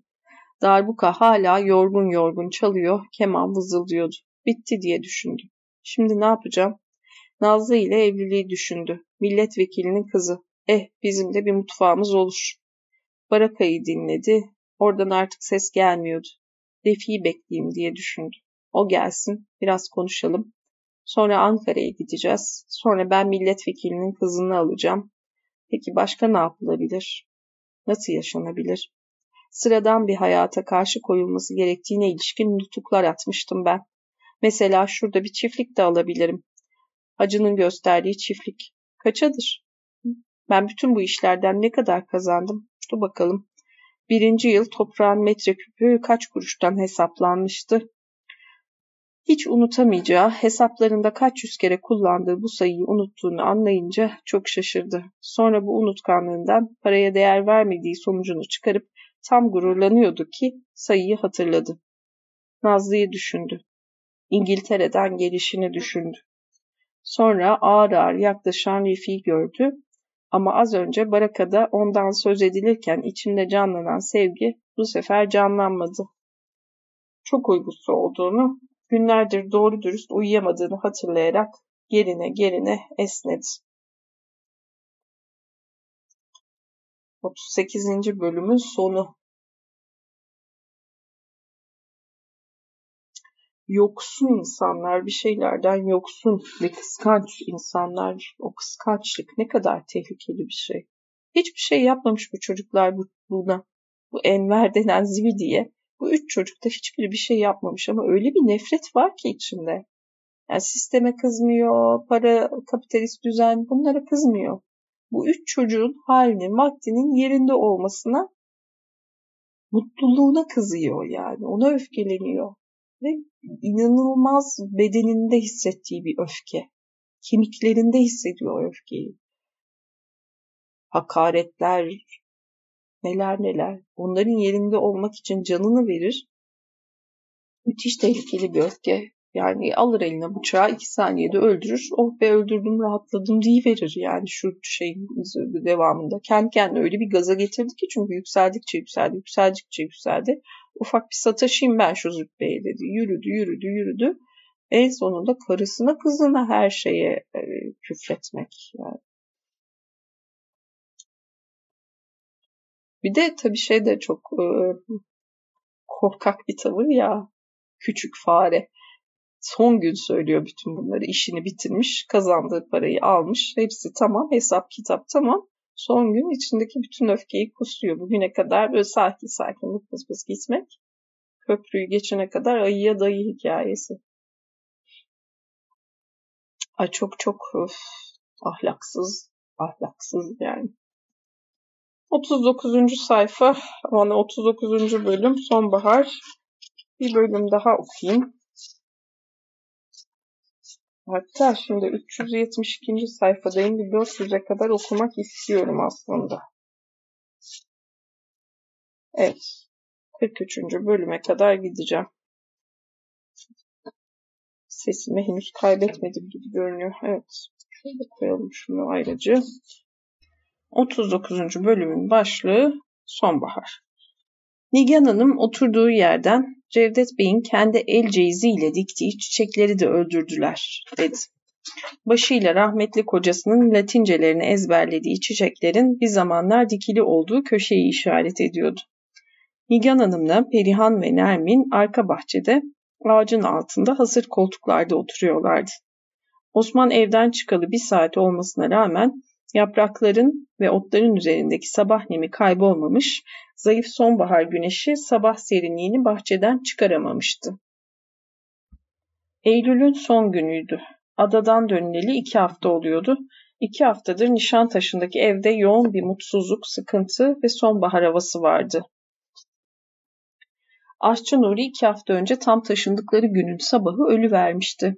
Darbuka hala yorgun yorgun çalıyor, keman vızıldıyordu. Bitti diye düşündü. Şimdi ne yapacağım? Nazlı ile evliliği düşündü. Milletvekilinin kızı. Eh bizim de bir mutfağımız olur. Barakayı dinledi. Oradan artık ses gelmiyordu. Refi'yi bekleyeyim diye düşündü. O gelsin, biraz konuşalım. Sonra Ankara'ya gideceğiz. Sonra ben milletvekilinin kızını alacağım. Peki başka ne yapılabilir? Nasıl yaşanabilir? Sıradan bir hayata karşı koyulması gerektiğine ilişkin nutuklar atmıştım ben. Mesela şurada bir çiftlik de alabilirim. Hacı'nın gösterdiği çiftlik. Kaçadır? Ben bütün bu işlerden ne kadar kazandım? Dur bakalım. Birinci yıl toprağın metreküpü kaç kuruştan hesaplanmıştı? Hiç unutamayacağı, hesaplarında kaç yüz kere kullandığı bu sayıyı unuttuğunu anlayınca çok şaşırdı. Sonra bu unutkanlığından paraya değer vermediği sonucunu çıkarıp tam gururlanıyordu ki sayıyı hatırladı. Nazlı'yı düşündü. İngiltere'den gelişini düşündü. Sonra ağır ağır yaklaşan Refik'i gördü ama az önce barakada ondan söz edilirken içinde canlanan sevgi bu sefer canlanmadı. Çok uygusu olduğunu, günlerdir doğru dürüst uyuyamadığını hatırlayarak gerine gerine esnedi. 38. bölümün sonu yoksun insanlar, bir şeylerden yoksun ve kıskanç insanlar, o kıskançlık ne kadar tehlikeli bir şey. Hiçbir şey yapmamış bu çocuklar buna. Bu Enver denen zivi diye. Bu üç çocuk da hiçbiri bir şey yapmamış ama öyle bir nefret var ki içinde. Yani sisteme kızmıyor, para, kapitalist düzen bunlara kızmıyor. Bu üç çocuğun halinin, vaktinin yerinde olmasına mutluluğuna kızıyor yani. Ona öfkeleniyor ve inanılmaz bedeninde hissettiği bir öfke. Kemiklerinde hissediyor öfkeyi. Hakaretler, neler neler. Onların yerinde olmak için canını verir. Müthiş tehlikeli bir öfke. Yani alır eline bıçağı iki saniyede öldürür. Oh be öldürdüm rahatladım diye verir yani şu şeyin devamında. Kendi kendine öyle bir gaza getirdi ki çünkü yükseldikçe yükseldi, yükseldikçe yükseldi. Ufak bir sataşayım ben şu züppeye dedi. Yürüdü, yürüdü, yürüdü. En sonunda karısına kızına her şeye e, küfretmek. Yani. Bir de tabii şey de çok e, korkak bir tavır ya. Küçük fare. Son gün söylüyor bütün bunları. İşini bitirmiş, kazandığı parayı almış. Hepsi tamam, hesap kitap tamam. Son gün içindeki bütün öfkeyi kusuyor. Bugüne kadar böyle sakin sakin vıpız vıpız gitmek. Köprüyü geçene kadar ayıya dayı hikayesi. Ay çok çok öf, ahlaksız, ahlaksız yani. 39. sayfa, ama 39. bölüm sonbahar. Bir bölüm daha okuyayım. Hatta şimdi 372. sayfadayım. Bir 400'e kadar okumak istiyorum aslında. Evet. 43. bölüme kadar gideceğim. Sesimi henüz kaybetmedim gibi görünüyor. Evet. Şöyle koyalım şunu ayrıca. 39. bölümün başlığı sonbahar. Nigan Hanım oturduğu yerden Cevdet Bey'in kendi el ceyiziyle diktiği çiçekleri de öldürdüler dedi. Başıyla rahmetli kocasının latincelerini ezberlediği çiçeklerin bir zamanlar dikili olduğu köşeyi işaret ediyordu. Nigan Hanım'la Perihan ve Nermin arka bahçede ağacın altında hasır koltuklarda oturuyorlardı. Osman evden çıkalı bir saat olmasına rağmen yaprakların ve otların üzerindeki sabah nemi kaybolmamış, zayıf sonbahar güneşi sabah serinliğini bahçeden çıkaramamıştı. Eylül'ün son günüydü. Adadan dönüleli iki hafta oluyordu. İki haftadır Nişantaşı'ndaki evde yoğun bir mutsuzluk, sıkıntı ve sonbahar havası vardı. Aşçı Nuri iki hafta önce tam taşındıkları günün sabahı ölü vermişti.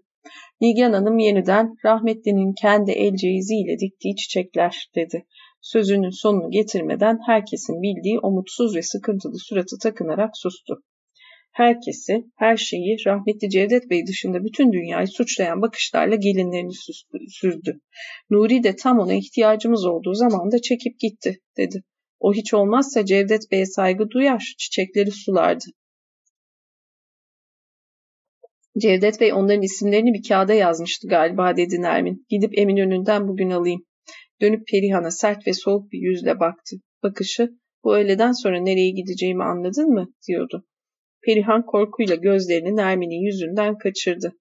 Nigan Hanım yeniden rahmetlinin kendi el ceyiziyle diktiği çiçekler dedi. Sözünün sonunu getirmeden herkesin bildiği o mutsuz ve sıkıntılı suratı takınarak sustu. Herkesi, her şeyi rahmetli Cevdet Bey dışında bütün dünyayı suçlayan bakışlarla gelinlerini süzdü. Nuri de tam ona ihtiyacımız olduğu zaman da çekip gitti dedi. O hiç olmazsa Cevdet Bey'e saygı duyar, çiçekleri sulardı. Cevdet Bey onların isimlerini bir kağıda yazmıştı galiba dedi Nermin. Gidip Eminönü'nden bugün alayım. Dönüp Perihan'a sert ve soğuk bir yüzle baktı. Bakışı bu öğleden sonra nereye gideceğimi anladın mı diyordu. Perihan korkuyla gözlerini Nermin'in yüzünden kaçırdı.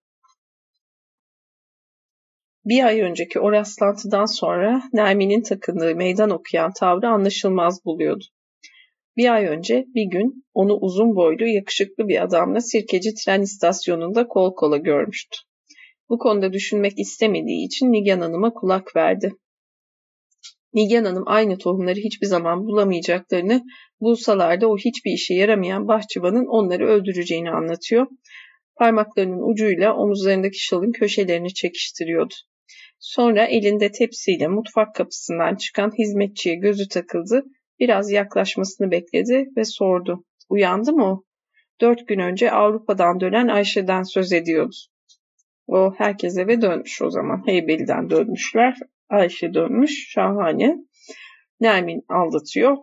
Bir ay önceki o rastlantıdan sonra Nermin'in takındığı meydan okuyan tavrı anlaşılmaz buluyordu. Bir ay önce bir gün onu uzun boylu yakışıklı bir adamla Sirkeci tren istasyonunda kol kola görmüştü. Bu konuda düşünmek istemediği için Nigan Hanım'a kulak verdi. Nigan Hanım aynı tohumları hiçbir zaman bulamayacaklarını, bulsalar da o hiçbir işe yaramayan bahçıvanın onları öldüreceğini anlatıyor. Parmaklarının ucuyla omuzlarındaki şalın köşelerini çekiştiriyordu. Sonra elinde tepsiyle mutfak kapısından çıkan hizmetçiye gözü takıldı Biraz yaklaşmasını bekledi ve sordu. Uyandı mı o? Dört gün önce Avrupa'dan dönen Ayşe'den söz ediyordu. O herkes eve dönmüş o zaman. Heybeli'den dönmüşler. Ayşe dönmüş. Şahane. Nermin aldatıyor.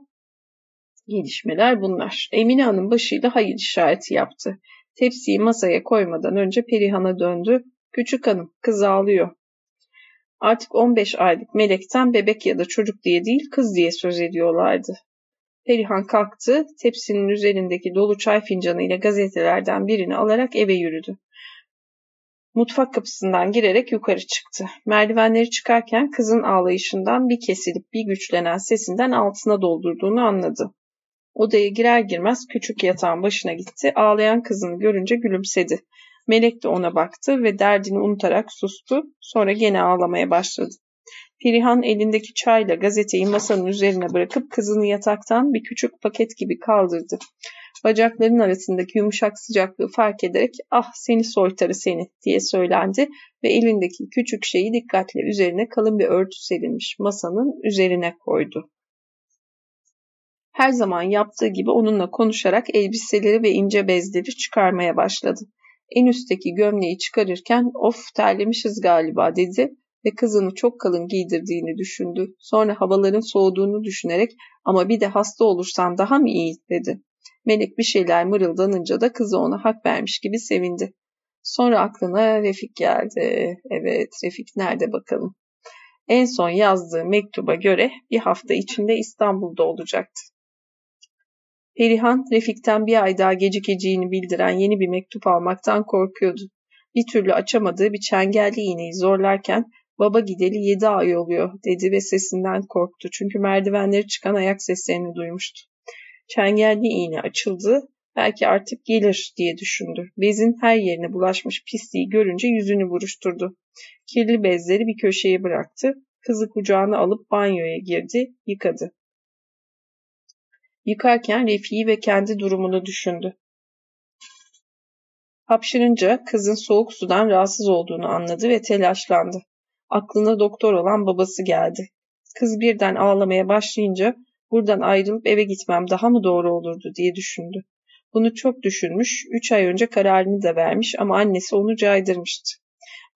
Gelişmeler bunlar. Emine Hanım başıyla hayır işareti yaptı. Tepsiyi masaya koymadan önce Perihan'a döndü. Küçük hanım kız ağlıyor. Artık 15 aylık melekten bebek ya da çocuk diye değil kız diye söz ediyorlardı. Perihan kalktı, tepsinin üzerindeki dolu çay fincanıyla gazetelerden birini alarak eve yürüdü. Mutfak kapısından girerek yukarı çıktı. Merdivenleri çıkarken kızın ağlayışından bir kesilip bir güçlenen sesinden altına doldurduğunu anladı. Odaya girer girmez küçük yatağın başına gitti. Ağlayan kızını görünce gülümsedi. Melek de ona baktı ve derdini unutarak sustu. Sonra gene ağlamaya başladı. Perihan elindeki çayla gazeteyi masanın üzerine bırakıp kızını yataktan bir küçük paket gibi kaldırdı. Bacaklarının arasındaki yumuşak sıcaklığı fark ederek ah seni soytarı seni diye söylendi ve elindeki küçük şeyi dikkatle üzerine kalın bir örtü serilmiş masanın üzerine koydu. Her zaman yaptığı gibi onunla konuşarak elbiseleri ve ince bezleri çıkarmaya başladı en üstteki gömleği çıkarırken of terlemişiz galiba dedi ve kızını çok kalın giydirdiğini düşündü. Sonra havaların soğuduğunu düşünerek ama bir de hasta olursan daha mı iyi dedi. Melek bir şeyler mırıldanınca da kızı ona hak vermiş gibi sevindi. Sonra aklına Refik geldi. Evet Refik nerede bakalım. En son yazdığı mektuba göre bir hafta içinde İstanbul'da olacaktı. Perihan, Refik'ten bir ay daha gecikeceğini bildiren yeni bir mektup almaktan korkuyordu. Bir türlü açamadığı bir çengelli iğneyi zorlarken baba gideli yedi ay oluyor dedi ve sesinden korktu çünkü merdivenleri çıkan ayak seslerini duymuştu. Çengelli iğne açıldı, belki artık gelir diye düşündü. Bezin her yerine bulaşmış pisliği görünce yüzünü buruşturdu. Kirli bezleri bir köşeye bıraktı, kızı kucağına alıp banyoya girdi, yıkadı. Yıkarken Refik'i ve kendi durumunu düşündü. Hapşırınca kızın soğuk sudan rahatsız olduğunu anladı ve telaşlandı. Aklına doktor olan babası geldi. Kız birden ağlamaya başlayınca buradan ayrılıp eve gitmem daha mı doğru olurdu diye düşündü. Bunu çok düşünmüş, üç ay önce kararını da vermiş ama annesi onu caydırmıştı.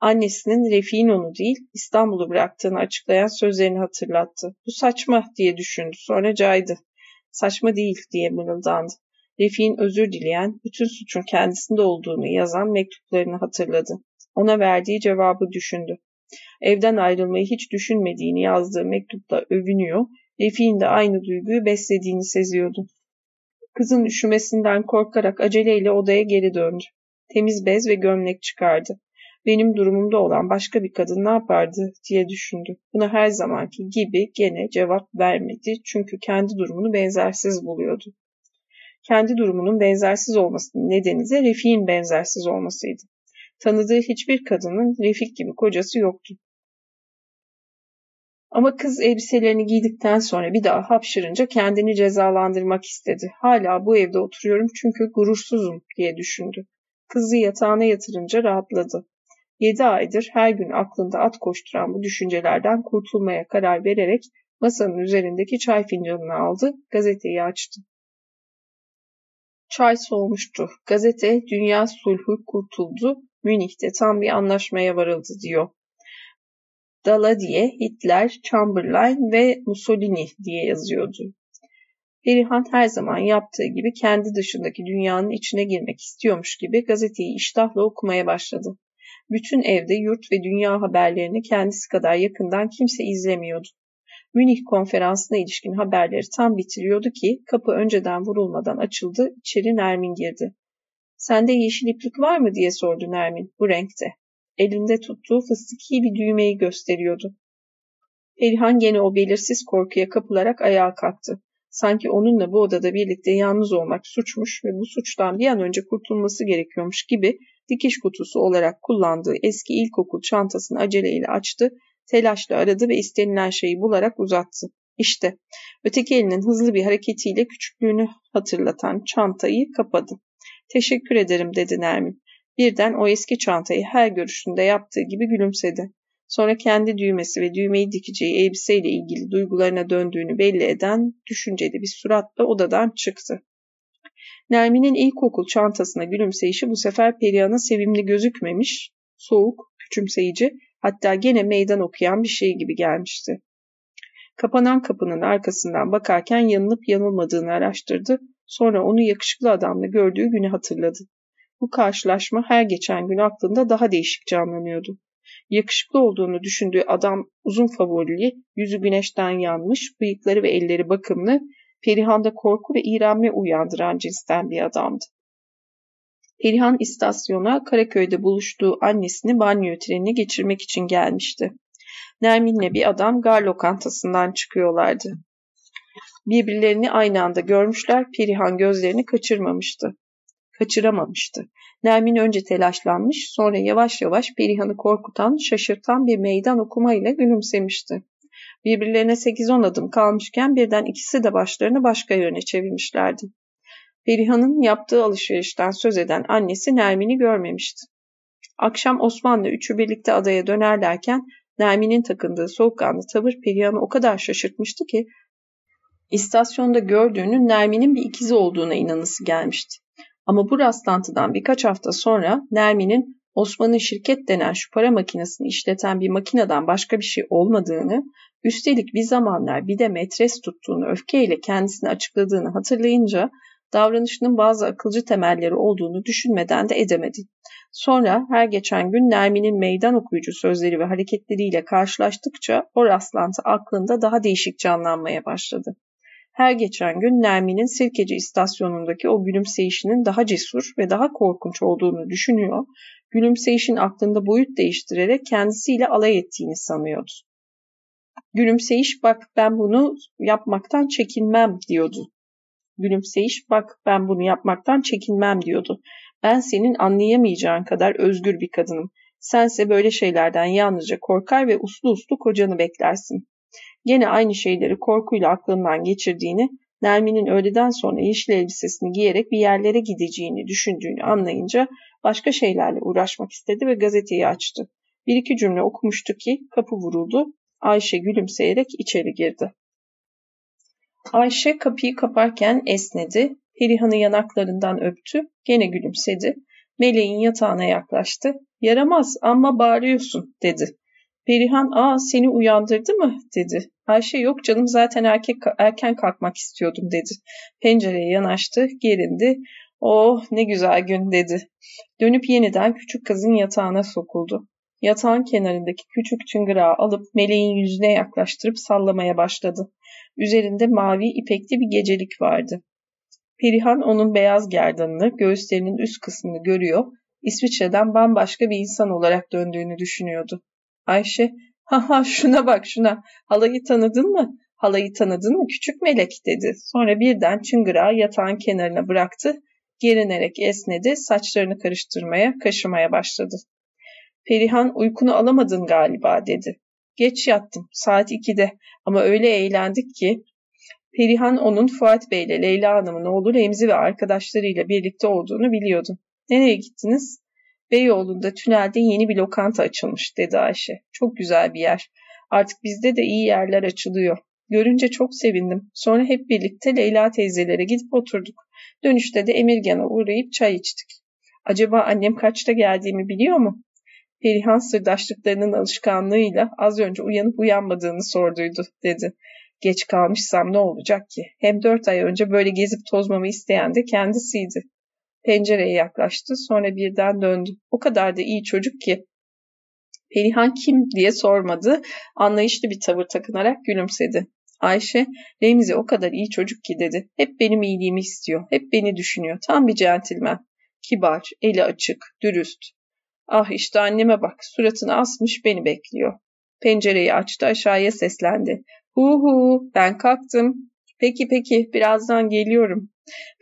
Annesinin Refik'in onu değil, İstanbul'u bıraktığını açıklayan sözlerini hatırlattı. Bu saçma diye düşündü, sonra caydı saçma değil diye mırıldandı. Refik'in özür dileyen, bütün suçun kendisinde olduğunu yazan mektuplarını hatırladı. Ona verdiği cevabı düşündü. Evden ayrılmayı hiç düşünmediğini yazdığı mektupta övünüyor, Refik'in de aynı duyguyu beslediğini seziyordu. Kızın üşümesinden korkarak aceleyle odaya geri döndü. Temiz bez ve gömlek çıkardı. Benim durumumda olan başka bir kadın ne yapardı diye düşündü. Buna her zamanki gibi gene cevap vermedi çünkü kendi durumunu benzersiz buluyordu. Kendi durumunun benzersiz olmasının nedeni de Refik'in benzersiz olmasıydı. Tanıdığı hiçbir kadının Refik gibi kocası yoktu. Ama kız elbiselerini giydikten sonra bir daha hapşırınca kendini cezalandırmak istedi. Hala bu evde oturuyorum çünkü gurursuzum diye düşündü. Kızı yatağına yatırınca rahatladı. Yedi aydır her gün aklında at koşturan bu düşüncelerden kurtulmaya karar vererek masanın üzerindeki çay fincanını aldı, gazeteyi açtı. Çay soğumuştu. Gazete Dünya Sulhu kurtuldu, Münih'te tam bir anlaşmaya varıldı diyor. Daladiye, Hitler, Chamberlain ve Mussolini diye yazıyordu. Perihan her zaman yaptığı gibi kendi dışındaki dünyanın içine girmek istiyormuş gibi gazeteyi iştahla okumaya başladı. Bütün evde yurt ve dünya haberlerini kendisi kadar yakından kimse izlemiyordu. Münih konferansına ilişkin haberleri tam bitiriyordu ki kapı önceden vurulmadan açıldı, içeri Nermin girdi. Sende yeşil iplik var mı diye sordu Nermin bu renkte. Elinde tuttuğu fıstıki bir düğmeyi gösteriyordu. Perihan gene o belirsiz korkuya kapılarak ayağa kalktı. Sanki onunla bu odada birlikte yalnız olmak suçmuş ve bu suçtan bir an önce kurtulması gerekiyormuş gibi dikiş kutusu olarak kullandığı eski ilkokul çantasını aceleyle açtı, telaşla aradı ve istenilen şeyi bularak uzattı. İşte öteki elinin hızlı bir hareketiyle küçüklüğünü hatırlatan çantayı kapadı. Teşekkür ederim dedi Nermin. Birden o eski çantayı her görüşünde yaptığı gibi gülümsedi. Sonra kendi düğmesi ve düğmeyi dikeceği elbiseyle ilgili duygularına döndüğünü belli eden düşünceli bir suratla odadan çıktı. Nermin'in ilkokul çantasına gülümseyişi bu sefer Perihan'a sevimli gözükmemiş, soğuk, küçümseyici, hatta gene meydan okuyan bir şey gibi gelmişti. Kapanan kapının arkasından bakarken yanılıp yanılmadığını araştırdı, sonra onu yakışıklı adamla gördüğü günü hatırladı. Bu karşılaşma her geçen gün aklında daha değişik canlanıyordu. Yakışıklı olduğunu düşündüğü adam uzun favorili, yüzü güneşten yanmış, bıyıkları ve elleri bakımlı, Perihan'da korku ve iğrenme uyandıran cinsten bir adamdı. Perihan istasyona Karaköy'de buluştuğu annesini banyo trenine geçirmek için gelmişti. Nermin'le bir adam gar lokantasından çıkıyorlardı. Birbirlerini aynı anda görmüşler, Perihan gözlerini kaçırmamıştı. Kaçıramamıştı. Nermin önce telaşlanmış, sonra yavaş yavaş Perihan'ı korkutan, şaşırtan bir meydan okumayla gülümsemişti. Birbirlerine 8-10 adım kalmışken birden ikisi de başlarını başka yöne çevirmişlerdi. Perihan'ın yaptığı alışverişten söz eden annesi Nermin'i görmemişti. Akşam Osman'la üçü birlikte adaya dönerlerken Nermin'in takındığı soğukkanlı tavır Perihan'ı o kadar şaşırtmıştı ki istasyonda gördüğünün Nermin'in bir ikizi olduğuna inanısı gelmişti. Ama bu rastlantıdan birkaç hafta sonra Nermin'in Osman'ın şirket denen şu para makinesini işleten bir makineden başka bir şey olmadığını, üstelik bir zamanlar bir de metres tuttuğunu öfkeyle kendisine açıkladığını hatırlayınca davranışının bazı akılcı temelleri olduğunu düşünmeden de edemedi. Sonra her geçen gün Nermin'in meydan okuyucu sözleri ve hareketleriyle karşılaştıkça o rastlantı aklında daha değişik canlanmaya başladı. Her geçen gün Nermin'in Sirkeci istasyonundaki o gülümseyişinin daha cesur ve daha korkunç olduğunu düşünüyor, gülümseyişin aklında boyut değiştirerek kendisiyle alay ettiğini sanıyordu. Gülümseyiş bak ben bunu yapmaktan çekinmem diyordu. Gülümseyiş bak ben bunu yapmaktan çekinmem diyordu. Ben senin anlayamayacağın kadar özgür bir kadınım. Sense böyle şeylerden yalnızca korkar ve uslu uslu kocanı beklersin. Gene aynı şeyleri korkuyla aklından geçirdiğini, Nermin'in öğleden sonra yeşil elbisesini giyerek bir yerlere gideceğini düşündüğünü anlayınca başka şeylerle uğraşmak istedi ve gazeteyi açtı. Bir iki cümle okumuştu ki kapı vuruldu. Ayşe gülümseyerek içeri girdi. Ayşe kapıyı kaparken esnedi. Perihan'ı yanaklarından öptü. Gene gülümsedi. Meleğin yatağına yaklaştı. Yaramaz ama bağırıyorsun dedi. Perihan aa seni uyandırdı mı dedi. Ayşe yok canım zaten erkek, erken kalkmak istiyordum dedi. Pencereye yanaştı, gerindi. Oh ne güzel gün dedi. Dönüp yeniden küçük kızın yatağına sokuldu. Yatağın kenarındaki küçük çıngırağı alıp meleğin yüzüne yaklaştırıp sallamaya başladı. Üzerinde mavi ipekli bir gecelik vardı. Perihan onun beyaz gerdanını, göğüslerinin üst kısmını görüyor, İsviçre'den bambaşka bir insan olarak döndüğünü düşünüyordu. Ayşe, haha şuna bak şuna, halayı tanıdın mı? Halayı tanıdın mı küçük melek dedi. Sonra birden çıngırağı yatağın kenarına bıraktı, gerinerek esnedi, saçlarını karıştırmaya, kaşımaya başladı. Perihan uykunu alamadın galiba dedi. Geç yattım saat 2'de ama öyle eğlendik ki Perihan onun Fuat Bey ile Leyla Hanım'ın oğlu Remzi ve arkadaşlarıyla birlikte olduğunu biliyordu. Nereye gittiniz? Beyoğlu'nda tünelde yeni bir lokanta açılmış dedi Ayşe. Çok güzel bir yer. Artık bizde de iyi yerler açılıyor. Görünce çok sevindim. Sonra hep birlikte Leyla teyzelere gidip oturduk. Dönüşte de Emirgan'a uğrayıp çay içtik. Acaba annem kaçta geldiğimi biliyor mu? Perihan sırdaşlıklarının alışkanlığıyla az önce uyanıp uyanmadığını sorduydu, dedi. Geç kalmışsam ne olacak ki? Hem dört ay önce böyle gezip tozmamı isteyen de kendisiydi. Pencereye yaklaştı, sonra birden döndü. O kadar da iyi çocuk ki. Perihan kim diye sormadı, anlayışlı bir tavır takınarak gülümsedi. Ayşe, Remzi o kadar iyi çocuk ki dedi. Hep benim iyiliğimi istiyor, hep beni düşünüyor. Tam bir centilmen. Kibar, eli açık, dürüst. Ah işte anneme bak, suratını asmış beni bekliyor. Pencereyi açtı, aşağıya seslendi. Hu hu, ben kalktım. Peki peki, birazdan geliyorum.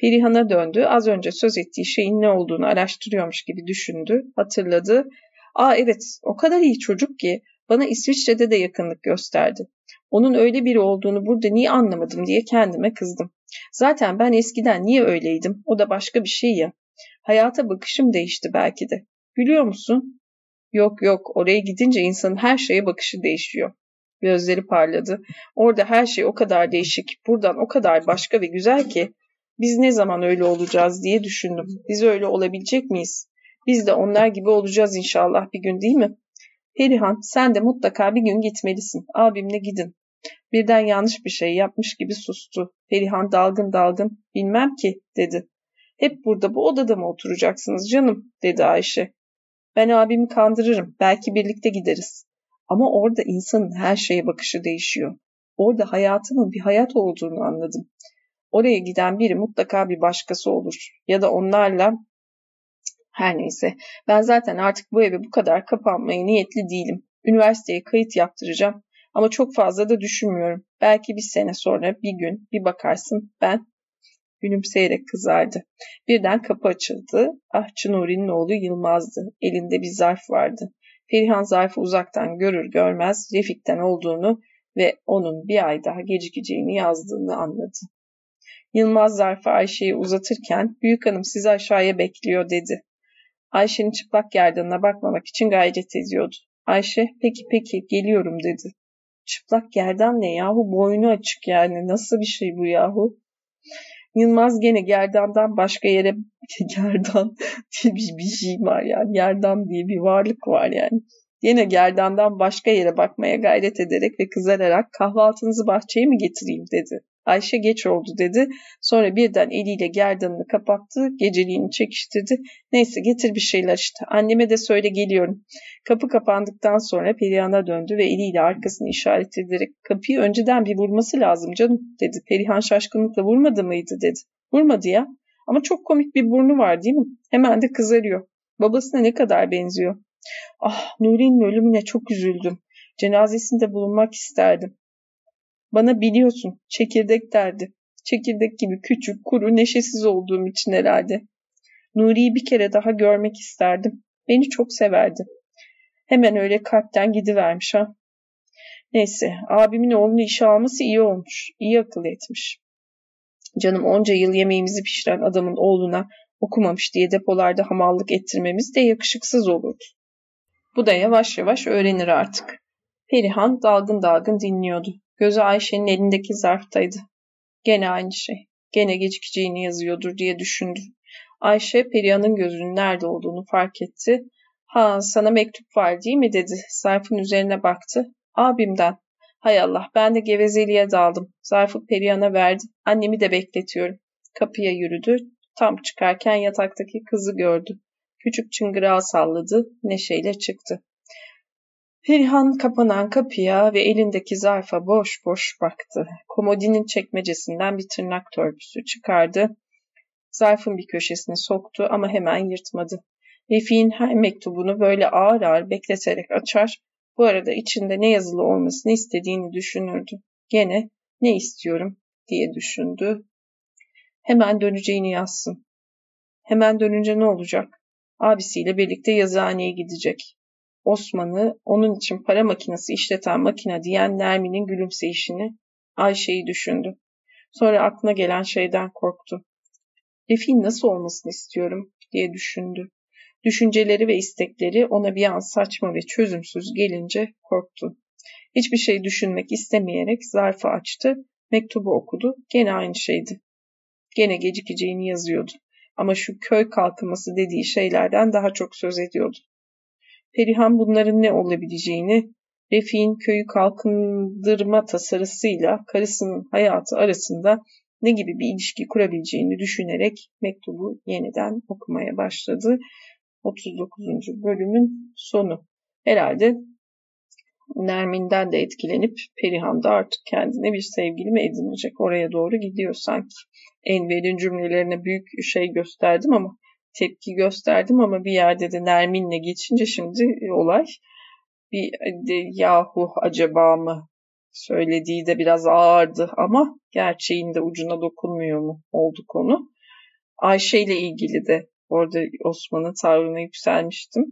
Perihan'a döndü, az önce söz ettiği şeyin ne olduğunu araştırıyormuş gibi düşündü, hatırladı. Aa evet, o kadar iyi çocuk ki bana İsviçre'de de yakınlık gösterdi. Onun öyle biri olduğunu burada niye anlamadım diye kendime kızdım. Zaten ben eskiden niye öyleydim? O da başka bir şey ya. Hayata bakışım değişti belki de. Gülüyor musun? Yok yok, oraya gidince insanın her şeye bakışı değişiyor. Gözleri parladı. Orada her şey o kadar değişik, buradan o kadar başka ve güzel ki biz ne zaman öyle olacağız diye düşündüm. Biz öyle olabilecek miyiz? Biz de onlar gibi olacağız inşallah bir gün değil mi? Perihan sen de mutlaka bir gün gitmelisin. Abimle gidin. Birden yanlış bir şey yapmış gibi sustu. Perihan dalgın dalgın bilmem ki dedi. Hep burada bu odada mı oturacaksınız canım dedi Ayşe. Ben abimi kandırırım. Belki birlikte gideriz. Ama orada insanın her şeye bakışı değişiyor. Orada hayatımın bir hayat olduğunu anladım. Oraya giden biri mutlaka bir başkası olur. Ya da onlarla her neyse. Ben zaten artık bu eve bu kadar kapanmaya niyetli değilim. Üniversiteye kayıt yaptıracağım. Ama çok fazla da düşünmüyorum. Belki bir sene sonra bir gün bir bakarsın ben gülümseyerek kızardı. Birden kapı açıldı. Ah Nuri'nin oğlu Yılmaz'dı. Elinde bir zarf vardı. Perihan zarfı uzaktan görür görmez Refik'ten olduğunu ve onun bir ay daha gecikeceğini yazdığını anladı. Yılmaz zarfı Ayşe'ye uzatırken büyük hanım sizi aşağıya bekliyor dedi. Ayşe'nin çıplak gerdanına bakmamak için gayret ediyordu. Ayşe peki peki geliyorum dedi. Çıplak gerdan ne yahu boynu açık yani nasıl bir şey bu yahu? Yılmaz gene gerdandan başka yere gerdan diye bir, bir şey var yani gerdan diye bir varlık var yani. Yine gerdandan başka yere bakmaya gayret ederek ve kızararak kahvaltınızı bahçeye mi getireyim dedi. Ayşe geç oldu dedi. Sonra birden eliyle gerdanını kapattı, geceliğini çekiştirdi. Neyse getir bir şeyler işte. Anneme de söyle geliyorum. Kapı kapandıktan sonra Perihan'a döndü ve eliyle arkasını işaret ederek kapıyı önceden bir vurması lazım canım dedi. Perihan şaşkınlıkla vurmadı mıydı dedi. Vurmadı ya. Ama çok komik bir burnu var değil mi? Hemen de kızarıyor. Babasına ne kadar benziyor. Ah Nuri'nin ölümüne çok üzüldüm. Cenazesinde bulunmak isterdim. Bana biliyorsun çekirdek derdi. Çekirdek gibi küçük, kuru, neşesiz olduğum için herhalde. Nuri'yi bir kere daha görmek isterdim. Beni çok severdi. Hemen öyle kalpten gidivermiş ha. Neyse abimin oğlunu işe alması iyi olmuş. İyi akıl etmiş. Canım onca yıl yemeğimizi pişiren adamın oğluna okumamış diye depolarda hamallık ettirmemiz de yakışıksız olurdu. Bu da yavaş yavaş öğrenir artık. Perihan dalgın dalgın dinliyordu. Gözü Ayşe'nin elindeki zarftaydı. Gene aynı şey. Gene gecikeceğini yazıyordur diye düşündü. Ayşe Perihan'ın gözünün nerede olduğunu fark etti. Ha sana mektup var değil mi dedi. Zarfın üzerine baktı. Abimden. Hay Allah ben de gevezeliğe daldım. Zarfı Perihan'a verdi. Annemi de bekletiyorum. Kapıya yürüdü. Tam çıkarken yataktaki kızı gördü. Küçük çıngırağı salladı. Neşeyle çıktı. Perihan kapanan kapıya ve elindeki zarfa boş boş baktı. Komodinin çekmecesinden bir tırnak törpüsü çıkardı. Zarfın bir köşesine soktu ama hemen yırtmadı. Refik'in her mektubunu böyle ağır ağır bekleterek açar, bu arada içinde ne yazılı olmasını istediğini düşünürdü. Gene ne istiyorum diye düşündü. Hemen döneceğini yazsın. Hemen dönünce ne olacak? Abisiyle birlikte yazıhaneye gidecek. Osman'ı onun için para makinesi işleten makine diyen Nermin'in gülümseyişini, Ayşe'yi düşündü. Sonra aklına gelen şeyden korktu. Refik'in nasıl olmasını istiyorum diye düşündü. Düşünceleri ve istekleri ona bir an saçma ve çözümsüz gelince korktu. Hiçbir şey düşünmek istemeyerek zarfı açtı, mektubu okudu. Gene aynı şeydi. Gene gecikeceğini yazıyordu. Ama şu köy kalkınması dediği şeylerden daha çok söz ediyordu. Perihan bunların ne olabileceğini, Refik'in köyü kalkındırma tasarısıyla karısının hayatı arasında ne gibi bir ilişki kurabileceğini düşünerek mektubu yeniden okumaya başladı. 39. bölümün sonu. Herhalde Nermin'den de etkilenip Perihan da artık kendine bir sevgili mi edinecek? Oraya doğru gidiyor sanki. Enver'in cümlelerine büyük şey gösterdim ama tepki gösterdim ama bir yerde de Nermin'le geçince şimdi olay bir de yahu acaba mı söylediği de biraz ağırdı ama gerçeğin de ucuna dokunmuyor mu oldu konu. Ayşe ile ilgili de orada Osman'ın tavrına yükselmiştim.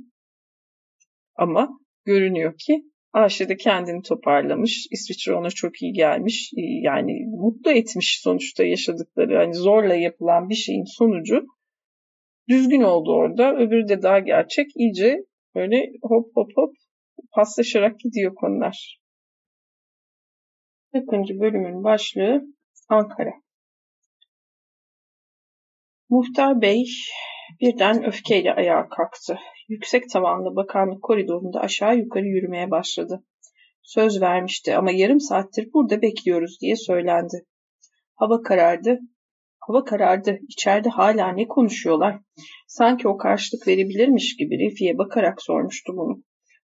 Ama görünüyor ki Ayşe de kendini toparlamış. İsviçre ona çok iyi gelmiş. Yani mutlu etmiş sonuçta yaşadıkları. Hani zorla yapılan bir şeyin sonucu düzgün oldu orada. Öbürü de daha gerçek. İyice böyle hop hop hop paslaşarak gidiyor konular. 40. bölümün başlığı Ankara. Muhtar Bey birden öfkeyle ayağa kalktı. Yüksek tavanlı bakanlık koridorunda aşağı yukarı yürümeye başladı. Söz vermişti ama yarım saattir burada bekliyoruz diye söylendi. Hava karardı. Hava karardı. İçeride hala ne konuşuyorlar? Sanki o karşılık verebilirmiş gibi Refik'e bakarak sormuştu bunu.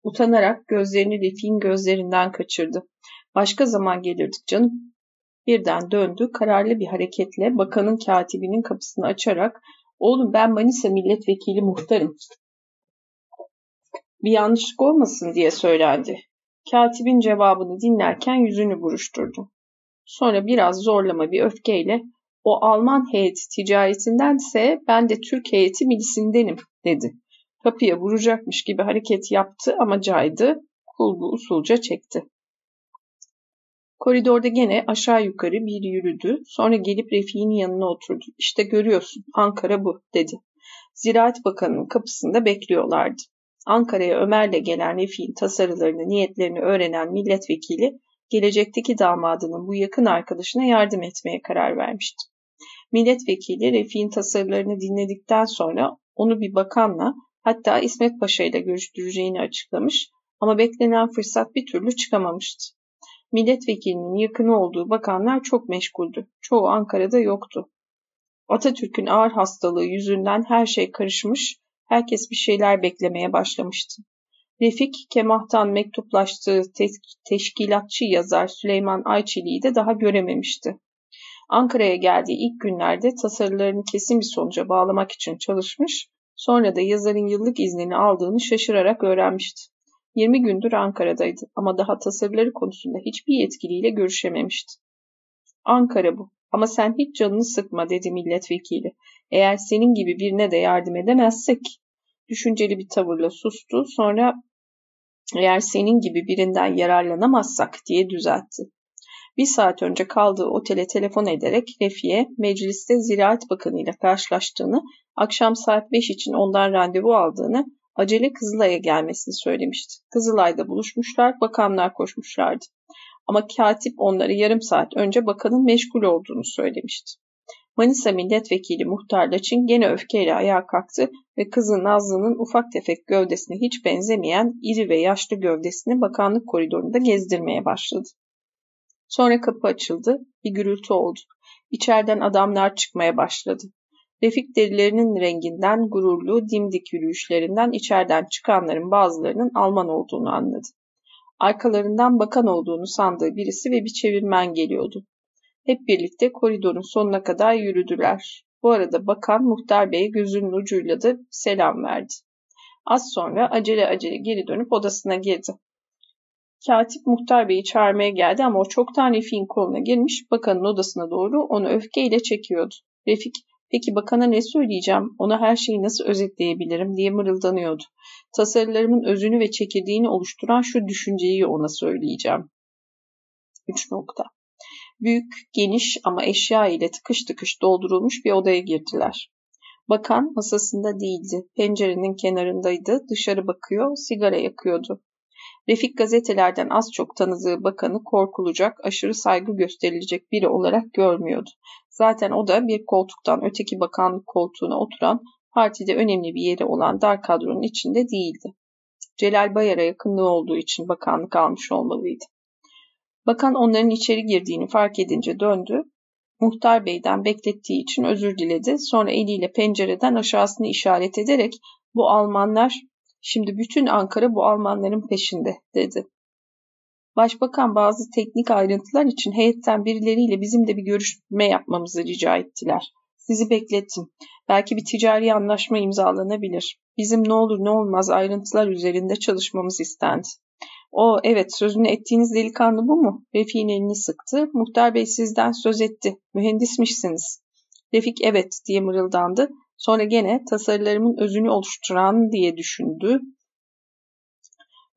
Utanarak gözlerini Refik'in gözlerinden kaçırdı. Başka zaman gelirdik canım. Birden döndü, kararlı bir hareketle bakanın katibinin kapısını açarak ''Oğlum ben Manisa milletvekili muhtarım. Bir yanlışlık olmasın.'' diye söylendi. Katibin cevabını dinlerken yüzünü buruşturdu. Sonra biraz zorlama bir öfkeyle ''O Alman heyeti ticaretindense ben de Türk heyeti milisindenim.'' dedi. Kapıya vuracakmış gibi hareket yaptı ama caydı, kulbu usulca çekti. Koridorda gene aşağı yukarı bir yürüdü. Sonra gelip Refik'in yanına oturdu. İşte görüyorsun Ankara bu dedi. Ziraat Bakanı'nın kapısında bekliyorlardı. Ankara'ya Ömer'le gelen Refik'in tasarılarını, niyetlerini öğrenen milletvekili gelecekteki damadının bu yakın arkadaşına yardım etmeye karar vermişti. Milletvekili Refik'in tasarılarını dinledikten sonra onu bir bakanla hatta İsmet Paşa ile görüştüreceğini açıklamış ama beklenen fırsat bir türlü çıkamamıştı. Milletvekilinin yakını olduğu bakanlar çok meşguldü. Çoğu Ankara'da yoktu. Atatürk'ün ağır hastalığı yüzünden her şey karışmış, herkes bir şeyler beklemeye başlamıştı. Refik, Kemah'tan mektuplaştığı te- teşkilatçı yazar Süleyman Ayçili'yi de daha görememişti. Ankara'ya geldiği ilk günlerde tasarılarını kesin bir sonuca bağlamak için çalışmış, sonra da yazarın yıllık iznini aldığını şaşırarak öğrenmişti. 20 gündür Ankara'daydı ama daha tasarıları konusunda hiçbir yetkiliyle görüşememişti. Ankara bu. Ama sen hiç canını sıkma dedi milletvekili. Eğer senin gibi birine de yardım edemezsek. Düşünceli bir tavırla sustu. Sonra eğer senin gibi birinden yararlanamazsak diye düzeltti. Bir saat önce kaldığı otele telefon ederek Refi'ye mecliste Ziraat Bakanı ile karşılaştığını, akşam saat 5 için ondan randevu aldığını acele Kızılay'a gelmesini söylemişti. Kızılay'da buluşmuşlar, bakanlar koşmuşlardı. Ama katip onları yarım saat önce bakanın meşgul olduğunu söylemişti. Manisa milletvekili Muhtar Laçin gene öfkeyle ayağa kalktı ve kızı Nazlı'nın ufak tefek gövdesine hiç benzemeyen iri ve yaşlı gövdesini bakanlık koridorunda gezdirmeye başladı. Sonra kapı açıldı, bir gürültü oldu. İçeriden adamlar çıkmaya başladı. Refik derilerinin renginden, gururlu, dimdik yürüyüşlerinden içeriden çıkanların bazılarının Alman olduğunu anladı. Arkalarından bakan olduğunu sandığı birisi ve bir çevirmen geliyordu. Hep birlikte koridorun sonuna kadar yürüdüler. Bu arada bakan muhtar beye gözünün ucuyla da selam verdi. Az sonra acele acele geri dönüp odasına girdi. Katip muhtar beyi çağırmaya geldi ama o çoktan Refik'in koluna girmiş bakanın odasına doğru onu öfkeyle çekiyordu. Refik peki bakana ne söyleyeceğim ona her şeyi nasıl özetleyebilirim diye mırıldanıyordu. Tasarılarımın özünü ve çekirdeğini oluşturan şu düşünceyi ona söyleyeceğim. 3 nokta. Büyük, geniş ama eşya ile tıkış tıkış doldurulmuş bir odaya girdiler. Bakan masasında değildi. Pencerenin kenarındaydı. Dışarı bakıyor, sigara yakıyordu. Refik gazetelerden az çok tanıdığı bakanı korkulacak, aşırı saygı gösterilecek biri olarak görmüyordu. Zaten o da bir koltuktan öteki bakanlık koltuğuna oturan, partide önemli bir yeri olan dar kadronun içinde değildi. Celal Bayar'a yakınlığı olduğu için bakanlık almış olmalıydı. Bakan onların içeri girdiğini fark edince döndü. Muhtar Bey'den beklettiği için özür diledi. Sonra eliyle pencereden aşağısını işaret ederek bu Almanlar Şimdi bütün Ankara bu Almanların peşinde, dedi. Başbakan bazı teknik ayrıntılar için heyetten birileriyle bizim de bir görüşme yapmamızı rica ettiler. Sizi beklettim. Belki bir ticari anlaşma imzalanabilir. Bizim ne olur ne olmaz ayrıntılar üzerinde çalışmamız istendi. O evet sözünü ettiğiniz delikanlı bu mu? Refik'in elini sıktı. Muhtar bey sizden söz etti. Mühendismişsiniz. Refik evet diye mırıldandı. Sonra gene tasarılarımın özünü oluşturan diye düşündü.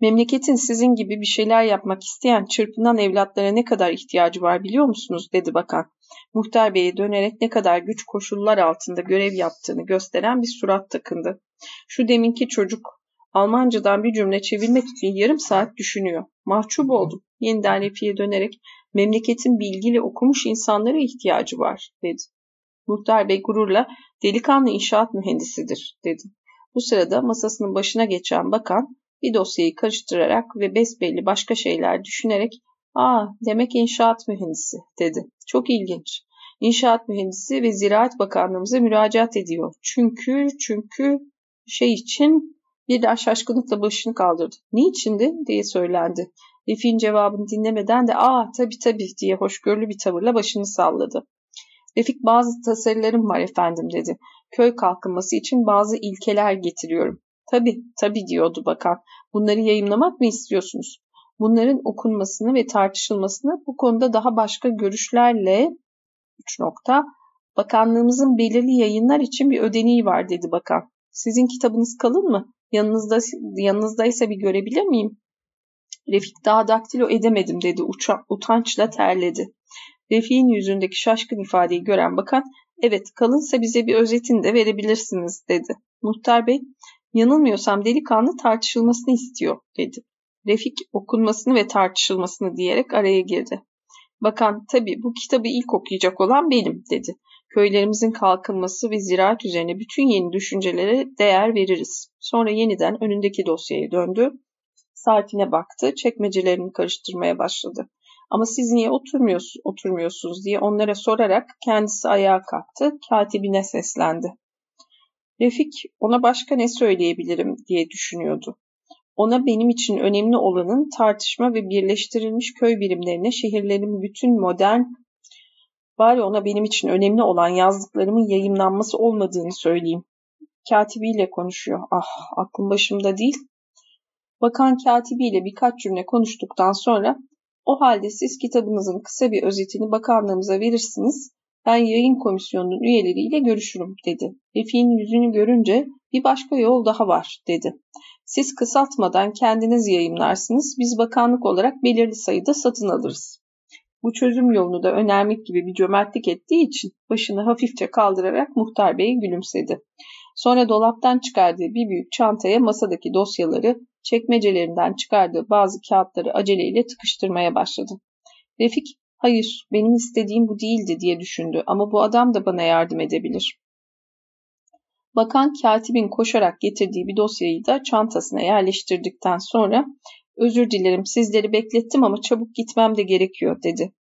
Memleketin sizin gibi bir şeyler yapmak isteyen çırpınan evlatlara ne kadar ihtiyacı var biliyor musunuz dedi bakan. Muhtar beye dönerek ne kadar güç koşullar altında görev yaptığını gösteren bir surat takındı. Şu deminki çocuk Almancadan bir cümle çevirmek için yarım saat düşünüyor. Mahcup oldum. Yeniden Refi'ye dönerek memleketin bilgili okumuş insanlara ihtiyacı var dedi. Muhtar Bey gururla delikanlı inşaat mühendisidir dedi. Bu sırada masasının başına geçen bakan bir dosyayı karıştırarak ve besbelli başka şeyler düşünerek ''Aa demek inşaat mühendisi'' dedi. ''Çok ilginç. İnşaat mühendisi ve Ziraat Bakanlığımıza müracaat ediyor. Çünkü çünkü şey için bir daha şaşkınlıkla başını kaldırdı. Niçindi diye söylendi. Refik'in cevabını dinlemeden de ''Aa tabii tabii'' diye hoşgörülü bir tavırla başını salladı. Refik bazı tasarılarım var efendim dedi. Köy kalkınması için bazı ilkeler getiriyorum. Tabi tabi diyordu bakan. Bunları yayınlamak mı istiyorsunuz? Bunların okunmasını ve tartışılmasını bu konuda daha başka görüşlerle 3 nokta bakanlığımızın belirli yayınlar için bir ödeneği var dedi bakan. Sizin kitabınız kalın mı? Yanınızda yanınızdaysa bir görebilir miyim? Refik daha daktilo edemedim dedi uça, utançla terledi. Refik'in yüzündeki şaşkın ifadeyi gören bakan, evet kalınsa bize bir özetini de verebilirsiniz dedi. Muhtar Bey, yanılmıyorsam delikanlı tartışılmasını istiyor dedi. Refik okunmasını ve tartışılmasını diyerek araya girdi. Bakan tabii bu kitabı ilk okuyacak olan benim dedi. Köylerimizin kalkınması ve ziraat üzerine bütün yeni düşüncelere değer veririz. Sonra yeniden önündeki dosyaya döndü. Saatine baktı, çekmecelerini karıştırmaya başladı. Ama siz niye oturmuyorsunuz, oturmuyorsunuz diye onlara sorarak kendisi ayağa kalktı, katibine seslendi. Refik ona başka ne söyleyebilirim diye düşünüyordu. Ona benim için önemli olanın tartışma ve birleştirilmiş köy birimlerine şehirlerin bütün modern bari ona benim için önemli olan yazdıklarımın yayınlanması olmadığını söyleyeyim. Katibiyle konuşuyor. Ah aklım başımda değil. Bakan katibiyle birkaç cümle konuştuktan sonra o halde siz kitabınızın kısa bir özetini bakanlığımıza verirsiniz. Ben yayın komisyonunun üyeleriyle görüşürüm dedi. Refik'in yüzünü görünce bir başka yol daha var dedi. Siz kısaltmadan kendiniz yayınlarsınız. Biz bakanlık olarak belirli sayıda satın alırız. Bu çözüm yolunu da önermek gibi bir cömertlik ettiği için başını hafifçe kaldırarak muhtar bey gülümsedi. Sonra dolaptan çıkardığı bir büyük çantaya masadaki dosyaları, çekmecelerinden çıkardığı bazı kağıtları aceleyle tıkıştırmaya başladı. Refik, hayır benim istediğim bu değildi diye düşündü ama bu adam da bana yardım edebilir. Bakan katibin koşarak getirdiği bir dosyayı da çantasına yerleştirdikten sonra özür dilerim sizleri beklettim ama çabuk gitmem de gerekiyor dedi.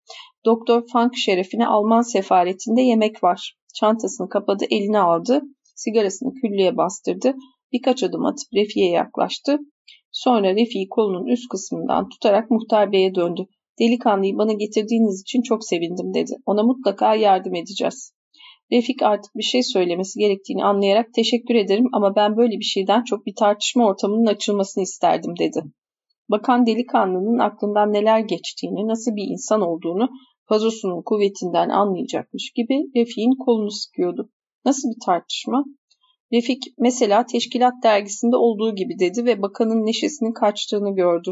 Doktor Funk şerefine Alman sefaretinde yemek var. Çantasını kapadı eline aldı sigarasını küllüye bastırdı, birkaç adım atıp Refi'ye yaklaştı. Sonra Refik'i kolunun üst kısmından tutarak muhtar beye döndü. Delikanlıyı bana getirdiğiniz için çok sevindim dedi. Ona mutlaka yardım edeceğiz. Refik artık bir şey söylemesi gerektiğini anlayarak teşekkür ederim ama ben böyle bir şeyden çok bir tartışma ortamının açılmasını isterdim dedi. Bakan delikanlının aklından neler geçtiğini, nasıl bir insan olduğunu vazosunun kuvvetinden anlayacakmış gibi Refik'in kolunu sıkıyordu. Nasıl bir tartışma? Refik mesela teşkilat dergisinde olduğu gibi dedi ve bakanın neşesinin kaçtığını gördü.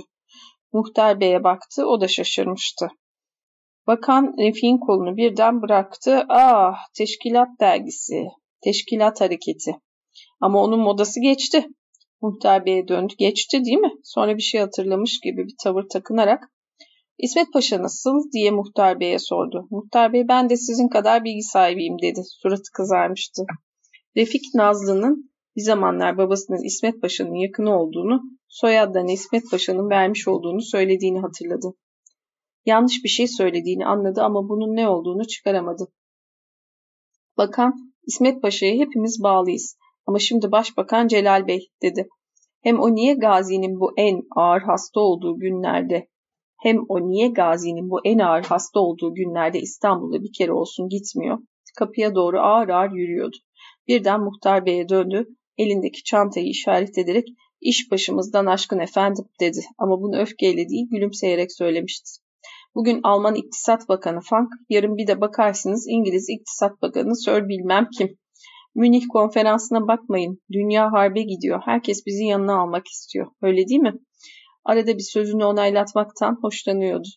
Muhtar Bey'e baktı, o da şaşırmıştı. Bakan Refik'in kolunu birden bıraktı. Ah, teşkilat dergisi, teşkilat hareketi. Ama onun modası geçti. Muhtar Bey'e döndü. Geçti değil mi? Sonra bir şey hatırlamış gibi bir tavır takınarak İsmet Paşa nasıl diye Muhtar Bey'e sordu. Muhtar Bey ben de sizin kadar bilgi sahibiyim dedi. Suratı kızarmıştı. Refik Nazlı'nın bir zamanlar babasının İsmet Paşa'nın yakını olduğunu, soyadlarını İsmet Paşa'nın vermiş olduğunu söylediğini hatırladı. Yanlış bir şey söylediğini anladı ama bunun ne olduğunu çıkaramadı. Bakan, İsmet Paşa'ya hepimiz bağlıyız. Ama şimdi Başbakan Celal Bey dedi. Hem o niye Gazi'nin bu en ağır hasta olduğu günlerde hem o niye Gazi'nin bu en ağır hasta olduğu günlerde İstanbul'a bir kere olsun gitmiyor. Kapıya doğru ağır ağır yürüyordu. Birden muhtar beye döndü. Elindeki çantayı işaret ederek iş başımızdan aşkın efendim dedi. Ama bunu öfkeyle değil gülümseyerek söylemişti. Bugün Alman İktisat Bakanı Funk, yarın bir de bakarsınız İngiliz İktisat Bakanı Sir bilmem kim. Münih konferansına bakmayın. Dünya harbe gidiyor. Herkes bizi yanına almak istiyor. Öyle değil mi? Arada bir sözünü onaylatmaktan hoşlanıyordu.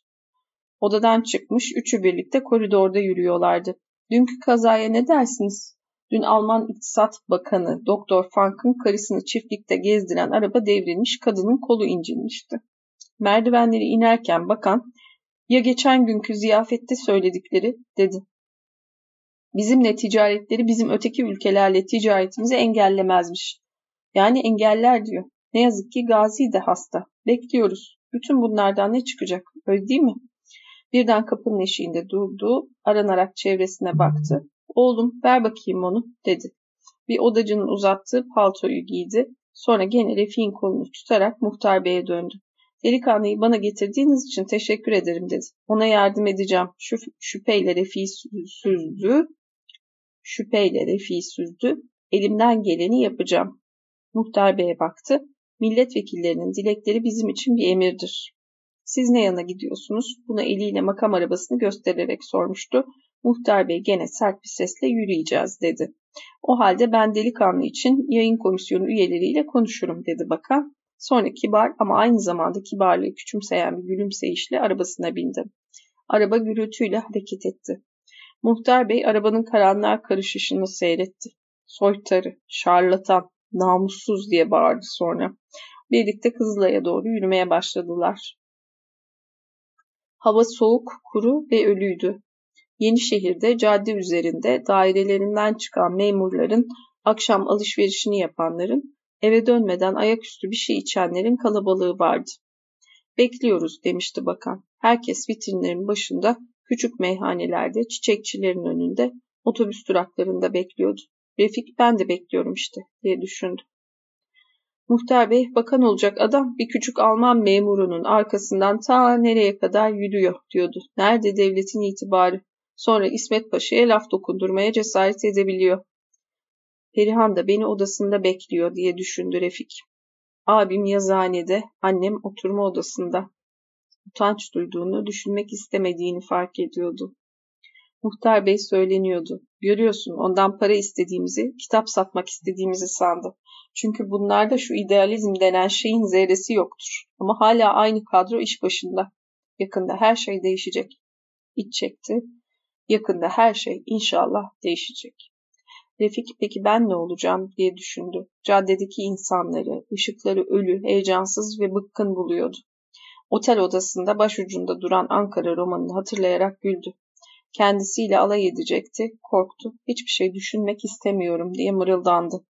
Odadan çıkmış, üçü birlikte koridorda yürüyorlardı. Dünkü kazaya ne dersiniz? Dün Alman İktisat Bakanı Doktor Funk'ın karısını çiftlikte gezdiren araba devrilmiş, kadının kolu incinmişti. Merdivenleri inerken bakan, ya geçen günkü ziyafette söyledikleri dedi. Bizimle ticaretleri bizim öteki ülkelerle ticaretimizi engellemezmiş. Yani engeller diyor. Ne yazık ki Gazi de hasta. Bekliyoruz. Bütün bunlardan ne çıkacak? Öyle değil mi? Birden kapının eşiğinde durdu. Aranarak çevresine baktı. Oğlum ver bakayım onu dedi. Bir odacının uzattığı paltoyu giydi. Sonra gene Refik'in kolunu tutarak muhtar beye döndü. Delikanlıyı bana getirdiğiniz için teşekkür ederim dedi. Ona yardım edeceğim. Şu şüpheyle Refik'i süzdü. Şüpheyle Refik'i süzdü. Elimden geleni yapacağım. Muhtar beye baktı. Milletvekillerinin dilekleri bizim için bir emirdir. Siz ne yana gidiyorsunuz? Buna eliyle makam arabasını göstererek sormuştu. Muhtar bey gene sert bir sesle yürüyeceğiz dedi. O halde ben delikanlı için yayın komisyonu üyeleriyle konuşurum dedi bakan. Sonra kibar ama aynı zamanda kibarlığı küçümseyen bir gülümseyişle arabasına bindi. Araba gürültüyle hareket etti. Muhtar bey arabanın karanlığa karışışını seyretti. Soytarı, şarlatan, namussuz diye bağırdı sonra. Birlikte Kızılay'a doğru yürümeye başladılar. Hava soğuk, kuru ve ölüydü. Yenişehir'de cadde üzerinde dairelerinden çıkan memurların, akşam alışverişini yapanların, eve dönmeden ayaküstü bir şey içenlerin kalabalığı vardı. Bekliyoruz demişti bakan. Herkes vitrinlerin başında, küçük meyhanelerde, çiçekçilerin önünde, otobüs duraklarında bekliyordu. Refik ben de bekliyorum işte diye düşündü. Muhtar Bey bakan olacak adam bir küçük Alman memurunun arkasından ta nereye kadar yürüyor diyordu. Nerede devletin itibarı? Sonra İsmet Paşa'ya laf dokundurmaya cesaret edebiliyor. Perihan da beni odasında bekliyor diye düşündü Refik. Abim yazıhanede, annem oturma odasında. Utanç duyduğunu, düşünmek istemediğini fark ediyordu. Muhtar Bey söyleniyordu. Görüyorsun ondan para istediğimizi, kitap satmak istediğimizi sandı. Çünkü bunlarda şu idealizm denen şeyin zerresi yoktur. Ama hala aynı kadro iş başında. Yakında her şey değişecek. İç çekti. Yakında her şey inşallah değişecek. Refik peki ben ne olacağım diye düşündü. Caddedeki insanları, ışıkları ölü, heyecansız ve bıkkın buluyordu. Otel odasında başucunda duran Ankara romanını hatırlayarak güldü. Kendisiyle alay edecekti, korktu. Hiçbir şey düşünmek istemiyorum diye mırıldandı.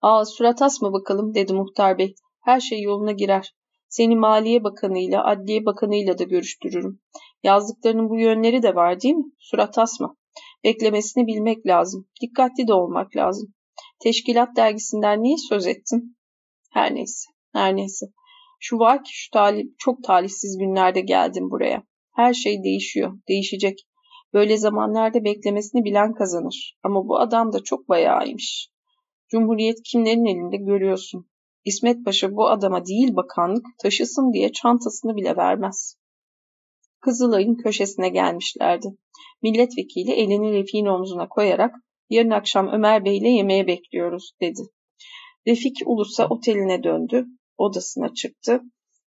Aa surat asma bakalım dedi muhtar bey. Her şey yoluna girer. Seni Maliye Bakanı'yla, Adliye Bakanı'yla da görüştürürüm. Yazdıklarının bu yönleri de var değil mi? Surat asma. Beklemesini bilmek lazım. Dikkatli de olmak lazım. Teşkilat dergisinden niye söz ettin? Her neyse. Her neyse. Şu var ki şu talih, çok talihsiz günlerde geldim buraya. Her şey değişiyor, değişecek. Böyle zamanlarda beklemesini bilen kazanır. Ama bu adam da çok bayağıymış. Cumhuriyet kimlerin elinde görüyorsun. İsmet Paşa bu adama değil bakanlık taşısın diye çantasını bile vermez. Kızılay'ın köşesine gelmişlerdi. Milletvekili elini Refik'in omzuna koyarak yarın akşam Ömer Bey ile yemeğe bekliyoruz dedi. Refik Ulus'a oteline döndü, odasına çıktı.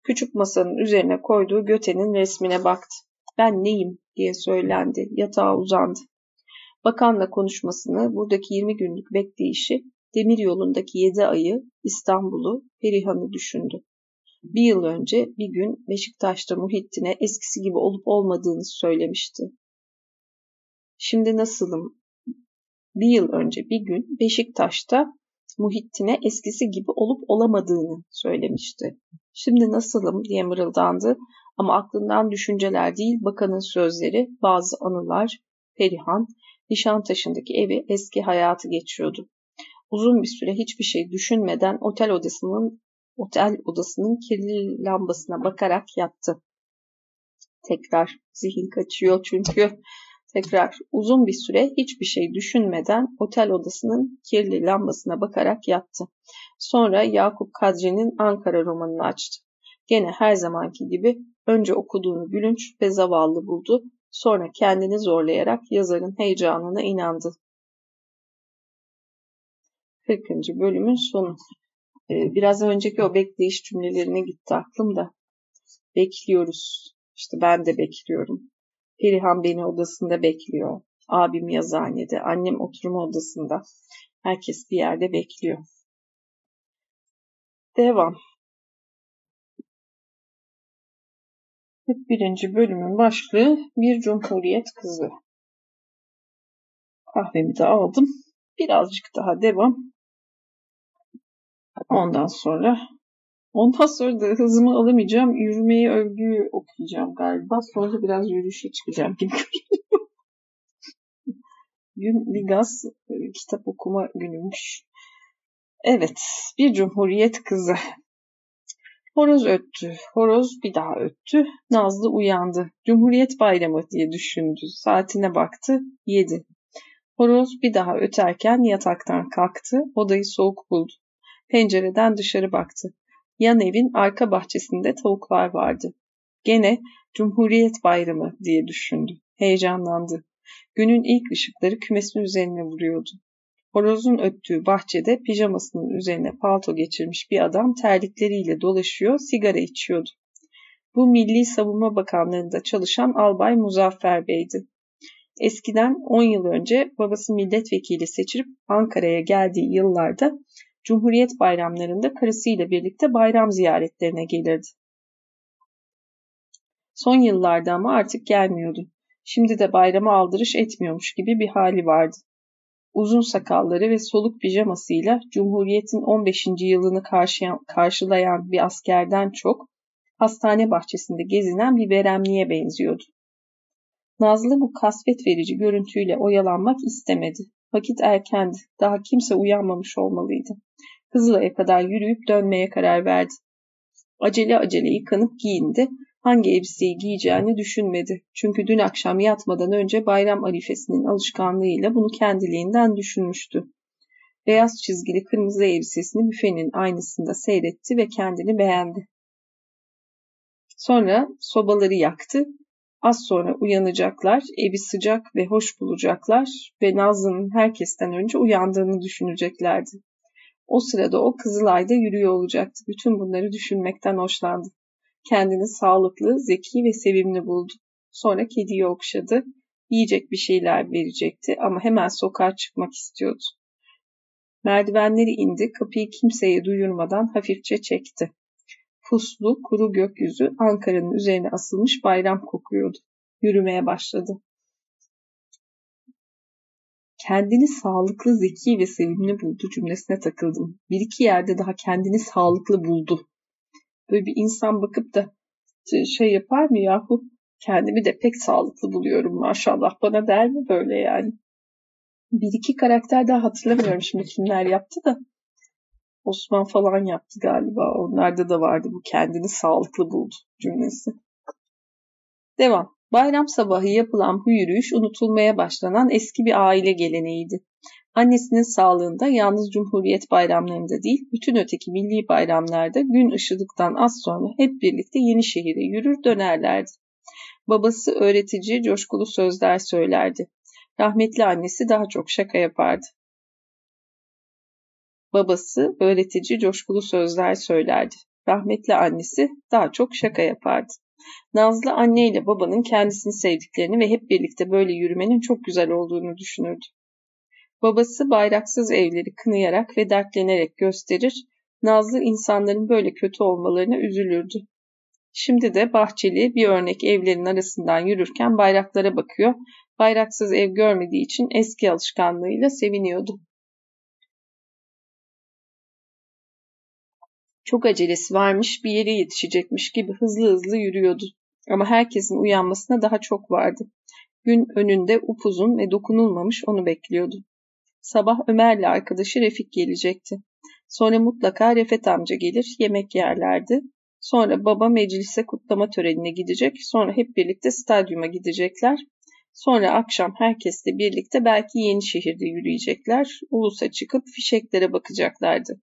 Küçük masanın üzerine koyduğu Göte'nin resmine baktı. Ben neyim diye söylendi, yatağa uzandı. Bakanla konuşmasını, buradaki 20 günlük bekleyişi, demir yolundaki 7 ayı, İstanbul'u, Perihan'ı düşündü. Bir yıl önce bir gün Beşiktaş'ta Muhittin'e eskisi gibi olup olmadığını söylemişti. Şimdi nasılım? Bir yıl önce bir gün Beşiktaş'ta Muhittin'e eskisi gibi olup olamadığını söylemişti. Şimdi nasılım diye mırıldandı ama aklından düşünceler değil bakanın sözleri, bazı anılar, Perihan, Nişantaşı'ndaki evi eski hayatı geçiyordu. Uzun bir süre hiçbir şey düşünmeden otel odasının otel odasının kirli lambasına bakarak yattı. Tekrar zihin kaçıyor çünkü tekrar uzun bir süre hiçbir şey düşünmeden otel odasının kirli lambasına bakarak yattı. Sonra Yakup Kadri'nin Ankara romanını açtı. Gene her zamanki gibi önce okuduğunu gülünç ve zavallı buldu, sonra kendini zorlayarak yazarın heyecanına inandı. 40. bölümün sonu. Ee, biraz önceki o bekleyiş cümlelerine gitti aklım da. Bekliyoruz. İşte ben de bekliyorum. Perihan beni odasında bekliyor. Abim yazıhanede, annem oturma odasında. Herkes bir yerde bekliyor. Devam. 41. bölümün başlığı Bir Cumhuriyet Kızı. Kahvemi de aldım. Birazcık daha devam. Ondan sonra ondan sonra da hızımı alamayacağım. Yürümeyi övgü okuyacağım galiba. Sonra biraz yürüyüşe çıkacağım gibi Gün bir gaz e, kitap okuma günümüş. Evet, bir cumhuriyet kızı. Horoz öttü, horoz bir daha öttü. Nazlı uyandı. Cumhuriyet bayramı diye düşündü. Saatine baktı, yedi. Horoz bir daha öterken yataktan kalktı, odayı soğuk buldu. Pencereden dışarı baktı. Yan evin arka bahçesinde tavuklar vardı. Gene Cumhuriyet Bayramı diye düşündü. Heyecanlandı. Günün ilk ışıkları kümesin üzerine vuruyordu. Horozun öttüğü bahçede pijamasının üzerine palto geçirmiş bir adam terlikleriyle dolaşıyor, sigara içiyordu. Bu Milli Savunma Bakanlığı'nda çalışan Albay Muzaffer Bey'di. Eskiden 10 yıl önce babası milletvekili seçilip Ankara'ya geldiği yıllarda Cumhuriyet bayramlarında karısıyla birlikte bayram ziyaretlerine gelirdi. Son yıllarda ama artık gelmiyordu. Şimdi de bayrama aldırış etmiyormuş gibi bir hali vardı. Uzun sakalları ve soluk pijamasıyla Cumhuriyet'in 15. yılını karşılayan bir askerden çok hastane bahçesinde gezinen bir veremliye benziyordu. Nazlı bu kasvet verici görüntüyle oyalanmak istemedi. Vakit erkendi. Daha kimse uyanmamış olmalıydı. Kızılay'a kadar yürüyüp dönmeye karar verdi. Acele acele yıkanıp giyindi. Hangi elbiseyi giyeceğini düşünmedi. Çünkü dün akşam yatmadan önce bayram arifesinin alışkanlığıyla bunu kendiliğinden düşünmüştü. Beyaz çizgili kırmızı elbisesini büfenin aynısında seyretti ve kendini beğendi. Sonra sobaları yaktı Az sonra uyanacaklar, evi sıcak ve hoş bulacaklar ve Nazlı'nın herkesten önce uyandığını düşüneceklerdi. O sırada o Kızılay'da yürüyor olacaktı. Bütün bunları düşünmekten hoşlandı. Kendini sağlıklı, zeki ve sevimli buldu. Sonra kediyi okşadı. Yiyecek bir şeyler verecekti ama hemen sokağa çıkmak istiyordu. Merdivenleri indi, kapıyı kimseye duyurmadan hafifçe çekti. Puslu, kuru gökyüzü Ankara'nın üzerine asılmış bayram kokuyordu. Yürümeye başladı. Kendini sağlıklı, zeki ve sevimli buldu cümlesine takıldım. Bir iki yerde daha kendini sağlıklı buldu. Böyle bir insan bakıp da şey yapar mı yahu? Kendimi de pek sağlıklı buluyorum maşallah bana der mi böyle yani? Bir iki karakter daha hatırlamıyorum şimdi kimler yaptı da Osman falan yaptı galiba. Onlarda da vardı bu kendini sağlıklı buldu cümlesi. Devam. Bayram sabahı yapılan bu yürüyüş unutulmaya başlanan eski bir aile geleneğiydi. Annesinin sağlığında yalnız Cumhuriyet bayramlarında değil, bütün öteki milli bayramlarda gün ışıdıktan az sonra hep birlikte Yenişehir'e yürür dönerlerdi. Babası öğretici, coşkulu sözler söylerdi. Rahmetli annesi daha çok şaka yapardı. Babası öğretici, coşkulu sözler söylerdi. Rahmetli annesi daha çok şaka yapardı. Nazlı anne ile babanın kendisini sevdiklerini ve hep birlikte böyle yürümenin çok güzel olduğunu düşünürdü. Babası bayraksız evleri kınayarak ve dertlenerek gösterir, Nazlı insanların böyle kötü olmalarına üzülürdü. Şimdi de bahçeli bir örnek evlerin arasından yürürken bayraklara bakıyor, bayraksız ev görmediği için eski alışkanlığıyla seviniyordu. Çok acelesi varmış, bir yere yetişecekmiş gibi hızlı hızlı yürüyordu. Ama herkesin uyanmasına daha çok vardı. Gün önünde upuzun ve dokunulmamış onu bekliyordu. Sabah Ömer'le arkadaşı Refik gelecekti. Sonra mutlaka Refet amca gelir, yemek yerlerdi. Sonra baba meclise kutlama törenine gidecek. Sonra hep birlikte stadyuma gidecekler. Sonra akşam herkesle birlikte belki Yenişehir'de yürüyecekler. Ulus'a çıkıp fişeklere bakacaklardı.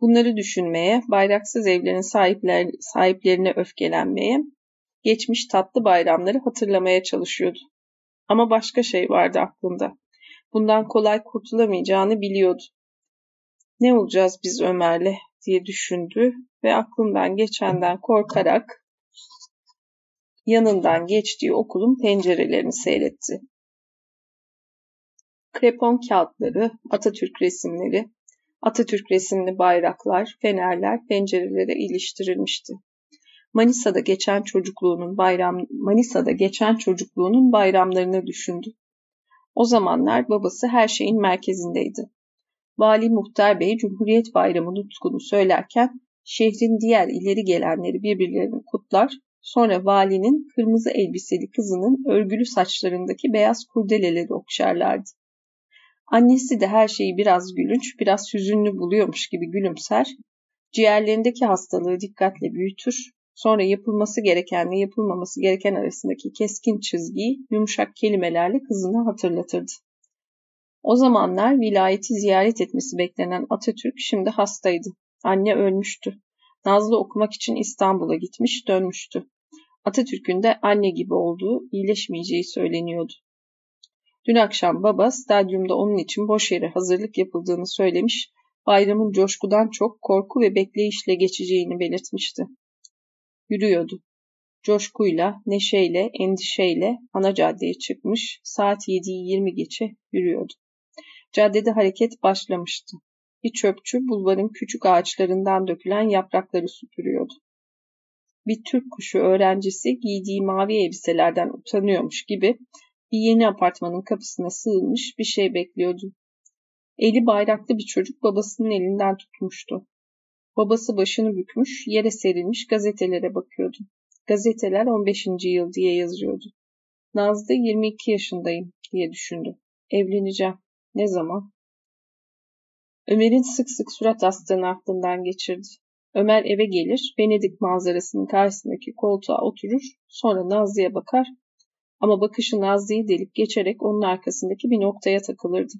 Bunları düşünmeye, bayraksız evlerin sahipler, sahiplerine öfkelenmeye, geçmiş tatlı bayramları hatırlamaya çalışıyordu. Ama başka şey vardı aklında. Bundan kolay kurtulamayacağını biliyordu. Ne olacağız biz Ömer'le diye düşündü ve aklından geçenden korkarak yanından geçtiği okulun pencerelerini seyretti. Krepon kağıtları, Atatürk resimleri, Atatürk resimli bayraklar, fenerler pencerelere iliştirilmişti. Manisa'da geçen çocukluğunun bayram Manisa'da geçen çocukluğunun bayramlarını düşündü. O zamanlar babası her şeyin merkezindeydi. Vali Muhtar Bey Cumhuriyet Bayramı nutkunu söylerken şehrin diğer ileri gelenleri birbirlerini kutlar, sonra valinin kırmızı elbiseli kızının örgülü saçlarındaki beyaz kurdeleleri okşarlardı. Annesi de her şeyi biraz gülünç, biraz hüzünlü buluyormuş gibi gülümser, ciğerlerindeki hastalığı dikkatle büyütür, sonra yapılması gerekenle yapılmaması gereken arasındaki keskin çizgiyi yumuşak kelimelerle kızına hatırlatırdı. O zamanlar vilayeti ziyaret etmesi beklenen Atatürk şimdi hastaydı. Anne ölmüştü. Nazlı okumak için İstanbul'a gitmiş, dönmüştü. Atatürk'ün de anne gibi olduğu, iyileşmeyeceği söyleniyordu. Dün akşam baba stadyumda onun için boş yere hazırlık yapıldığını söylemiş, bayramın coşkudan çok korku ve bekleyişle geçeceğini belirtmişti. Yürüyordu. Coşkuyla, neşeyle, endişeyle ana caddeye çıkmış, saat 7'yi 20 geçe yürüyordu. Caddede hareket başlamıştı. Bir çöpçü bulvarın küçük ağaçlarından dökülen yaprakları süpürüyordu. Bir Türk kuşu öğrencisi giydiği mavi elbiselerden utanıyormuş gibi bir yeni apartmanın kapısına sığınmış bir şey bekliyordu. Eli bayraklı bir çocuk babasının elinden tutmuştu. Babası başını bükmüş, yere serilmiş gazetelere bakıyordu. Gazeteler 15. yıl diye yazıyordu. Nazlı 22 yaşındayım diye düşündü. Evleneceğim. Ne zaman? Ömer'in sık sık surat astığını aklından geçirdi. Ömer eve gelir, Venedik manzarasının karşısındaki koltuğa oturur, sonra Nazlı'ya bakar ama bakışı Nazlı'yı delip geçerek onun arkasındaki bir noktaya takılırdı.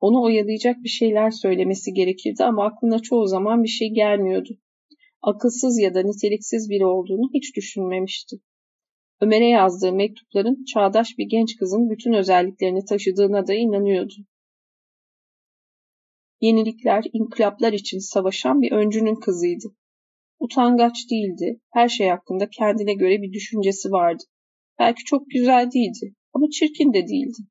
Onu oyalayacak bir şeyler söylemesi gerekirdi ama aklına çoğu zaman bir şey gelmiyordu. Akılsız ya da niteliksiz biri olduğunu hiç düşünmemişti. Ömer'e yazdığı mektupların çağdaş bir genç kızın bütün özelliklerini taşıdığına da inanıyordu. Yenilikler, inkılaplar için savaşan bir öncünün kızıydı. Utangaç değildi, her şey hakkında kendine göre bir düşüncesi vardı. Belki çok güzel değildi ama çirkin de değildi.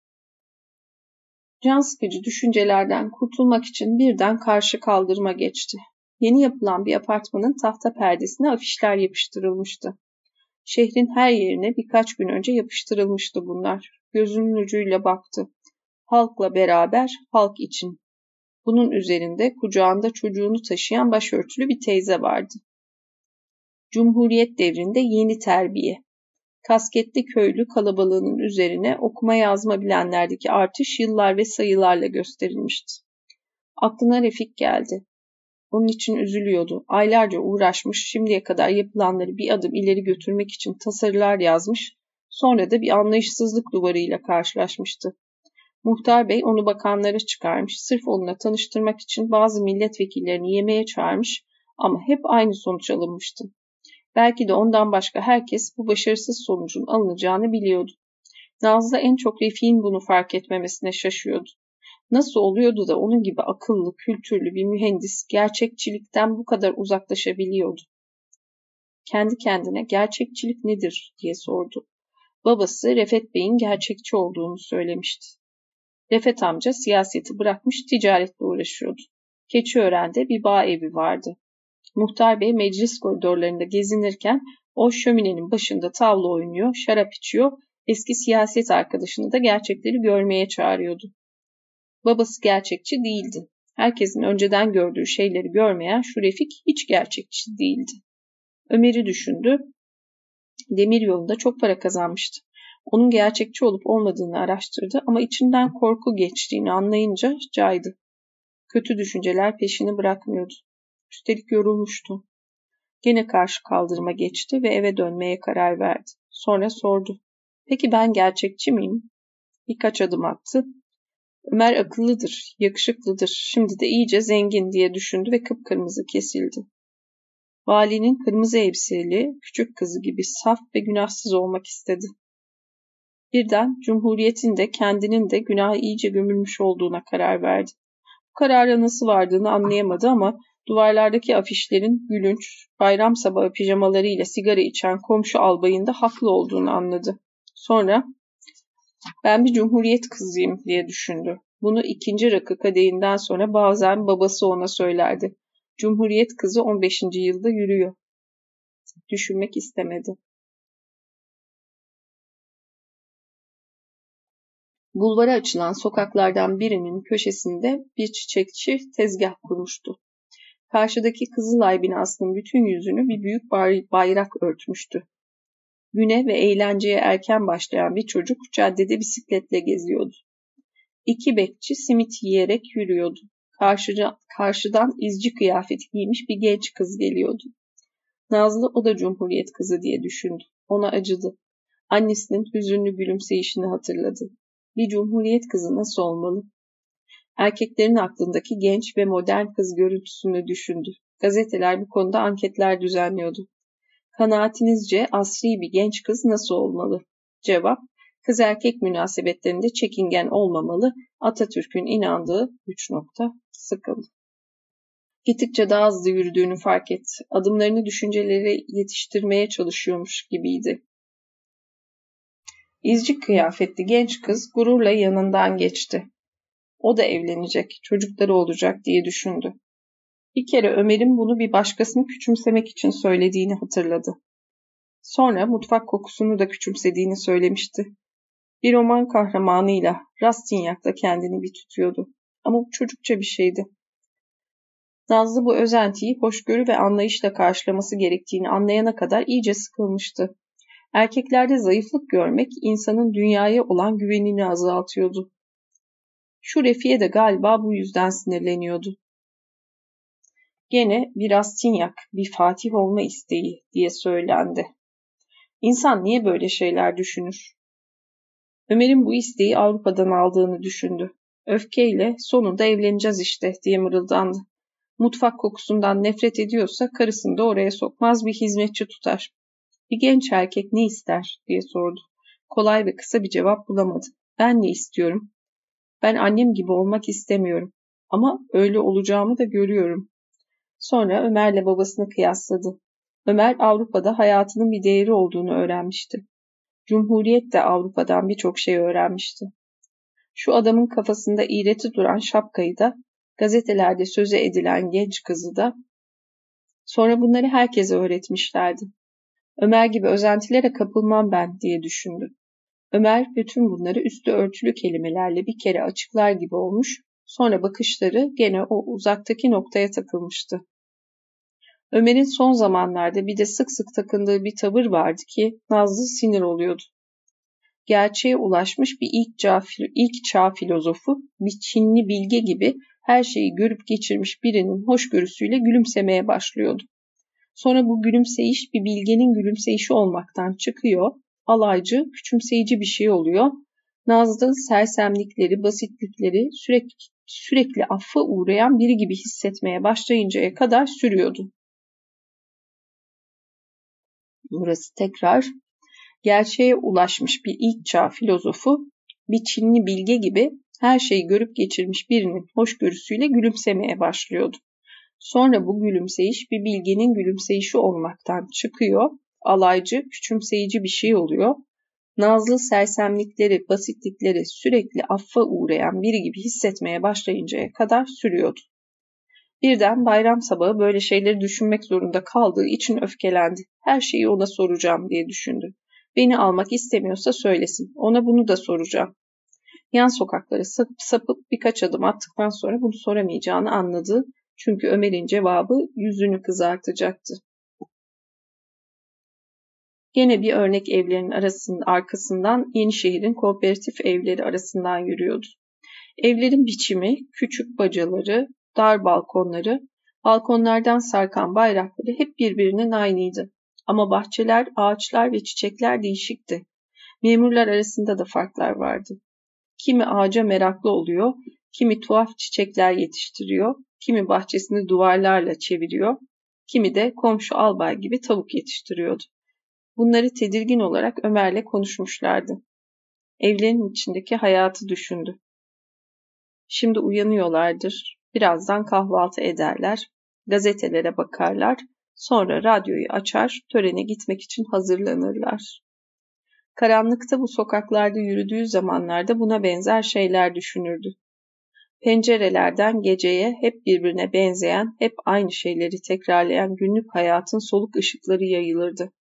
Can sıkıcı düşüncelerden kurtulmak için birden karşı kaldırıma geçti. Yeni yapılan bir apartmanın tahta perdesine afişler yapıştırılmıştı. Şehrin her yerine birkaç gün önce yapıştırılmıştı bunlar. Gözünün ucuyla baktı. Halkla beraber, halk için. Bunun üzerinde kucağında çocuğunu taşıyan başörtülü bir teyze vardı. Cumhuriyet devrinde yeni terbiye kasketli köylü kalabalığının üzerine okuma yazma bilenlerdeki artış yıllar ve sayılarla gösterilmişti. Aklına Refik geldi. Onun için üzülüyordu. Aylarca uğraşmış, şimdiye kadar yapılanları bir adım ileri götürmek için tasarılar yazmış, sonra da bir anlayışsızlık duvarıyla karşılaşmıştı. Muhtar Bey onu bakanlara çıkarmış, sırf onunla tanıştırmak için bazı milletvekillerini yemeğe çağırmış ama hep aynı sonuç alınmıştı. Belki de ondan başka herkes bu başarısız sonucun alınacağını biliyordu. Nazlı en çok Refik'in bunu fark etmemesine şaşıyordu. Nasıl oluyordu da onun gibi akıllı, kültürlü bir mühendis gerçekçilikten bu kadar uzaklaşabiliyordu? Kendi kendine gerçekçilik nedir diye sordu. Babası Refet Bey'in gerçekçi olduğunu söylemişti. Refet amca siyaseti bırakmış ticaretle uğraşıyordu. Keçiören'de bir bağ evi vardı. Muhtar Bey meclis koridorlarında gezinirken o şöminenin başında tavla oynuyor, şarap içiyor, eski siyaset arkadaşını da gerçekleri görmeye çağırıyordu. Babası gerçekçi değildi. Herkesin önceden gördüğü şeyleri görmeyen şu Refik hiç gerçekçi değildi. Ömer'i düşündü. Demir yolunda çok para kazanmıştı. Onun gerçekçi olup olmadığını araştırdı ama içinden korku geçtiğini anlayınca caydı. Kötü düşünceler peşini bırakmıyordu. Üstelik yorulmuştu. Gene karşı kaldırıma geçti ve eve dönmeye karar verdi. Sonra sordu. Peki ben gerçekçi miyim? Birkaç adım attı. Ömer akıllıdır, yakışıklıdır, şimdi de iyice zengin diye düşündü ve kıpkırmızı kesildi. Valinin kırmızı elbiseli, küçük kızı gibi saf ve günahsız olmak istedi. Birden Cumhuriyet'in de kendinin de günaha iyice gömülmüş olduğuna karar verdi. Bu karara nasıl vardığını anlayamadı ama duvarlardaki afişlerin gülünç, bayram sabahı pijamalarıyla sigara içen komşu albayın da haklı olduğunu anladı. Sonra ben bir cumhuriyet kızıyım diye düşündü. Bunu ikinci rakı kadehinden sonra bazen babası ona söylerdi. Cumhuriyet kızı 15. yılda yürüyor. Düşünmek istemedi. Bulvara açılan sokaklardan birinin köşesinde bir çiçekçi tezgah kurmuştu. Karşıdaki Kızılay binasının bütün yüzünü bir büyük bayrak örtmüştü. Güne ve eğlenceye erken başlayan bir çocuk caddede bisikletle geziyordu. İki bekçi simit yiyerek yürüyordu. Karşıca, karşıdan izci kıyafeti giymiş bir genç kız geliyordu. Nazlı o da cumhuriyet kızı diye düşündü. Ona acıdı. Annesinin hüzünlü gülümseyişini hatırladı. Bir cumhuriyet kızı nasıl olmalı? Erkeklerin aklındaki genç ve modern kız görüntüsünü düşündü. Gazeteler bu konuda anketler düzenliyordu. Kanaatinizce asri bir genç kız nasıl olmalı? Cevap, kız erkek münasebetlerinde çekingen olmamalı, Atatürk'ün inandığı üç nokta sıkıldı. Gittikçe daha hızlı yürüdüğünü fark etti. Adımlarını düşünceleri yetiştirmeye çalışıyormuş gibiydi. İzci kıyafetli genç kız gururla yanından geçti. O da evlenecek, çocukları olacak diye düşündü. Bir kere Ömer'in bunu bir başkasını küçümsemek için söylediğini hatırladı. Sonra mutfak kokusunu da küçümsediğini söylemişti. Bir roman kahramanıyla, Rastignac'ta kendini bir tutuyordu. Ama bu çocukça bir şeydi. Nazlı bu özentiyi hoşgörü ve anlayışla karşılaması gerektiğini anlayana kadar iyice sıkılmıştı. Erkeklerde zayıflık görmek insanın dünyaya olan güvenini azaltıyordu. Şu Refiye de galiba bu yüzden sinirleniyordu. Gene bir Rastinyak, bir Fatih olma isteği diye söylendi. İnsan niye böyle şeyler düşünür? Ömer'in bu isteği Avrupa'dan aldığını düşündü. Öfkeyle sonunda evleneceğiz işte diye mırıldandı. Mutfak kokusundan nefret ediyorsa karısını da oraya sokmaz bir hizmetçi tutar. Bir genç erkek ne ister diye sordu. Kolay ve kısa bir cevap bulamadı. Ben ne istiyorum? Ben annem gibi olmak istemiyorum. Ama öyle olacağımı da görüyorum. Sonra Ömer'le babasını kıyasladı. Ömer Avrupa'da hayatının bir değeri olduğunu öğrenmişti. Cumhuriyet de Avrupa'dan birçok şey öğrenmişti. Şu adamın kafasında iğreti duran şapkayı da, gazetelerde söze edilen genç kızı da, sonra bunları herkese öğretmişlerdi. Ömer gibi özentilere kapılmam ben diye düşündü. Ömer bütün bunları üstü örtülü kelimelerle bir kere açıklar gibi olmuş, sonra bakışları gene o uzaktaki noktaya takılmıştı. Ömer'in son zamanlarda bir de sık sık takındığı bir tavır vardı ki Nazlı sinir oluyordu. Gerçeğe ulaşmış bir ilk çağ, ilk çağ filozofu, bir Çinli bilge gibi her şeyi görüp geçirmiş birinin hoşgörüsüyle gülümsemeye başlıyordu. Sonra bu gülümseyiş bir bilgenin gülümseyişi olmaktan çıkıyor, alaycı, küçümseyici bir şey oluyor. Nazlı sersemlikleri, basitlikleri sürekli, sürekli affa uğrayan biri gibi hissetmeye başlayıncaya kadar sürüyordu. Burası tekrar gerçeğe ulaşmış bir ilk çağ filozofu, bir Çinli bilge gibi her şeyi görüp geçirmiş birinin hoşgörüsüyle gülümsemeye başlıyordu. Sonra bu gülümseyiş bir bilgenin gülümseyişi olmaktan çıkıyor, alaycı, küçümseyici bir şey oluyor. Nazlı sersemlikleri, basitlikleri sürekli affa uğrayan biri gibi hissetmeye başlayıncaya kadar sürüyordu. Birden bayram sabahı böyle şeyleri düşünmek zorunda kaldığı için öfkelendi. Her şeyi ona soracağım diye düşündü. Beni almak istemiyorsa söylesin. Ona bunu da soracağım. Yan sokaklara sapıp, birkaç adım attıktan sonra bunu soramayacağını anladı. Çünkü Ömer'in cevabı yüzünü kızartacaktı. Gene bir örnek evlerin arasının arkasından Yenişehir'in kooperatif evleri arasından yürüyordu. Evlerin biçimi, küçük bacaları, dar balkonları, balkonlardan sarkan bayrakları hep birbirinin aynıydı. Ama bahçeler, ağaçlar ve çiçekler değişikti. Memurlar arasında da farklar vardı. Kimi ağaca meraklı oluyor, kimi tuhaf çiçekler yetiştiriyor, kimi bahçesini duvarlarla çeviriyor, kimi de komşu albay gibi tavuk yetiştiriyordu. Bunları tedirgin olarak Ömer'le konuşmuşlardı. Evlerin içindeki hayatı düşündü. Şimdi uyanıyorlardır. Birazdan kahvaltı ederler, gazetelere bakarlar, sonra radyoyu açar, törene gitmek için hazırlanırlar. Karanlıkta bu sokaklarda yürüdüğü zamanlarda buna benzer şeyler düşünürdü. Pencerelerden geceye hep birbirine benzeyen, hep aynı şeyleri tekrarlayan günlük hayatın soluk ışıkları yayılırdı.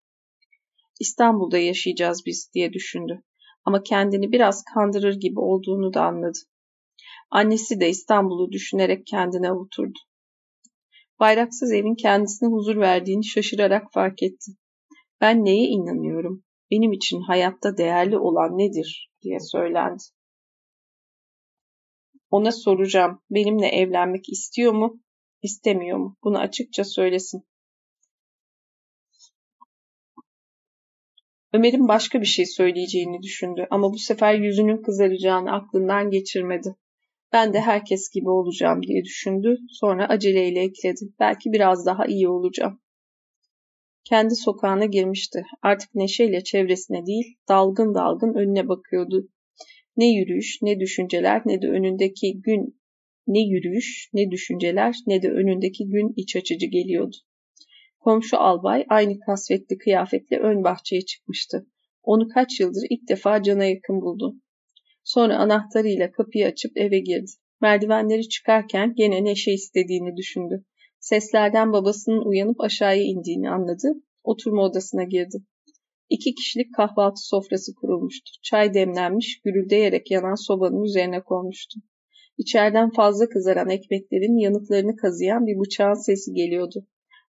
İstanbul'da yaşayacağız biz diye düşündü. Ama kendini biraz kandırır gibi olduğunu da anladı. Annesi de İstanbul'u düşünerek kendine avuturdu. Bayraksız evin kendisine huzur verdiğini şaşırarak fark etti. Ben neye inanıyorum? Benim için hayatta değerli olan nedir? diye söylendi. Ona soracağım. Benimle evlenmek istiyor mu? İstemiyor mu? Bunu açıkça söylesin. Ömer'in başka bir şey söyleyeceğini düşündü ama bu sefer yüzünün kızaracağını aklından geçirmedi. Ben de herkes gibi olacağım diye düşündü. Sonra aceleyle ekledi. Belki biraz daha iyi olacağım. Kendi sokağına girmişti. Artık neşeyle çevresine değil, dalgın dalgın önüne bakıyordu. Ne yürüyüş, ne düşünceler, ne de önündeki gün ne yürüyüş, ne düşünceler, ne de önündeki gün iç açıcı geliyordu. Komşu albay aynı kasvetli kıyafetle ön bahçeye çıkmıştı. Onu kaç yıldır ilk defa cana yakın buldu. Sonra anahtarıyla kapıyı açıp eve girdi. Merdivenleri çıkarken gene Neşe istediğini düşündü. Seslerden babasının uyanıp aşağıya indiğini anladı. Oturma odasına girdi. İki kişilik kahvaltı sofrası kurulmuştu. Çay demlenmiş, gürüldeyerek yanan sobanın üzerine konmuştu. İçeriden fazla kızaran ekmeklerin yanıklarını kazıyan bir bıçağın sesi geliyordu.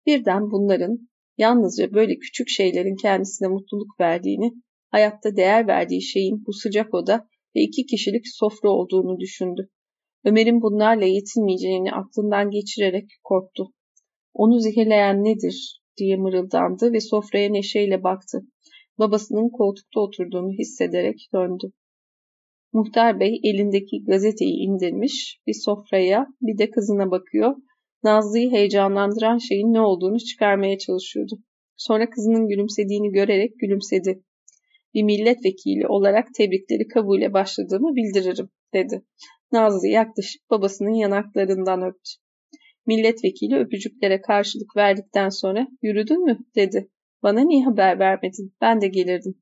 Birden bunların yalnızca böyle küçük şeylerin kendisine mutluluk verdiğini, hayatta değer verdiği şeyin bu sıcak oda ve iki kişilik sofra olduğunu düşündü. Ömer'in bunlarla yetinmeyeceğini aklından geçirerek korktu. Onu zehirleyen nedir diye mırıldandı ve sofraya neşeyle baktı. Babasının koltukta oturduğunu hissederek döndü. Muhtar Bey elindeki gazeteyi indirmiş, bir sofraya bir de kızına bakıyor. Nazlı'yı heyecanlandıran şeyin ne olduğunu çıkarmaya çalışıyordu. Sonra kızının gülümsediğini görerek gülümsedi bir milletvekili olarak tebrikleri kabule başladığımı bildiririm, dedi. Nazlı yaklaşık babasının yanaklarından öptü. Milletvekili öpücüklere karşılık verdikten sonra yürüdün mü dedi. Bana niye haber vermedin? Ben de gelirdim.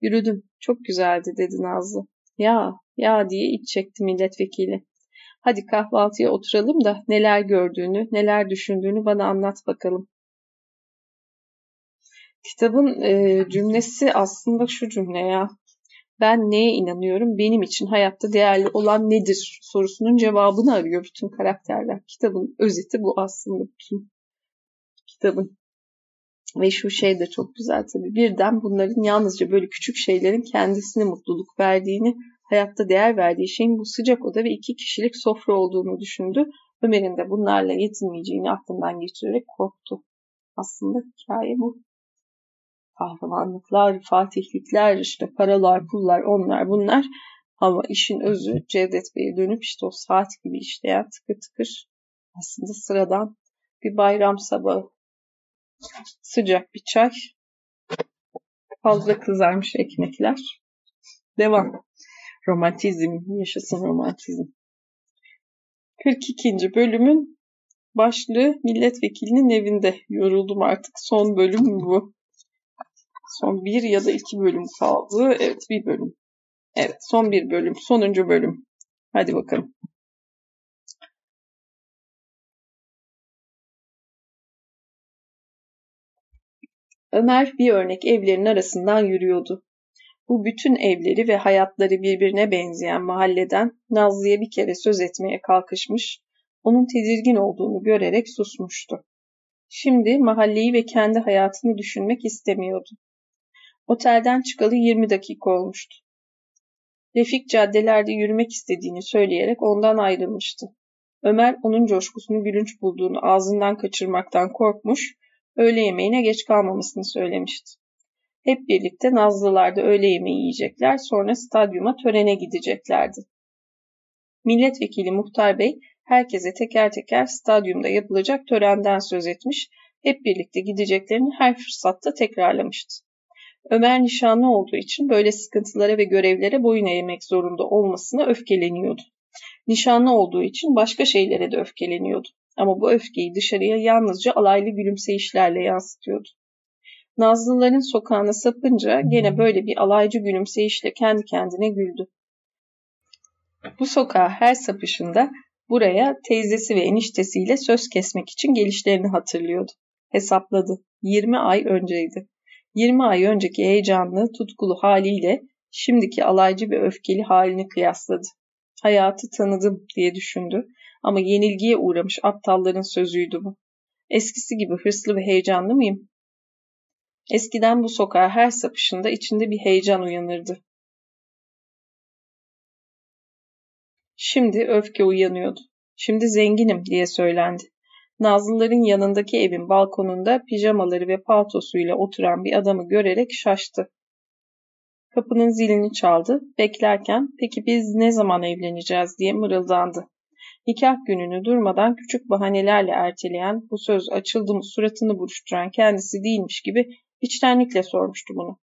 Yürüdüm. Çok güzeldi dedi Nazlı. Ya, ya diye iç çekti milletvekili. Hadi kahvaltıya oturalım da neler gördüğünü, neler düşündüğünü bana anlat bakalım. Kitabın e, cümlesi aslında şu cümle ya. Ben neye inanıyorum? Benim için hayatta değerli olan nedir? sorusunun cevabını arıyor bütün karakterler. Kitabın özeti bu aslında bütün kitabın. Ve şu şey de çok güzel tabii. Birden bunların yalnızca böyle küçük şeylerin kendisine mutluluk verdiğini, Hayatta değer verdiği şeyin bu sıcak oda ve iki kişilik sofra olduğunu düşündü. Ömer'in de bunlarla yetinmeyeceğini aklından geçirerek korktu. Aslında hikaye bu. Kahramanlıklar, fatihlikler, işte paralar, pullar, onlar bunlar. Ama işin özü Cevdet Bey'e dönüp işte o saat gibi işleyen tıkır tıkır aslında sıradan bir bayram sabahı. Sıcak bir çay, fazla kızarmış ekmekler. Devam. Romantizm, yaşasın romantizm. 42. bölümün başlığı milletvekilinin evinde. Yoruldum artık. Son bölüm bu. Son bir ya da iki bölüm kaldı. Evet bir bölüm. Evet son bir bölüm. Sonuncu bölüm. Hadi bakalım. Ömer bir örnek evlerin arasından yürüyordu. Bu bütün evleri ve hayatları birbirine benzeyen mahalleden Nazlı'ya bir kere söz etmeye kalkışmış, onun tedirgin olduğunu görerek susmuştu. Şimdi mahalleyi ve kendi hayatını düşünmek istemiyordu. Otelden çıkalı 20 dakika olmuştu. Refik caddelerde yürümek istediğini söyleyerek ondan ayrılmıştı. Ömer onun coşkusunu gülünç bulduğunu ağzından kaçırmaktan korkmuş, öğle yemeğine geç kalmamasını söylemişti. Hep birlikte Nazlılar'da öğle yemeği yiyecekler, sonra stadyuma törene gideceklerdi. Milletvekili Muhtar Bey herkese teker teker stadyumda yapılacak törenden söz etmiş, hep birlikte gideceklerini her fırsatta tekrarlamıştı. Ömer nişanlı olduğu için böyle sıkıntılara ve görevlere boyun eğmek zorunda olmasına öfkeleniyordu. Nişanlı olduğu için başka şeylere de öfkeleniyordu. Ama bu öfkeyi dışarıya yalnızca alaylı gülümseyişlerle yansıtıyordu. Nazlıların sokağına sapınca gene böyle bir alaycı gülümseyişle kendi kendine güldü. Bu sokağa her sapışında buraya teyzesi ve eniştesiyle söz kesmek için gelişlerini hatırlıyordu. Hesapladı. 20 ay önceydi. 20 ay önceki heyecanlı, tutkulu haliyle şimdiki alaycı ve öfkeli halini kıyasladı. Hayatı tanıdım diye düşündü ama yenilgiye uğramış aptalların sözüydü bu. Eskisi gibi hırslı ve heyecanlı mıyım? Eskiden bu sokağa her sapışında içinde bir heyecan uyanırdı. Şimdi öfke uyanıyordu. Şimdi zenginim diye söylendi. Nazlıların yanındaki evin balkonunda pijamaları ve paltosuyla oturan bir adamı görerek şaştı. Kapının zilini çaldı. Beklerken peki biz ne zaman evleneceğiz diye mırıldandı. Nikah gününü durmadan küçük bahanelerle erteleyen, bu söz açıldı mı suratını buruşturan kendisi değilmiş gibi içtenlikle sormuştu bunu.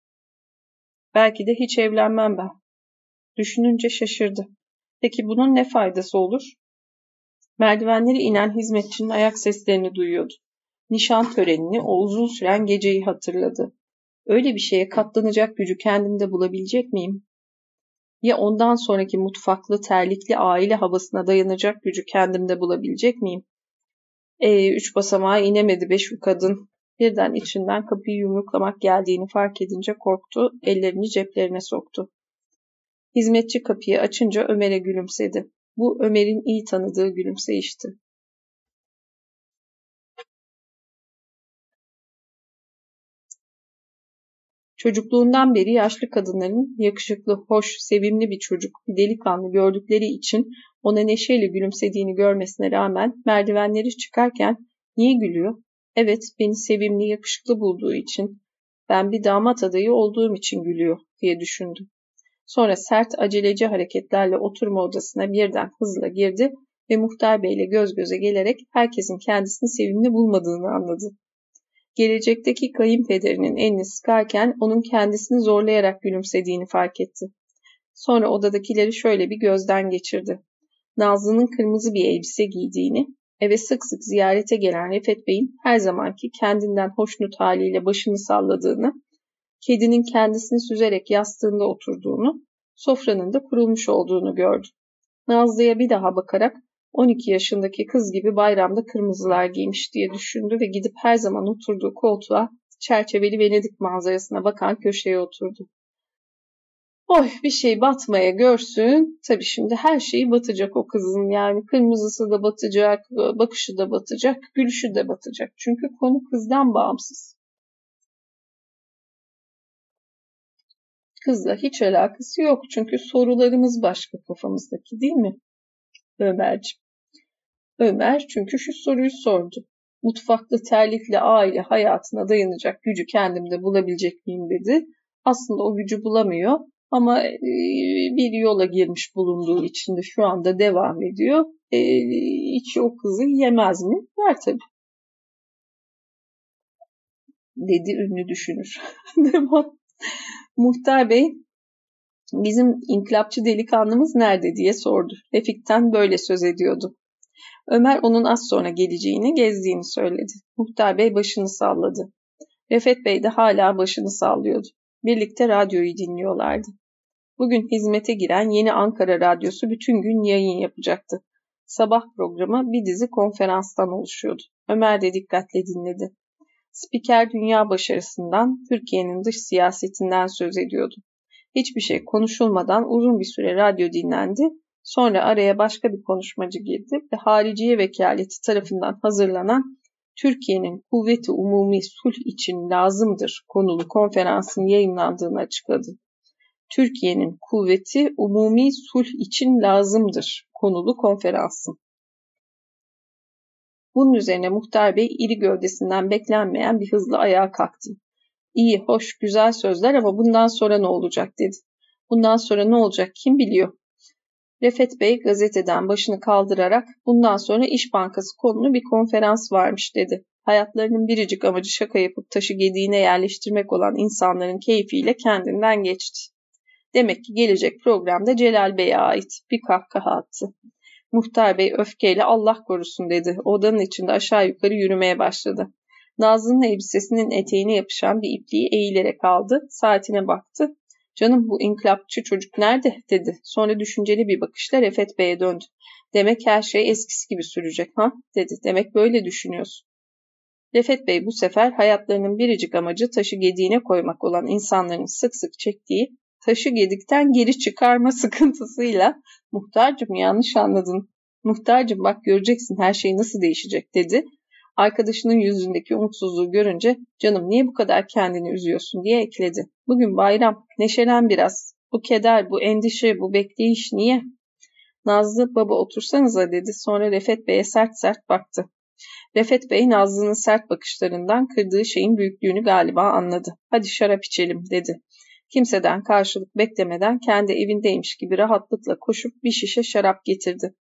Belki de hiç evlenmem ben. Düşününce şaşırdı. Peki bunun ne faydası olur? Merdivenleri inen hizmetçinin ayak seslerini duyuyordu. Nişan törenini, o uzun süren geceyi hatırladı. Öyle bir şeye katlanacak gücü kendimde bulabilecek miyim? Ya ondan sonraki mutfaklı, terlikli aile havasına dayanacak gücü kendimde bulabilecek miyim? E, üç basamağa inemedi be şu kadın. Birden içinden kapıyı yumruklamak geldiğini fark edince korktu, ellerini ceplerine soktu. Hizmetçi kapıyı açınca Ömer'e gülümsedi. Bu Ömer'in iyi tanıdığı gülümseyişti. Çocukluğundan beri yaşlı kadınların yakışıklı, hoş, sevimli bir çocuk, bir delikanlı gördükleri için ona neşeyle gülümsediğini görmesine rağmen merdivenleri çıkarken niye gülüyor? Evet, beni sevimli, yakışıklı bulduğu için, ben bir damat adayı olduğum için gülüyor diye düşündü. Sonra sert aceleci hareketlerle oturma odasına birden hızla girdi ve muhtar beyle göz göze gelerek herkesin kendisini sevimli bulmadığını anladı. Gelecekteki kayınpederinin elini sıkarken onun kendisini zorlayarak gülümsediğini fark etti. Sonra odadakileri şöyle bir gözden geçirdi. Nazlı'nın kırmızı bir elbise giydiğini, eve sık sık ziyarete gelen Refet Bey'in her zamanki kendinden hoşnut haliyle başını salladığını kedinin kendisini süzerek yastığında oturduğunu, sofranın da kurulmuş olduğunu gördü. Nazlı'ya bir daha bakarak 12 yaşındaki kız gibi bayramda kırmızılar giymiş diye düşündü ve gidip her zaman oturduğu koltuğa çerçeveli Venedik manzarasına bakan köşeye oturdu. Oy bir şey batmaya görsün. Tabii şimdi her şeyi batacak o kızın. Yani kırmızısı da batacak, bakışı da batacak, gülüşü de batacak. Çünkü konu kızdan bağımsız. Kızla hiç alakası yok çünkü sorularımız başka kafamızdaki değil mi? Ömerciğim. Ömer çünkü şu soruyu sordu. Mutfakta terlikle aile hayatına dayanacak gücü kendimde bulabilecek miyim dedi. Aslında o gücü bulamıyor ama e, bir yola girmiş bulunduğu için de şu anda devam ediyor. E, hiç o kızı yemez mi? Ver tabii. Dedi ünlü düşünür. Muhtar Bey bizim inkılapçı delikanlımız nerede diye sordu. Refik'ten böyle söz ediyordu. Ömer onun az sonra geleceğini, gezdiğini söyledi. Muhtar Bey başını salladı. Refet Bey de hala başını sallıyordu. Birlikte radyoyu dinliyorlardı. Bugün hizmete giren yeni Ankara Radyosu bütün gün yayın yapacaktı. Sabah programı bir dizi konferanstan oluşuyordu. Ömer de dikkatle dinledi. Spiker dünya başarısından, Türkiye'nin dış siyasetinden söz ediyordu. Hiçbir şey konuşulmadan uzun bir süre radyo dinlendi. Sonra araya başka bir konuşmacı girdi ve hariciye vekaleti tarafından hazırlanan Türkiye'nin kuvveti umumi sulh için lazımdır konulu konferansın yayınlandığını açıkladı. Türkiye'nin kuvveti umumi sulh için lazımdır konulu konferansın. Bunun üzerine Muhtar Bey iri gövdesinden beklenmeyen bir hızla ayağa kalktı. İyi, hoş, güzel sözler ama bundan sonra ne olacak dedi. Bundan sonra ne olacak kim biliyor? Refet Bey gazeteden başını kaldırarak bundan sonra İş Bankası konulu bir konferans varmış dedi. Hayatlarının biricik amacı şaka yapıp taşı gediğine yerleştirmek olan insanların keyfiyle kendinden geçti. Demek ki gelecek programda Celal Bey'e ait bir kahkaha attı. Muhtar Bey öfkeyle Allah korusun dedi. Odanın içinde aşağı yukarı yürümeye başladı. Nazlı'nın elbisesinin eteğine yapışan bir ipliği eğilerek aldı. Saatine baktı. Canım bu inkılapçı çocuk nerede dedi. Sonra düşünceli bir bakışla Refet Bey'e döndü. Demek her şey eskisi gibi sürecek ha dedi. Demek böyle düşünüyorsun. Refet Bey bu sefer hayatlarının biricik amacı taşı gediğine koymak olan insanların sık sık çektiği taşı gedikten geri çıkarma sıkıntısıyla muhtarcım yanlış anladın. Muhtarcım bak göreceksin her şey nasıl değişecek dedi. Arkadaşının yüzündeki umutsuzluğu görünce canım niye bu kadar kendini üzüyorsun diye ekledi. Bugün bayram neşelen biraz. Bu keder, bu endişe, bu bekleyiş niye? Nazlı baba otursanıza dedi sonra Refet Bey'e sert sert baktı. Refet Bey Nazlı'nın sert bakışlarından kırdığı şeyin büyüklüğünü galiba anladı. Hadi şarap içelim dedi. Kimseden karşılık beklemeden kendi evindeymiş gibi rahatlıkla koşup bir şişe şarap getirdi.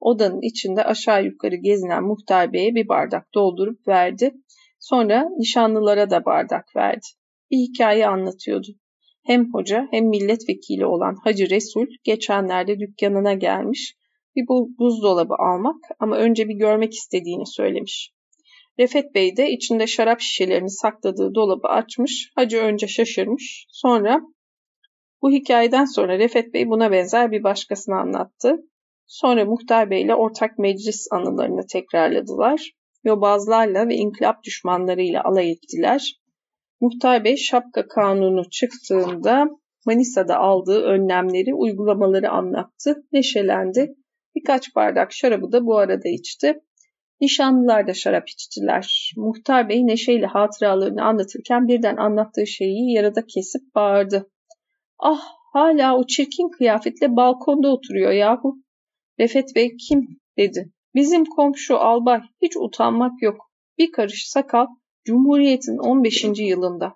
Odanın içinde aşağı yukarı gezinen muhtar beye bir bardak doldurup verdi. Sonra nişanlılara da bardak verdi. Bir hikaye anlatıyordu. Hem hoca hem milletvekili olan Hacı Resul geçenlerde dükkanına gelmiş bir buzdolabı almak ama önce bir görmek istediğini söylemiş. Refet Bey de içinde şarap şişelerini sakladığı dolabı açmış. Hacı önce şaşırmış. Sonra bu hikayeden sonra Refet Bey buna benzer bir başkasını anlattı. Sonra Muhtar Bey ile ortak meclis anılarını tekrarladılar. Yobazlarla ve inkılap düşmanlarıyla alay ettiler. Muhtar Bey şapka kanunu çıktığında Manisa'da aldığı önlemleri, uygulamaları anlattı, neşelendi. Birkaç bardak şarabı da bu arada içti. Nişanlılar da şarap içtiler. Muhtar Bey neşeyle hatıralarını anlatırken birden anlattığı şeyi yarıda kesip bağırdı. Ah hala o çirkin kıyafetle balkonda oturuyor yahu. Refet Bey kim dedi. Bizim komşu albay hiç utanmak yok. Bir karış sakal Cumhuriyet'in 15. yılında.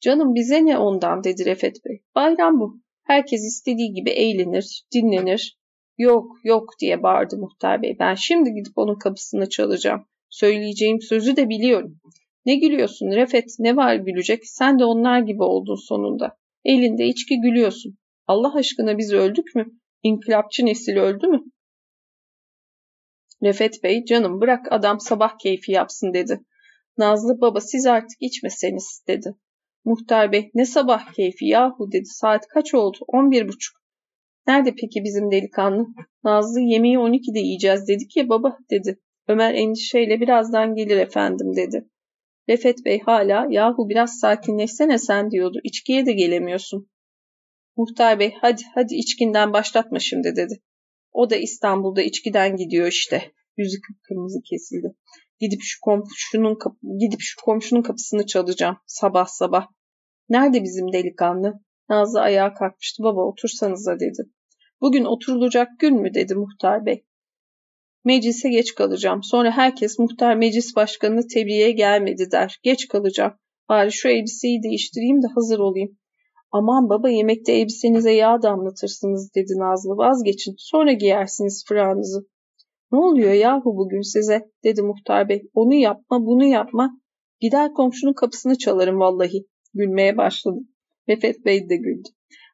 Canım bize ne ondan dedi Refet Bey. Bayram bu. Herkes istediği gibi eğlenir, dinlenir. Yok yok diye bağırdı muhtar bey. Ben şimdi gidip onun kapısını çalacağım. Söyleyeceğim sözü de biliyorum. Ne gülüyorsun Refet ne var gülecek sen de onlar gibi oldun sonunda. Elinde içki gülüyorsun. Allah aşkına biz öldük mü? İnkılapçı nesil öldü mü? Refet Bey canım bırak adam sabah keyfi yapsın dedi. Nazlı baba siz artık içmeseniz dedi. Muhtar Bey ne sabah keyfi yahu dedi saat kaç oldu on bir buçuk. Nerede peki bizim delikanlı? Nazlı yemeği 12'de yiyeceğiz dedik ya baba dedi. Ömer endişeyle birazdan gelir efendim dedi. Refet Bey hala yahu biraz sakinleşsene sen diyordu. İçkiye de gelemiyorsun. Muhtar Bey hadi hadi içkinden başlatma şimdi dedi. O da İstanbul'da içkiden gidiyor işte. Yüzü kıpkırmızı kesildi. Gidip şu komşunun gidip şu komşunun kapısını çalacağım sabah sabah. Nerede bizim delikanlı? Nazlı ayağa kalkmıştı. Baba otursanıza dedi. Bugün oturulacak gün mü dedi muhtar bey. Meclise geç kalacağım. Sonra herkes muhtar meclis başkanını tebliğe gelmedi der. Geç kalacağım. Bari şu elbiseyi değiştireyim de hazır olayım. Aman baba yemekte elbisenize yağ damlatırsınız dedi Nazlı. Vazgeçin. Sonra giyersiniz fırağınızı. Ne oluyor yahu bugün size dedi muhtar bey. Onu yapma bunu yapma. Gider komşunun kapısını çalarım vallahi. Gülmeye başladım. Mefet Bey de güldü.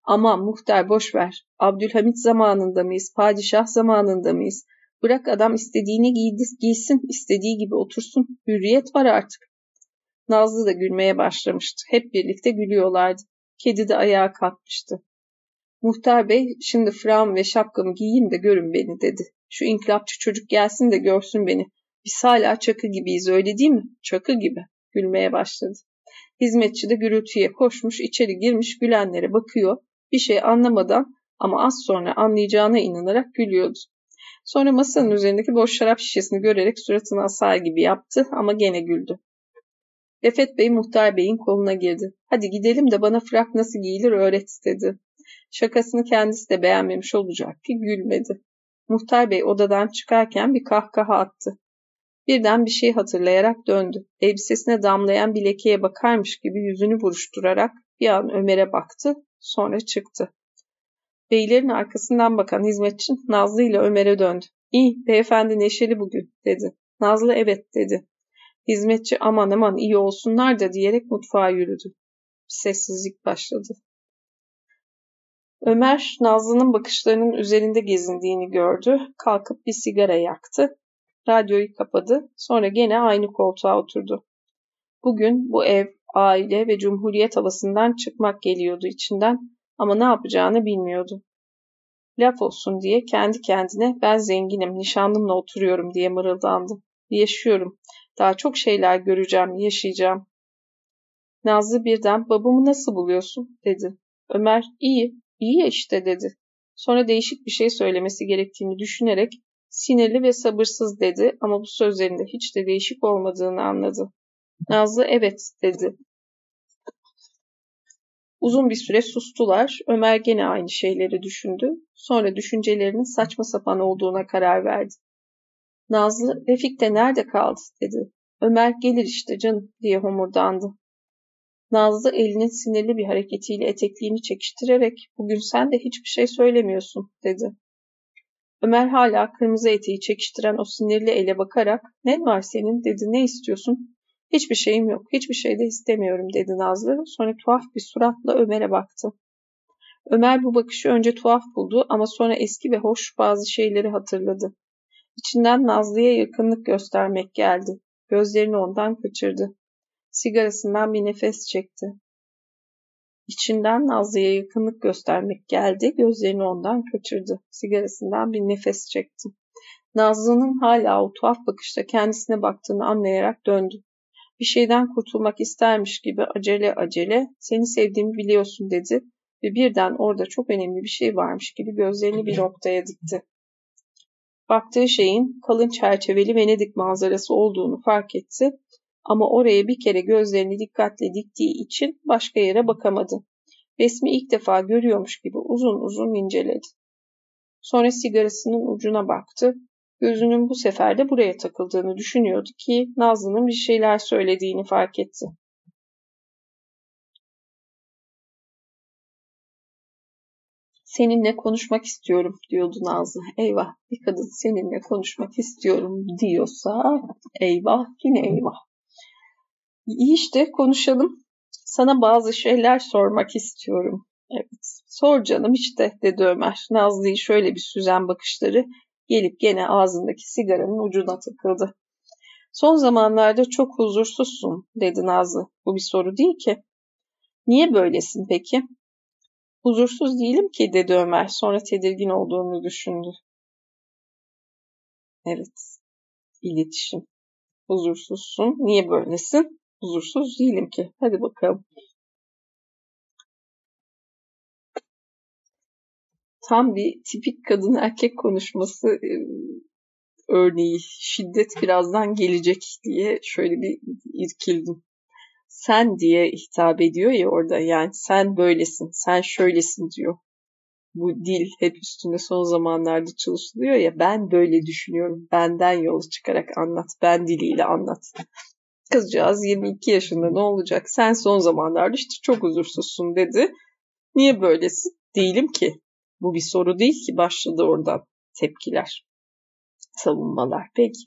Aman muhtar boş ver. Abdülhamit zamanında mıyız? Padişah zamanında mıyız? Bırak adam istediğini giysin, istediği gibi otursun. Hürriyet var artık. Nazlı da gülmeye başlamıştı. Hep birlikte gülüyorlardı. Kedi de ayağa kalkmıştı. Muhtar bey şimdi fram ve şapkamı giyeyim de görün beni dedi. Şu inkılapçı çocuk gelsin de görsün beni. Biz hala çakı gibiyiz öyle değil mi? Çakı gibi. Gülmeye başladı. Hizmetçi de gürültüye koşmuş, içeri girmiş, gülenlere bakıyor. Bir şey anlamadan ama az sonra anlayacağına inanarak gülüyordu. Sonra masanın üzerindeki boş şarap şişesini görerek suratını asar gibi yaptı ama gene güldü. Refet Bey Muhtar Bey'in koluna girdi. Hadi gidelim de bana frak nasıl giyilir öğret dedi. Şakasını kendisi de beğenmemiş olacak ki gülmedi. Muhtar Bey odadan çıkarken bir kahkaha attı. Birden bir şey hatırlayarak döndü. Elbisesine damlayan bir lekeye bakarmış gibi yüzünü buruşturarak bir an Ömer'e baktı, sonra çıktı. Beylerin arkasından bakan hizmetçi Nazlı ile Ömer'e döndü. İyi, beyefendi neşeli bugün, dedi. Nazlı evet, dedi. Hizmetçi aman aman iyi olsunlar da diyerek mutfağa yürüdü. Sessizlik başladı. Ömer, Nazlı'nın bakışlarının üzerinde gezindiğini gördü. Kalkıp bir sigara yaktı. Radyoyu kapadı. Sonra gene aynı koltuğa oturdu. Bugün bu ev, aile ve cumhuriyet havasından çıkmak geliyordu içinden ama ne yapacağını bilmiyordu. Laf olsun diye kendi kendine ben zenginim, nişanlımla oturuyorum diye mırıldandı. Yaşıyorum. Daha çok şeyler göreceğim, yaşayacağım. Nazlı birden babamı nasıl buluyorsun dedi. Ömer iyi, iyi işte dedi. Sonra değişik bir şey söylemesi gerektiğini düşünerek sinirli ve sabırsız dedi ama bu sözlerinde hiç de değişik olmadığını anladı. Nazlı evet dedi. Uzun bir süre sustular. Ömer gene aynı şeyleri düşündü. Sonra düşüncelerinin saçma sapan olduğuna karar verdi. Nazlı, Refik de nerede kaldı dedi. Ömer gelir işte canım diye homurdandı. Nazlı elinin sinirli bir hareketiyle etekliğini çekiştirerek bugün sen de hiçbir şey söylemiyorsun dedi. Ömer hala kırmızı eteği çekiştiren o sinirli ele bakarak ne var senin dedi ne istiyorsun? Hiçbir şeyim yok hiçbir şey de istemiyorum dedi Nazlı. Sonra tuhaf bir suratla Ömer'e baktı. Ömer bu bakışı önce tuhaf buldu ama sonra eski ve hoş bazı şeyleri hatırladı. İçinden Nazlı'ya yakınlık göstermek geldi. Gözlerini ondan kaçırdı. Sigarasından bir nefes çekti. İçinden Nazlı'ya yakınlık göstermek geldi. Gözlerini ondan kaçırdı. Sigarasından bir nefes çekti. Nazlı'nın hala o tuhaf bakışta kendisine baktığını anlayarak döndü. Bir şeyden kurtulmak istermiş gibi acele acele seni sevdiğimi biliyorsun dedi ve birden orada çok önemli bir şey varmış gibi gözlerini bir noktaya dikti. Baktığı şeyin kalın çerçeveli Venedik manzarası olduğunu fark etti ama oraya bir kere gözlerini dikkatle diktiği için başka yere bakamadı. Resmi ilk defa görüyormuş gibi uzun uzun inceledi. Sonra sigarasının ucuna baktı. Gözünün bu sefer de buraya takıldığını düşünüyordu ki Nazlı'nın bir şeyler söylediğini fark etti. Seninle konuşmak istiyorum diyordu Nazlı. Eyvah bir kadın seninle konuşmak istiyorum diyorsa eyvah yine eyvah. İyi işte konuşalım. Sana bazı şeyler sormak istiyorum. Evet sor canım işte dedi Ömer. Nazlı'yı şöyle bir süzen bakışları gelip gene ağzındaki sigaranın ucuna takıldı. Son zamanlarda çok huzursuzsun dedi Nazlı. Bu bir soru değil ki. Niye böylesin peki? Huzursuz değilim ki dedi Ömer. Sonra tedirgin olduğunu düşündü. Evet. İletişim. Huzursuzsun. Niye böylesin? Huzursuz değilim ki. Hadi bakalım. Tam bir tipik kadın erkek konuşması örneği. Şiddet birazdan gelecek diye şöyle bir irkildim. sen diye hitap ediyor ya orada yani sen böylesin, sen şöylesin diyor. Bu dil hep üstünde son zamanlarda çalışılıyor ya ben böyle düşünüyorum. Benden yola çıkarak anlat. Ben diliyle anlat. Kızcağız 22 yaşında ne olacak? Sen son zamanlarda işte çok huzursuzsun dedi. Niye böylesin? Değilim ki. Bu bir soru değil ki başladı oradan tepkiler, savunmalar. Peki.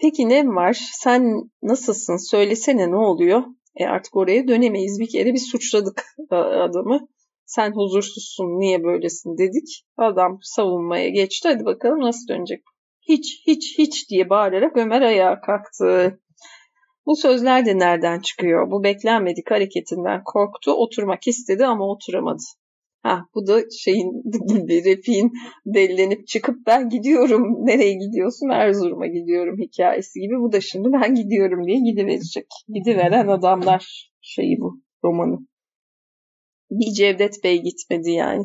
Peki ne var? Sen nasılsın? Söylesene ne oluyor? E artık oraya dönemeyiz. Bir kere bir suçladık adamı. Sen huzursuzsun, niye böylesin dedik. Adam savunmaya geçti. Hadi bakalım nasıl dönecek? Hiç, hiç, hiç diye bağırarak Ömer ayağa kalktı. Bu sözler de nereden çıkıyor? Bu beklenmedik hareketinden korktu, oturmak istedi ama oturamadı. Ha, bu da şeyin gibi refiğin dellenip çıkıp ben gidiyorum. Nereye gidiyorsun? Erzurum'a gidiyorum hikayesi gibi. Bu da şimdi ben gidiyorum diye gidiverecek. Gidiveren adamlar şeyi bu romanı. Bir Cevdet Bey gitmedi yani.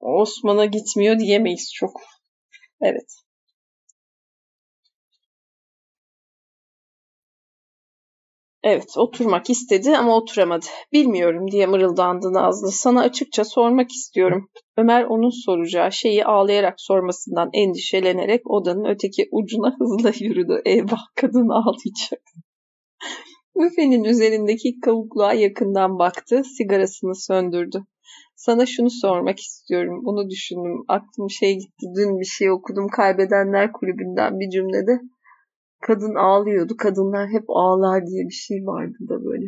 Osman'a gitmiyor diyemeyiz çok. Evet. Evet, oturmak istedi ama oturamadı. Bilmiyorum diye mırıldandı Nazlı. Sana açıkça sormak istiyorum. Ömer onun soracağı şeyi ağlayarak sormasından endişelenerek odanın öteki ucuna hızla yürüdü. Eyvah kadın ağlayacak. Büfenin üzerindeki kavukluğa yakından baktı, sigarasını söndürdü. Sana şunu sormak istiyorum. Bunu düşündüm. Aklım şey gitti. Dün bir şey okudum. Kaybedenler kulübünden bir cümlede kadın ağlıyordu. Kadınlar hep ağlar diye bir şey vardı da böyle.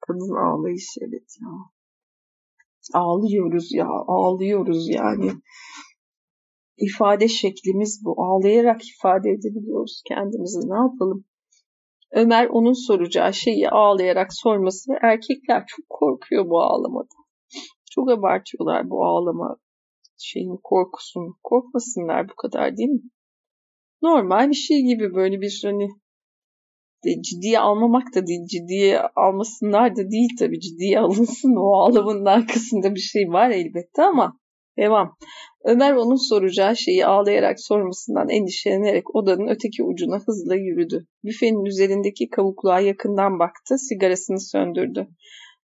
Kadın ağlayış evet ya. Ağlıyoruz ya, ağlıyoruz yani. İfade şeklimiz bu. Ağlayarak ifade edebiliyoruz kendimizi. Ne yapalım? Ömer onun soracağı şeyi ağlayarak sorması erkekler çok korkuyor bu ağlamada. Çok abartıyorlar bu ağlama şeyin korkusunu. Korkmasınlar bu kadar değil mi? Normal bir şey gibi böyle bir hani ciddiye almamak da değil, ciddiye almasınlar da değil tabii ciddiye alınsın o ağlamanın arkasında bir şey var elbette ama devam. Ömer onun soracağı şeyi ağlayarak sormasından endişelenerek odanın öteki ucuna hızla yürüdü. Büfenin üzerindeki kavukluğa yakından baktı, sigarasını söndürdü.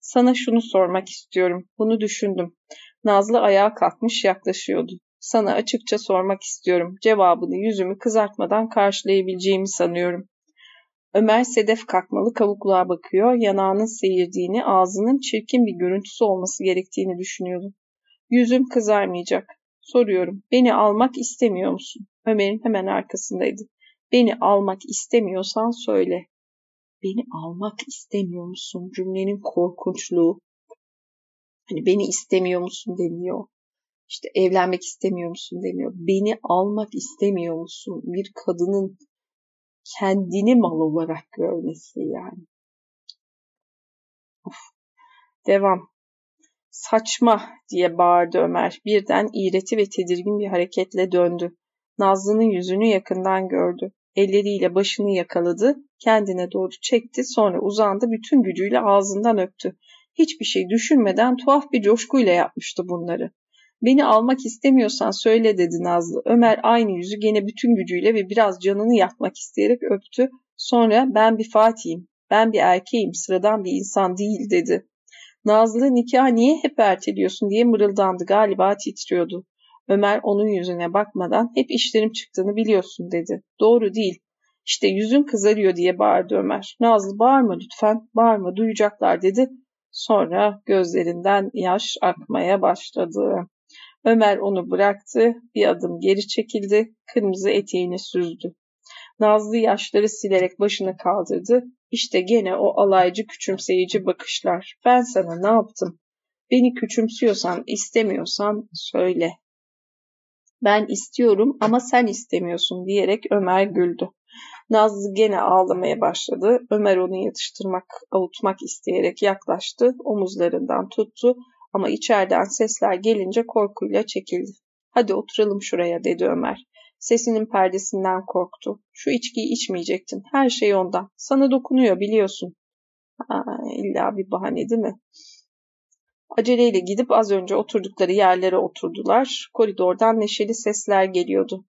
Sana şunu sormak istiyorum. Bunu düşündüm. Nazlı ayağa kalkmış yaklaşıyordu. Sana açıkça sormak istiyorum. Cevabını yüzümü kızartmadan karşılayabileceğimi sanıyorum. Ömer sedef kalkmalı kavukluğa bakıyor. Yanağının seyirdiğini, ağzının çirkin bir görüntüsü olması gerektiğini düşünüyordu. Yüzüm kızarmayacak. Soruyorum. Beni almak istemiyor musun? Ömer'in hemen arkasındaydı. Beni almak istemiyorsan söyle. Beni almak istemiyor musun? Cümlenin korkunçluğu. Hani beni istemiyor musun demiyor. İşte evlenmek istemiyor musun demiyor. Beni almak istemiyor musun? Bir kadının kendini mal olarak görmesi yani. Of. Devam. Saçma diye bağırdı Ömer. Birden iğreti ve tedirgin bir hareketle döndü. Nazlı'nın yüzünü yakından gördü. Elleriyle başını yakaladı, kendine doğru çekti, sonra uzandı, bütün gücüyle ağzından öptü. Hiçbir şey düşünmeden tuhaf bir coşkuyla yapmıştı bunları. Beni almak istemiyorsan söyle dedi Nazlı. Ömer aynı yüzü gene bütün gücüyle ve biraz canını yakmak isteyerek öptü. Sonra ben bir Fatih'im, ben bir erkeğim, sıradan bir insan değil dedi. Nazlı nikah niye hep erteliyorsun diye mırıldandı galiba titriyordu. Ömer onun yüzüne bakmadan hep işlerim çıktığını biliyorsun dedi. Doğru değil. İşte yüzün kızarıyor diye bağırdı Ömer. Nazlı bağırma lütfen, bağırma duyacaklar dedi. Sonra gözlerinden yaş akmaya başladı. Ömer onu bıraktı, bir adım geri çekildi, kırmızı eteğini süzdü. Nazlı yaşları silerek başını kaldırdı. İşte gene o alaycı küçümseyici bakışlar. Ben sana ne yaptım? Beni küçümsüyorsan, istemiyorsan söyle. Ben istiyorum ama sen istemiyorsun diyerek Ömer güldü. Nazlı gene ağlamaya başladı. Ömer onu yatıştırmak, avutmak isteyerek yaklaştı, omuzlarından tuttu ama içeriden sesler gelince korkuyla çekildi. Hadi oturalım şuraya dedi Ömer. Sesinin perdesinden korktu. Şu içkiyi içmeyecektin. Her şey ondan. Sana dokunuyor biliyorsun. Ha, illa bir bahane değil mi? Aceleyle gidip az önce oturdukları yerlere oturdular. Koridordan neşeli sesler geliyordu.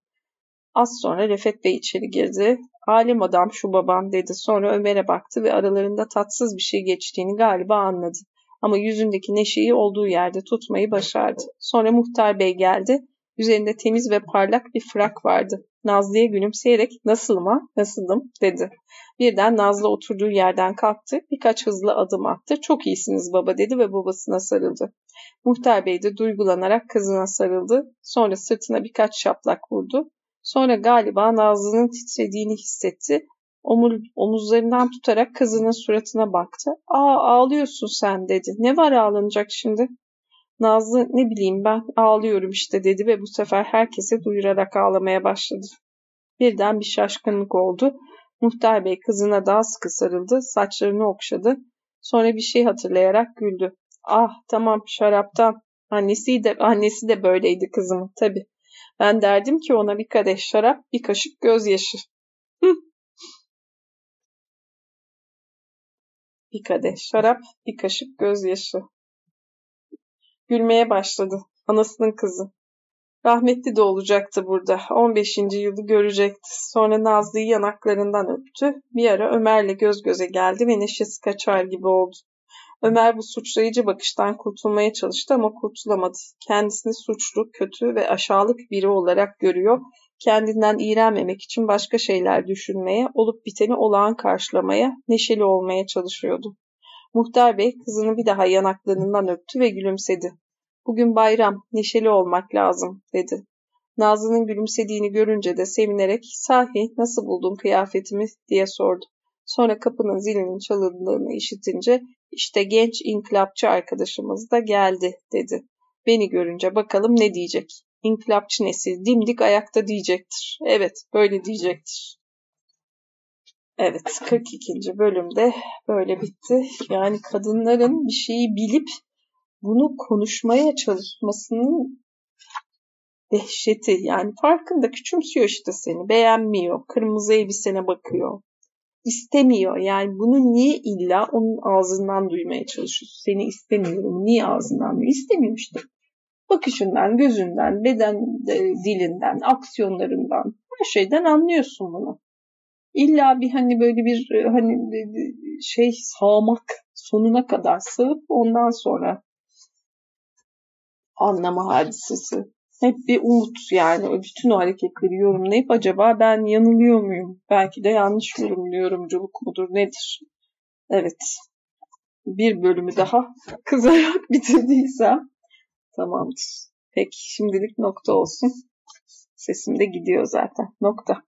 Az sonra Refet Bey içeri girdi. Halim adam şu babam dedi. Sonra Ömer'e baktı ve aralarında tatsız bir şey geçtiğini galiba anladı. Ama yüzündeki neşeyi olduğu yerde tutmayı başardı. Sonra muhtar bey geldi. Üzerinde temiz ve parlak bir frak vardı. Nazlı'ya gülümseyerek nasıl mı, nasılım dedi. Birden Nazlı oturduğu yerden kalktı. Birkaç hızlı adım attı. Çok iyisiniz baba dedi ve babasına sarıldı. Muhtar bey de duygulanarak kızına sarıldı. Sonra sırtına birkaç şaplak vurdu. Sonra galiba Nazlı'nın titrediğini hissetti. Omuzlarından tutarak kızının suratına baktı. ''Aa ağlıyorsun sen'' dedi. ''Ne var ağlanacak şimdi?'' Nazlı ne bileyim ben ağlıyorum işte dedi ve bu sefer herkese duyurarak ağlamaya başladı. Birden bir şaşkınlık oldu. Muhtar Bey kızına daha sıkı sarıldı, saçlarını okşadı. Sonra bir şey hatırlayarak güldü. Ah tamam şaraptan. Annesi de, annesi de böyleydi kızımın tabii. Ben derdim ki ona bir kadeh şarap, bir kaşık gözyaşı. Bir kadeh şarap, bir kaşık gözyaşı. Gülmeye başladı. Anasının kızı. Rahmetli de olacaktı burada. 15. yılı görecekti. Sonra Nazlı'yı yanaklarından öptü. Bir ara Ömer'le göz göze geldi ve neşesi kaçar gibi oldu. Ömer bu suçlayıcı bakıştan kurtulmaya çalıştı ama kurtulamadı. Kendisini suçlu, kötü ve aşağılık biri olarak görüyor. Kendinden iğrenmemek için başka şeyler düşünmeye, olup biteni olağan karşılamaya, neşeli olmaya çalışıyordu. Muhtar Bey kızını bir daha yanaklarından öptü ve gülümsedi. Bugün bayram, neşeli olmak lazım, dedi. Nazlı'nın gülümsediğini görünce de sevinerek, sahi nasıl buldun kıyafetimi diye sordu. Sonra kapının zilinin çalındığını işitince, işte genç inkılapçı arkadaşımız da geldi, dedi. Beni görünce bakalım ne diyecek. İnkılapçı nesil dimdik ayakta diyecektir. Evet, böyle diyecektir. Evet, 42. bölümde böyle bitti. Yani kadınların bir şeyi bilip bunu konuşmaya çalışmasının dehşeti. Yani farkında küçümsüyor işte seni. Beğenmiyor. Kırmızı elbisene bakıyor. İstemiyor. Yani bunu niye illa onun ağzından duymaya çalışıyorsun? Seni istemiyorum. Niye ağzından duyuyor? İstemiyor işte. Bakışından, gözünden, beden dilinden, aksiyonlarından her şeyden anlıyorsun bunu. İlla bir hani böyle bir hani şey sağmak sonuna kadar sığıp ondan sonra anlama hadisesi. Hep bir umut yani bütün o hareketleri yorumlayıp acaba ben yanılıyor muyum? Belki de yanlış yorumluyorumculuk mudur nedir? Evet. Bir bölümü daha kızarak bitirdiysem tamamdır. Peki şimdilik nokta olsun. Sesim de gidiyor zaten. Nokta.